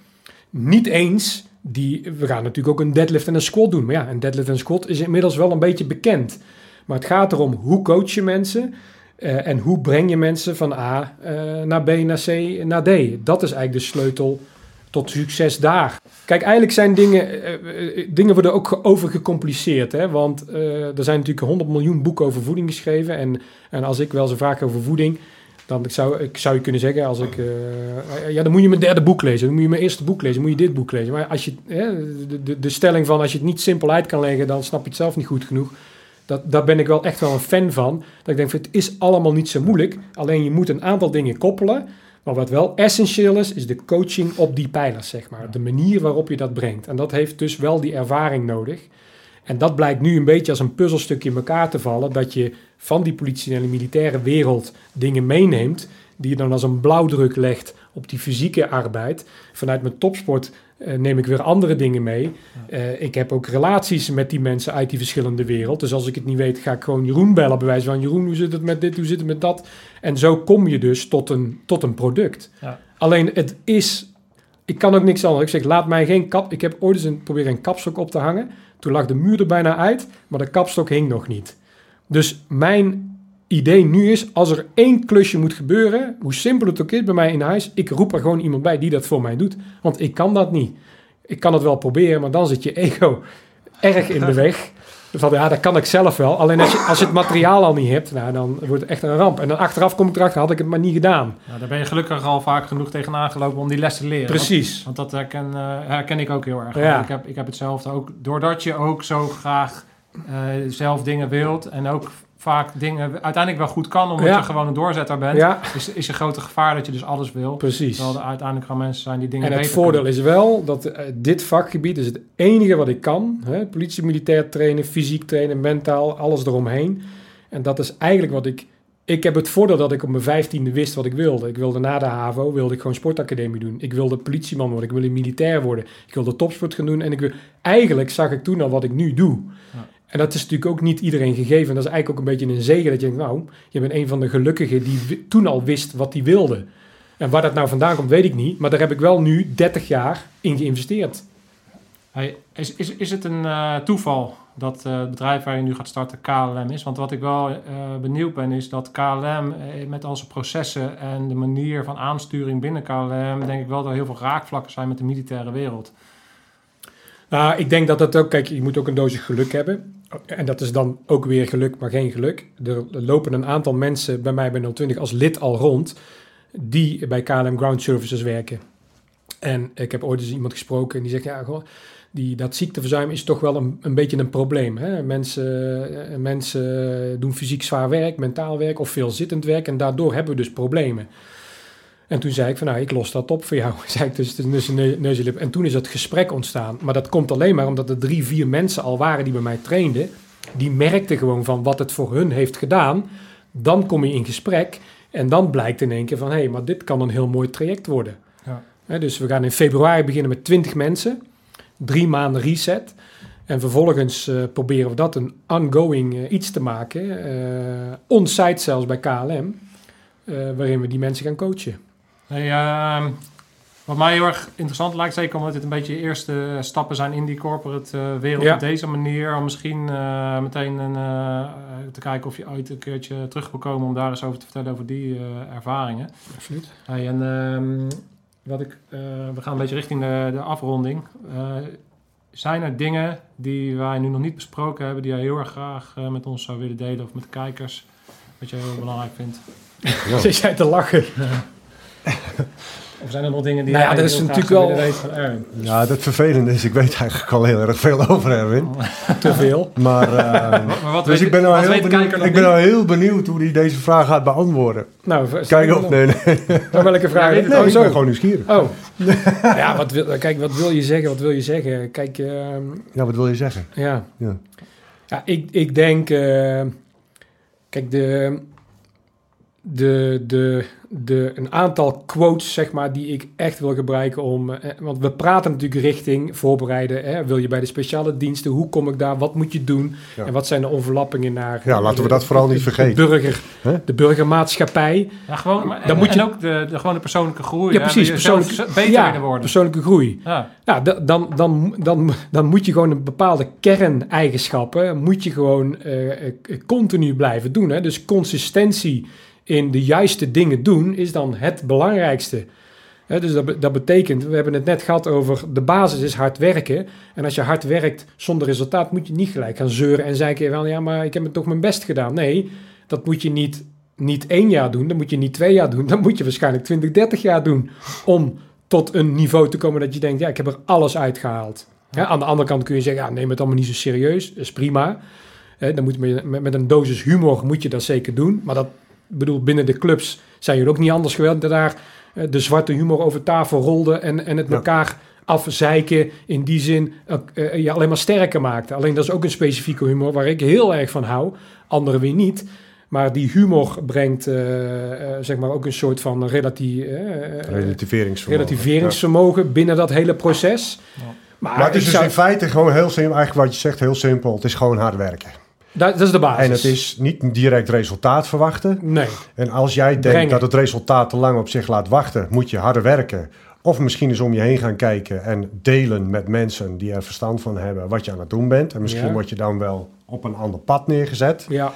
[SPEAKER 2] Niet eens die, we gaan natuurlijk ook een deadlift en een squat doen. Maar ja, een deadlift en squat is inmiddels wel een beetje bekend. Maar het gaat erom hoe coach je mensen uh, en hoe breng je mensen van A uh, naar B, naar C, naar D. Dat is eigenlijk de sleutel tot succes daar. Kijk, eigenlijk zijn dingen, uh, dingen worden ook overgecompliceerd. Hè? Want er zijn natuurlijk 100 miljoen boeken over voeding geschreven. En, en als ik wel eens vraag over voeding, dan zou ik zou je kunnen zeggen, als ik, ja, dan moet je mijn derde boek lezen, dan moet je mijn eerste boek lezen, dan moet je dit boek lezen. Maar als je, de, de, de stelling van als je het niet simpel uit kan leggen, dan snap je het zelf niet goed genoeg. Dat, daar ben ik wel echt wel een fan van. Dat ik denk, het is allemaal niet zo moeilijk. Alleen je moet een aantal dingen koppelen. Maar wat wel essentieel is, is de coaching op die pijlers, zeg maar. De manier waarop je dat brengt. En dat heeft dus wel die ervaring nodig. En dat blijkt nu een beetje als een puzzelstukje in elkaar te vallen. Dat je van die politie en de militaire wereld dingen meeneemt. Die je dan als een blauwdruk legt op die fysieke arbeid. Vanuit mijn topsport uh, neem ik weer andere dingen mee. Uh, ik heb ook relaties met die mensen uit die verschillende wereld. Dus als ik het niet weet, ga ik gewoon Jeroen bellen. Bij wijze van Jeroen, hoe zit het met dit, hoe zit het met dat? En zo kom je dus tot een, tot een product. Ja. Alleen het is... Ik kan ook niks anders. Ik zeg, laat mij geen kap... Ik heb ooit eens een, proberen een kapstok op te hangen. Toen lag de muur er bijna uit, maar de kapstok hing nog niet. Dus mijn idee nu is, als er één klusje moet gebeuren, hoe simpel het ook is bij mij in huis, ik roep er gewoon iemand bij die dat voor mij doet. Want ik kan dat niet. Ik kan het wel proberen, maar dan zit je ego erg in de <laughs> weg. Van ja, dat kan ik zelf wel. Alleen als je, als je het materiaal al niet hebt, nou, dan wordt het echt een ramp. En dan achteraf kom ik erachter, had ik het maar niet gedaan.
[SPEAKER 3] Nou, daar ben je gelukkig al vaak genoeg tegenaan gelopen om die les te leren.
[SPEAKER 2] Precies.
[SPEAKER 3] Want, want dat herken, uh, herken ik ook heel erg. Ja. Ik, heb, ik heb hetzelfde ook. Doordat je ook zo graag uh, zelf dingen wilt en ook vaak dingen uiteindelijk wel goed kan, omdat je gewoon een doorzetter bent, ja. is, is je grote gevaar dat je dus alles wil.
[SPEAKER 2] Precies.
[SPEAKER 3] Terwijl er uiteindelijk gaan mensen zijn die dingen
[SPEAKER 2] En het voordeel is wel dat uh, dit vakgebied is het enige wat ik kan. Hè? Politie, militair trainen, fysiek trainen, mentaal, alles eromheen. En dat is eigenlijk wat ik... Ik heb het voordeel dat ik op mijn vijftiende wist wat ik wilde. Ik wilde na de HAVO, wilde ik gewoon sportacademie doen. Ik wilde politieman worden, ik wilde militair worden. Ik wilde topsport gaan doen. En ik wil, eigenlijk zag ik toen al wat ik nu doe. Ja. En dat is natuurlijk ook niet iedereen gegeven. Dat is eigenlijk ook een beetje een zegen dat je denkt, nou, je bent een van de gelukkigen die toen al wist wat hij wilde. En waar dat nou vandaan komt, weet ik niet. Maar daar heb ik wel nu 30 jaar in geïnvesteerd.
[SPEAKER 3] Hey, is, is, is het een uh, toeval dat uh, het bedrijf waar je nu gaat starten KLM is? Want wat ik wel uh, benieuwd ben, is dat KLM met al zijn processen en de manier van aansturing binnen KLM, denk ik wel dat er heel veel raakvlakken zijn met de militaire wereld.
[SPEAKER 2] Nou, ik denk dat dat ook, kijk, je moet ook een doosje geluk hebben. En dat is dan ook weer geluk, maar geen geluk. Er lopen een aantal mensen bij mij bij 020 als lid al rond, die bij KLM Ground Services werken. En ik heb ooit eens iemand gesproken en die zegt, ja, goh, die, dat ziekteverzuim is toch wel een, een beetje een probleem. Hè? Mensen, eh, mensen doen fysiek zwaar werk, mentaal werk of veel zittend werk en daardoor hebben we dus problemen. En toen zei ik van nou, ik los dat op voor jou. <laughs> zei ik dus tussen neus en lip. En toen is het gesprek ontstaan. Maar dat komt alleen maar omdat er drie, vier mensen al waren die bij mij trainden. Die merkten gewoon van wat het voor hun heeft gedaan. Dan kom je in gesprek en dan blijkt in één keer van hé, hey, maar dit kan een heel mooi traject worden. Ja. dus we gaan in februari beginnen met 20 mensen. Drie maanden reset. En vervolgens uh, proberen we dat een ongoing uh, iets te maken. Uh, on-site zelfs bij KLM. waarin we die mensen gaan coachen.
[SPEAKER 3] Hey, uh, wat mij heel erg interessant lijkt, zeker omdat dit een beetje de eerste stappen zijn in die corporate uh, wereld ja. op deze manier, om misschien uh, meteen een, te kijken of je ooit een keertje terug wil komen om daar eens over te vertellen over die ervaringen.
[SPEAKER 2] Absoluut.
[SPEAKER 3] Hey, en um, wat ik, we gaan een beetje richting de, de afronding. zijn er dingen die wij nu nog niet besproken hebben, die jij heel erg graag met ons zou willen delen of met de kijkers? wat je heel belangrijk vindt? <laughs> <laughs>
[SPEAKER 2] Zit jij te lachen? <laughs>
[SPEAKER 3] Of zijn er nog dingen die
[SPEAKER 2] Nou ja, dat is natuurlijk wel-
[SPEAKER 3] willen weten van Erwin?
[SPEAKER 4] Ja, het vervelende is, ik weet eigenlijk al heel erg veel over Erwin. <laughs>
[SPEAKER 2] Te veel.
[SPEAKER 4] Maar, <laughs> eh,
[SPEAKER 3] Maar wat
[SPEAKER 4] dus
[SPEAKER 3] weet,
[SPEAKER 4] ik ben, nou
[SPEAKER 3] wat
[SPEAKER 4] heel
[SPEAKER 3] weet
[SPEAKER 4] benieuwd, ik ben
[SPEAKER 3] niet?
[SPEAKER 4] nou heel benieuwd hoe hij deze vraag gaat beantwoorden.
[SPEAKER 2] Nou,
[SPEAKER 4] Kijk op, nee, nee.
[SPEAKER 2] Maar welke vraag?
[SPEAKER 3] weet het
[SPEAKER 4] nee
[SPEAKER 2] oh,
[SPEAKER 4] ik
[SPEAKER 2] zo.
[SPEAKER 4] ben gewoon nieuwsgierig.
[SPEAKER 2] Oh. <laughs> ja, wat wil, kijk, wat wil je zeggen? Wat wil je zeggen? Kijk, ehm,
[SPEAKER 4] Ja, wat wil je zeggen?
[SPEAKER 2] ja.
[SPEAKER 4] Ja.
[SPEAKER 2] Ja, ik, ik denk... eh, kijk, de, de, de, de, een aantal quotes, zeg maar, die ik echt wil gebruiken om... eh, want we praten natuurlijk richting voorbereiden. Hè? Wil je bij de speciale diensten? Hoe kom ik daar? Wat moet je doen?
[SPEAKER 4] Ja.
[SPEAKER 2] En wat zijn de overlappingen naar...
[SPEAKER 4] Ja, laten we dat vooral niet vergeten.
[SPEAKER 2] De, burger,
[SPEAKER 4] Hè?
[SPEAKER 2] de burgermaatschappij.
[SPEAKER 3] Ja, gewoon, maar,
[SPEAKER 2] Dan
[SPEAKER 3] en,
[SPEAKER 2] moet je-
[SPEAKER 3] en ook de, de, gewoon de persoonlijke groei.
[SPEAKER 2] Ja, precies.
[SPEAKER 3] beter
[SPEAKER 2] ja,
[SPEAKER 3] worden.
[SPEAKER 2] persoonlijke groei.
[SPEAKER 3] Ja.
[SPEAKER 2] Ja, da- dan, dan, dan, dan moet je gewoon een bepaalde kerneigenschappen moet je gewoon eh, eh, continu blijven doen. Hè? Dus consistentie in de juiste dingen doen is dan het belangrijkste. Dus dat, dat betekent, we hebben het net gehad over de basis is hard werken. En als je hard werkt zonder resultaat, moet je niet gelijk gaan zeuren en zeggen van ja, maar ik heb het toch mijn best gedaan. Nee, dat moet je niet, niet één jaar doen, dat moet je niet twee jaar doen, <laughs> dat moet je waarschijnlijk 20, 30 jaar doen om tot een niveau te komen dat je denkt, ja, ik heb er alles uitgehaald. Ja, aan de andere kant kun je zeggen, ja, neem het allemaal niet zo serieus, is prima. Dan moet je met, met een dosis humor moet je dat zeker doen. Maar dat ik bedoel, binnen de clubs zijn jullie ook niet anders gewend dat daar eh, de zwarte humor over tafel rolde en, en het
[SPEAKER 4] Ja.
[SPEAKER 2] elkaar afzeiken in die zin eh, eh, je alleen maar sterker maakte. Alleen dat is ook een specifieke humor waar ik heel erg van hou, anderen weer niet. Maar die humor brengt zeg maar ook een soort van relati eh,
[SPEAKER 4] Relativeringsvermogen.
[SPEAKER 2] relativeringsvermogen binnen dat hele proces.
[SPEAKER 3] Ja.
[SPEAKER 2] Maar,
[SPEAKER 4] Maar het is dus
[SPEAKER 2] zou-
[SPEAKER 4] in feite gewoon heel simpel, eigenlijk wat je zegt, heel simpel. Het is gewoon hard werken.
[SPEAKER 2] Dat, dat is de basis.
[SPEAKER 4] En het is niet direct resultaat verwachten.
[SPEAKER 2] Nee,
[SPEAKER 4] En als jij denkt
[SPEAKER 2] Brengen.
[SPEAKER 4] dat het resultaat te lang op zich laat wachten, moet je harder werken. Of misschien eens om je heen gaan kijken en delen met mensen die er verstand van hebben wat je aan het doen bent. En misschien
[SPEAKER 2] Ja.
[SPEAKER 4] word je dan wel op een ander pad neergezet
[SPEAKER 2] ja.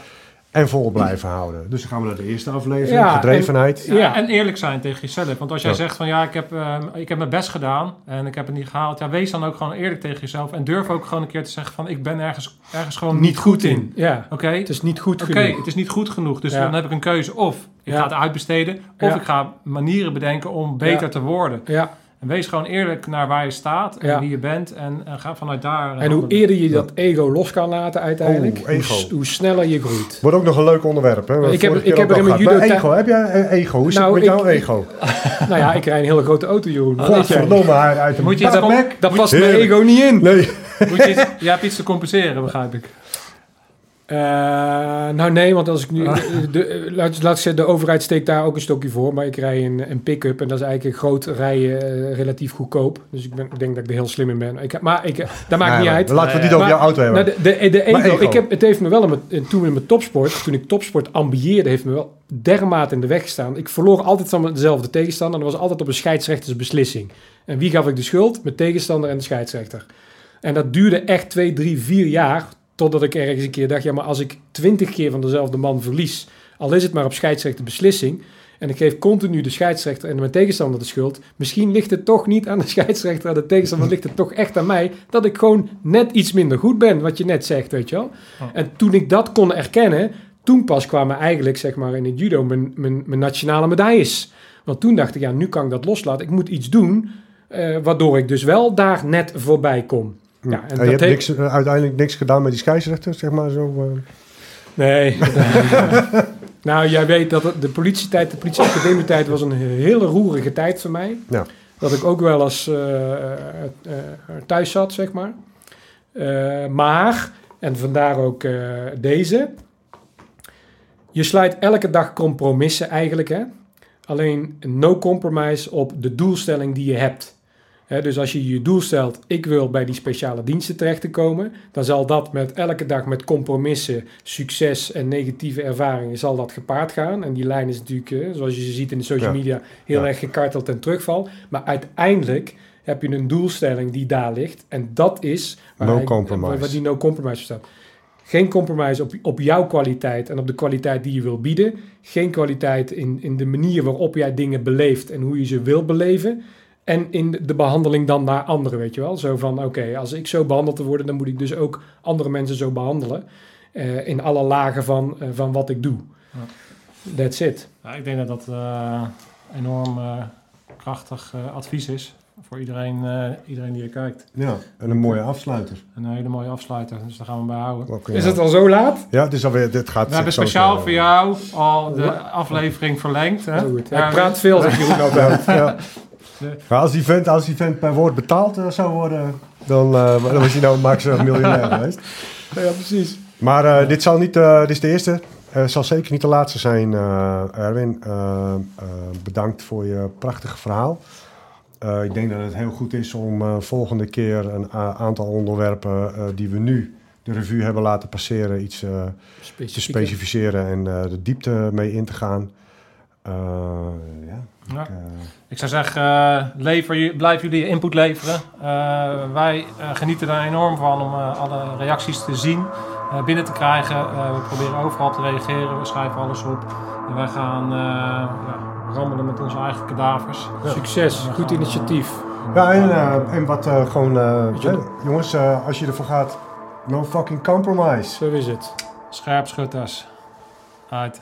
[SPEAKER 4] En vol blijven houden. Dus dan gaan we naar de eerste aflevering,
[SPEAKER 2] Ja,
[SPEAKER 4] gedrevenheid.
[SPEAKER 3] Ja,
[SPEAKER 2] Ja.
[SPEAKER 3] En eerlijk zijn tegen jezelf. Want als jij
[SPEAKER 4] Ja.
[SPEAKER 3] zegt van ja, ik heb, eh, ik heb mijn best gedaan en ik heb het niet gehaald. Ja, wees dan ook gewoon eerlijk tegen jezelf. En durf ook gewoon een keer te zeggen van ik ben ergens, ergens gewoon niet goed in.
[SPEAKER 2] Ja,
[SPEAKER 3] Oké,
[SPEAKER 2] het is niet goed
[SPEAKER 3] Oké,
[SPEAKER 2] genoeg.
[SPEAKER 3] het is niet goed genoeg. Dus
[SPEAKER 2] Ja.
[SPEAKER 3] dan heb ik een keuze. Of ik
[SPEAKER 2] Ja.
[SPEAKER 3] ga het uitbesteden. Of
[SPEAKER 2] Ja.
[SPEAKER 3] ik ga manieren bedenken om beter
[SPEAKER 2] Ja.
[SPEAKER 3] te worden.
[SPEAKER 2] Ja.
[SPEAKER 3] En wees gewoon eerlijk naar waar je staat en
[SPEAKER 2] Ja.
[SPEAKER 3] wie je bent. En, en ga vanuit daar.
[SPEAKER 2] En hoe eerder je dat ego los kan laten uiteindelijk,
[SPEAKER 4] Oh,
[SPEAKER 2] hoe,
[SPEAKER 4] ego.
[SPEAKER 2] s- hoe sneller je groeit.
[SPEAKER 4] Wordt ook nog een leuk onderwerp. Hè?
[SPEAKER 2] Ik heb- ik heb er in mijn judo-
[SPEAKER 4] ego, heb jij een ego? Hoe is
[SPEAKER 2] Nou,
[SPEAKER 4] het met
[SPEAKER 2] ik-
[SPEAKER 4] jouw ego? <laughs>
[SPEAKER 2] nou ja, ik rij een hele grote auto, Jeroen.
[SPEAKER 4] Godverdomme, hij uit de
[SPEAKER 3] Moet je?
[SPEAKER 2] Dat past mijn ego niet in.
[SPEAKER 4] Nee.
[SPEAKER 3] Moet je, iets, je hebt iets te compenseren, begrijp ik.
[SPEAKER 2] Eh, nou nee, want als ik nu... de, de- laat, laat ik zeggen, de overheid steekt daar ook een stokje voor. Maar ik rij een, een pick-up en dat is eigenlijk een groot rijden eh, relatief goedkoop. Dus ik, ben, ik denk dat ik er heel slim in ben. Ik, maar ik, dat maakt
[SPEAKER 4] Nee,
[SPEAKER 2] niet
[SPEAKER 4] maar
[SPEAKER 2] uit.
[SPEAKER 4] Laten we het niet over jouw auto hebben.
[SPEAKER 2] Nou, de, de, ego,
[SPEAKER 4] ego.
[SPEAKER 2] Ik heb, het heeft me wel, in mijn- in- toen in mijn topsport, toen ik topsport ambieerde, heeft me wel dermate in de weg gestaan. Ik verloor altijd van dezelfde tegenstander en dat was altijd op een scheidsrechtersbeslissing. En wie gaf ik de schuld? Mijn tegenstander en de scheidsrechter. En dat duurde echt twee, drie, vier jaar, totdat ik ergens een keer dacht, ja maar als ik twintig keer van dezelfde man verlies, al is het maar op scheidsrechterbeslissing, en ik geef continu de scheidsrechter en mijn tegenstander de schuld. Misschien ligt het toch niet aan de scheidsrechter en de tegenstander, ligt het toch echt aan mij dat ik gewoon net iets minder goed ben, wat je net zegt, weet je wel.
[SPEAKER 3] Oh.
[SPEAKER 2] En toen ik dat kon erkennen, toen pas kwamen eigenlijk, zeg maar, in het judo mijn, mijn, mijn nationale medailles. Want toen dacht ik, ja, nu kan ik dat loslaten. Ik moet iets doen, eh, waardoor ik dus wel daar net voorbij kom. Ja, en
[SPEAKER 4] je hebt
[SPEAKER 2] heeft-
[SPEAKER 4] niks, eh, uiteindelijk niks gedaan met die scheidsrechter, zeg maar zo. eh.
[SPEAKER 2] Nee. <laughs> nou, jij weet dat de politietijd, de politieacademietijd was een hele roerige tijd voor mij.
[SPEAKER 4] Ja.
[SPEAKER 2] Dat ik ook wel eens eh, thuis zat, zeg maar. Maar, en vandaar ook deze. Je sluit elke dag compromissen eigenlijk, hè. Alleen no compromise op de doelstelling die je hebt. Dus als je je doel stelt, ik wil bij die speciale diensten terecht te komen, dan zal dat met elke dag met compromissen, succes en negatieve ervaringen zal dat gepaard gaan. En die lijn is natuurlijk, eh, zoals je ziet in de social
[SPEAKER 4] Ja.
[SPEAKER 2] media, heel
[SPEAKER 4] Ja.
[SPEAKER 2] erg gekarteld en terugval. Maar uiteindelijk heb je een doelstelling die daar ligt. En dat is waar
[SPEAKER 4] No
[SPEAKER 2] hij-
[SPEAKER 4] compromise.
[SPEAKER 2] waar- die no compromise staat. Geen compromise op, op jouw kwaliteit en op de kwaliteit die je wil bieden. Geen kwaliteit in, in de manier waarop jij dingen beleeft en hoe je ze wil beleven. En in de behandeling dan naar anderen, weet je wel. Zo van, oké, als ik zo behandeld te worden, dan moet ik dus ook andere mensen zo behandelen. eh, in alle lagen van, eh, van wat ik doe. That's it.
[SPEAKER 3] Ja, ik denk dat dat eh, enorm eh, krachtig eh, advies is voor iedereen, eh, iedereen die er kijkt.
[SPEAKER 4] Ja, en een mooie afsluiter.
[SPEAKER 3] Een hele mooie afsluiter, dus daar gaan we bij houden.
[SPEAKER 2] Is
[SPEAKER 4] ja.
[SPEAKER 2] het al zo laat?
[SPEAKER 4] Ja, het is alweer, dit gaat...
[SPEAKER 3] We hebben speciaal voor jou al de aflevering verlengd. Hè?
[SPEAKER 2] Goed. Ja, ik praat veel, zeg Jeroen <laughs> altijd. <laughs>
[SPEAKER 4] Maar als die vent, als die vent per woord betaald eh, zou worden, dan, eh, dan was hij nou max een miljonair <laughs> geweest.
[SPEAKER 2] Ja, precies.
[SPEAKER 4] Maar eh, dit, zal niet, eh, dit is de eerste. Het zal zeker niet de laatste zijn, eh, Erwin. Eh, eh, bedankt voor je prachtige verhaal. Eh, ik denk dat het heel goed is om eh, volgende keer een aantal onderwerpen eh, die we nu de revue hebben laten passeren, iets eh, te specificeren en eh, de diepte mee in te gaan. Eh, ja,
[SPEAKER 3] Ja.
[SPEAKER 4] ik, eh,
[SPEAKER 3] Ik zou zeggen, eh, lever, je- blijf jullie input leveren. Eh, wij genieten er enorm van om eh, alle reacties te zien, eh, binnen te krijgen. Eh, we proberen overal op te reageren, we schrijven alles op. En wij gaan eh, ja, rammelen met onze eigen kadavers.
[SPEAKER 2] Succes, goed initiatief.
[SPEAKER 4] Ja, en, eh, en wat eh, gewoon, eh,
[SPEAKER 2] je
[SPEAKER 4] hè, jongens, eh, als je ervoor gaat, no fucking compromise.
[SPEAKER 2] Zo is het.
[SPEAKER 3] Scherpschutters. Uit.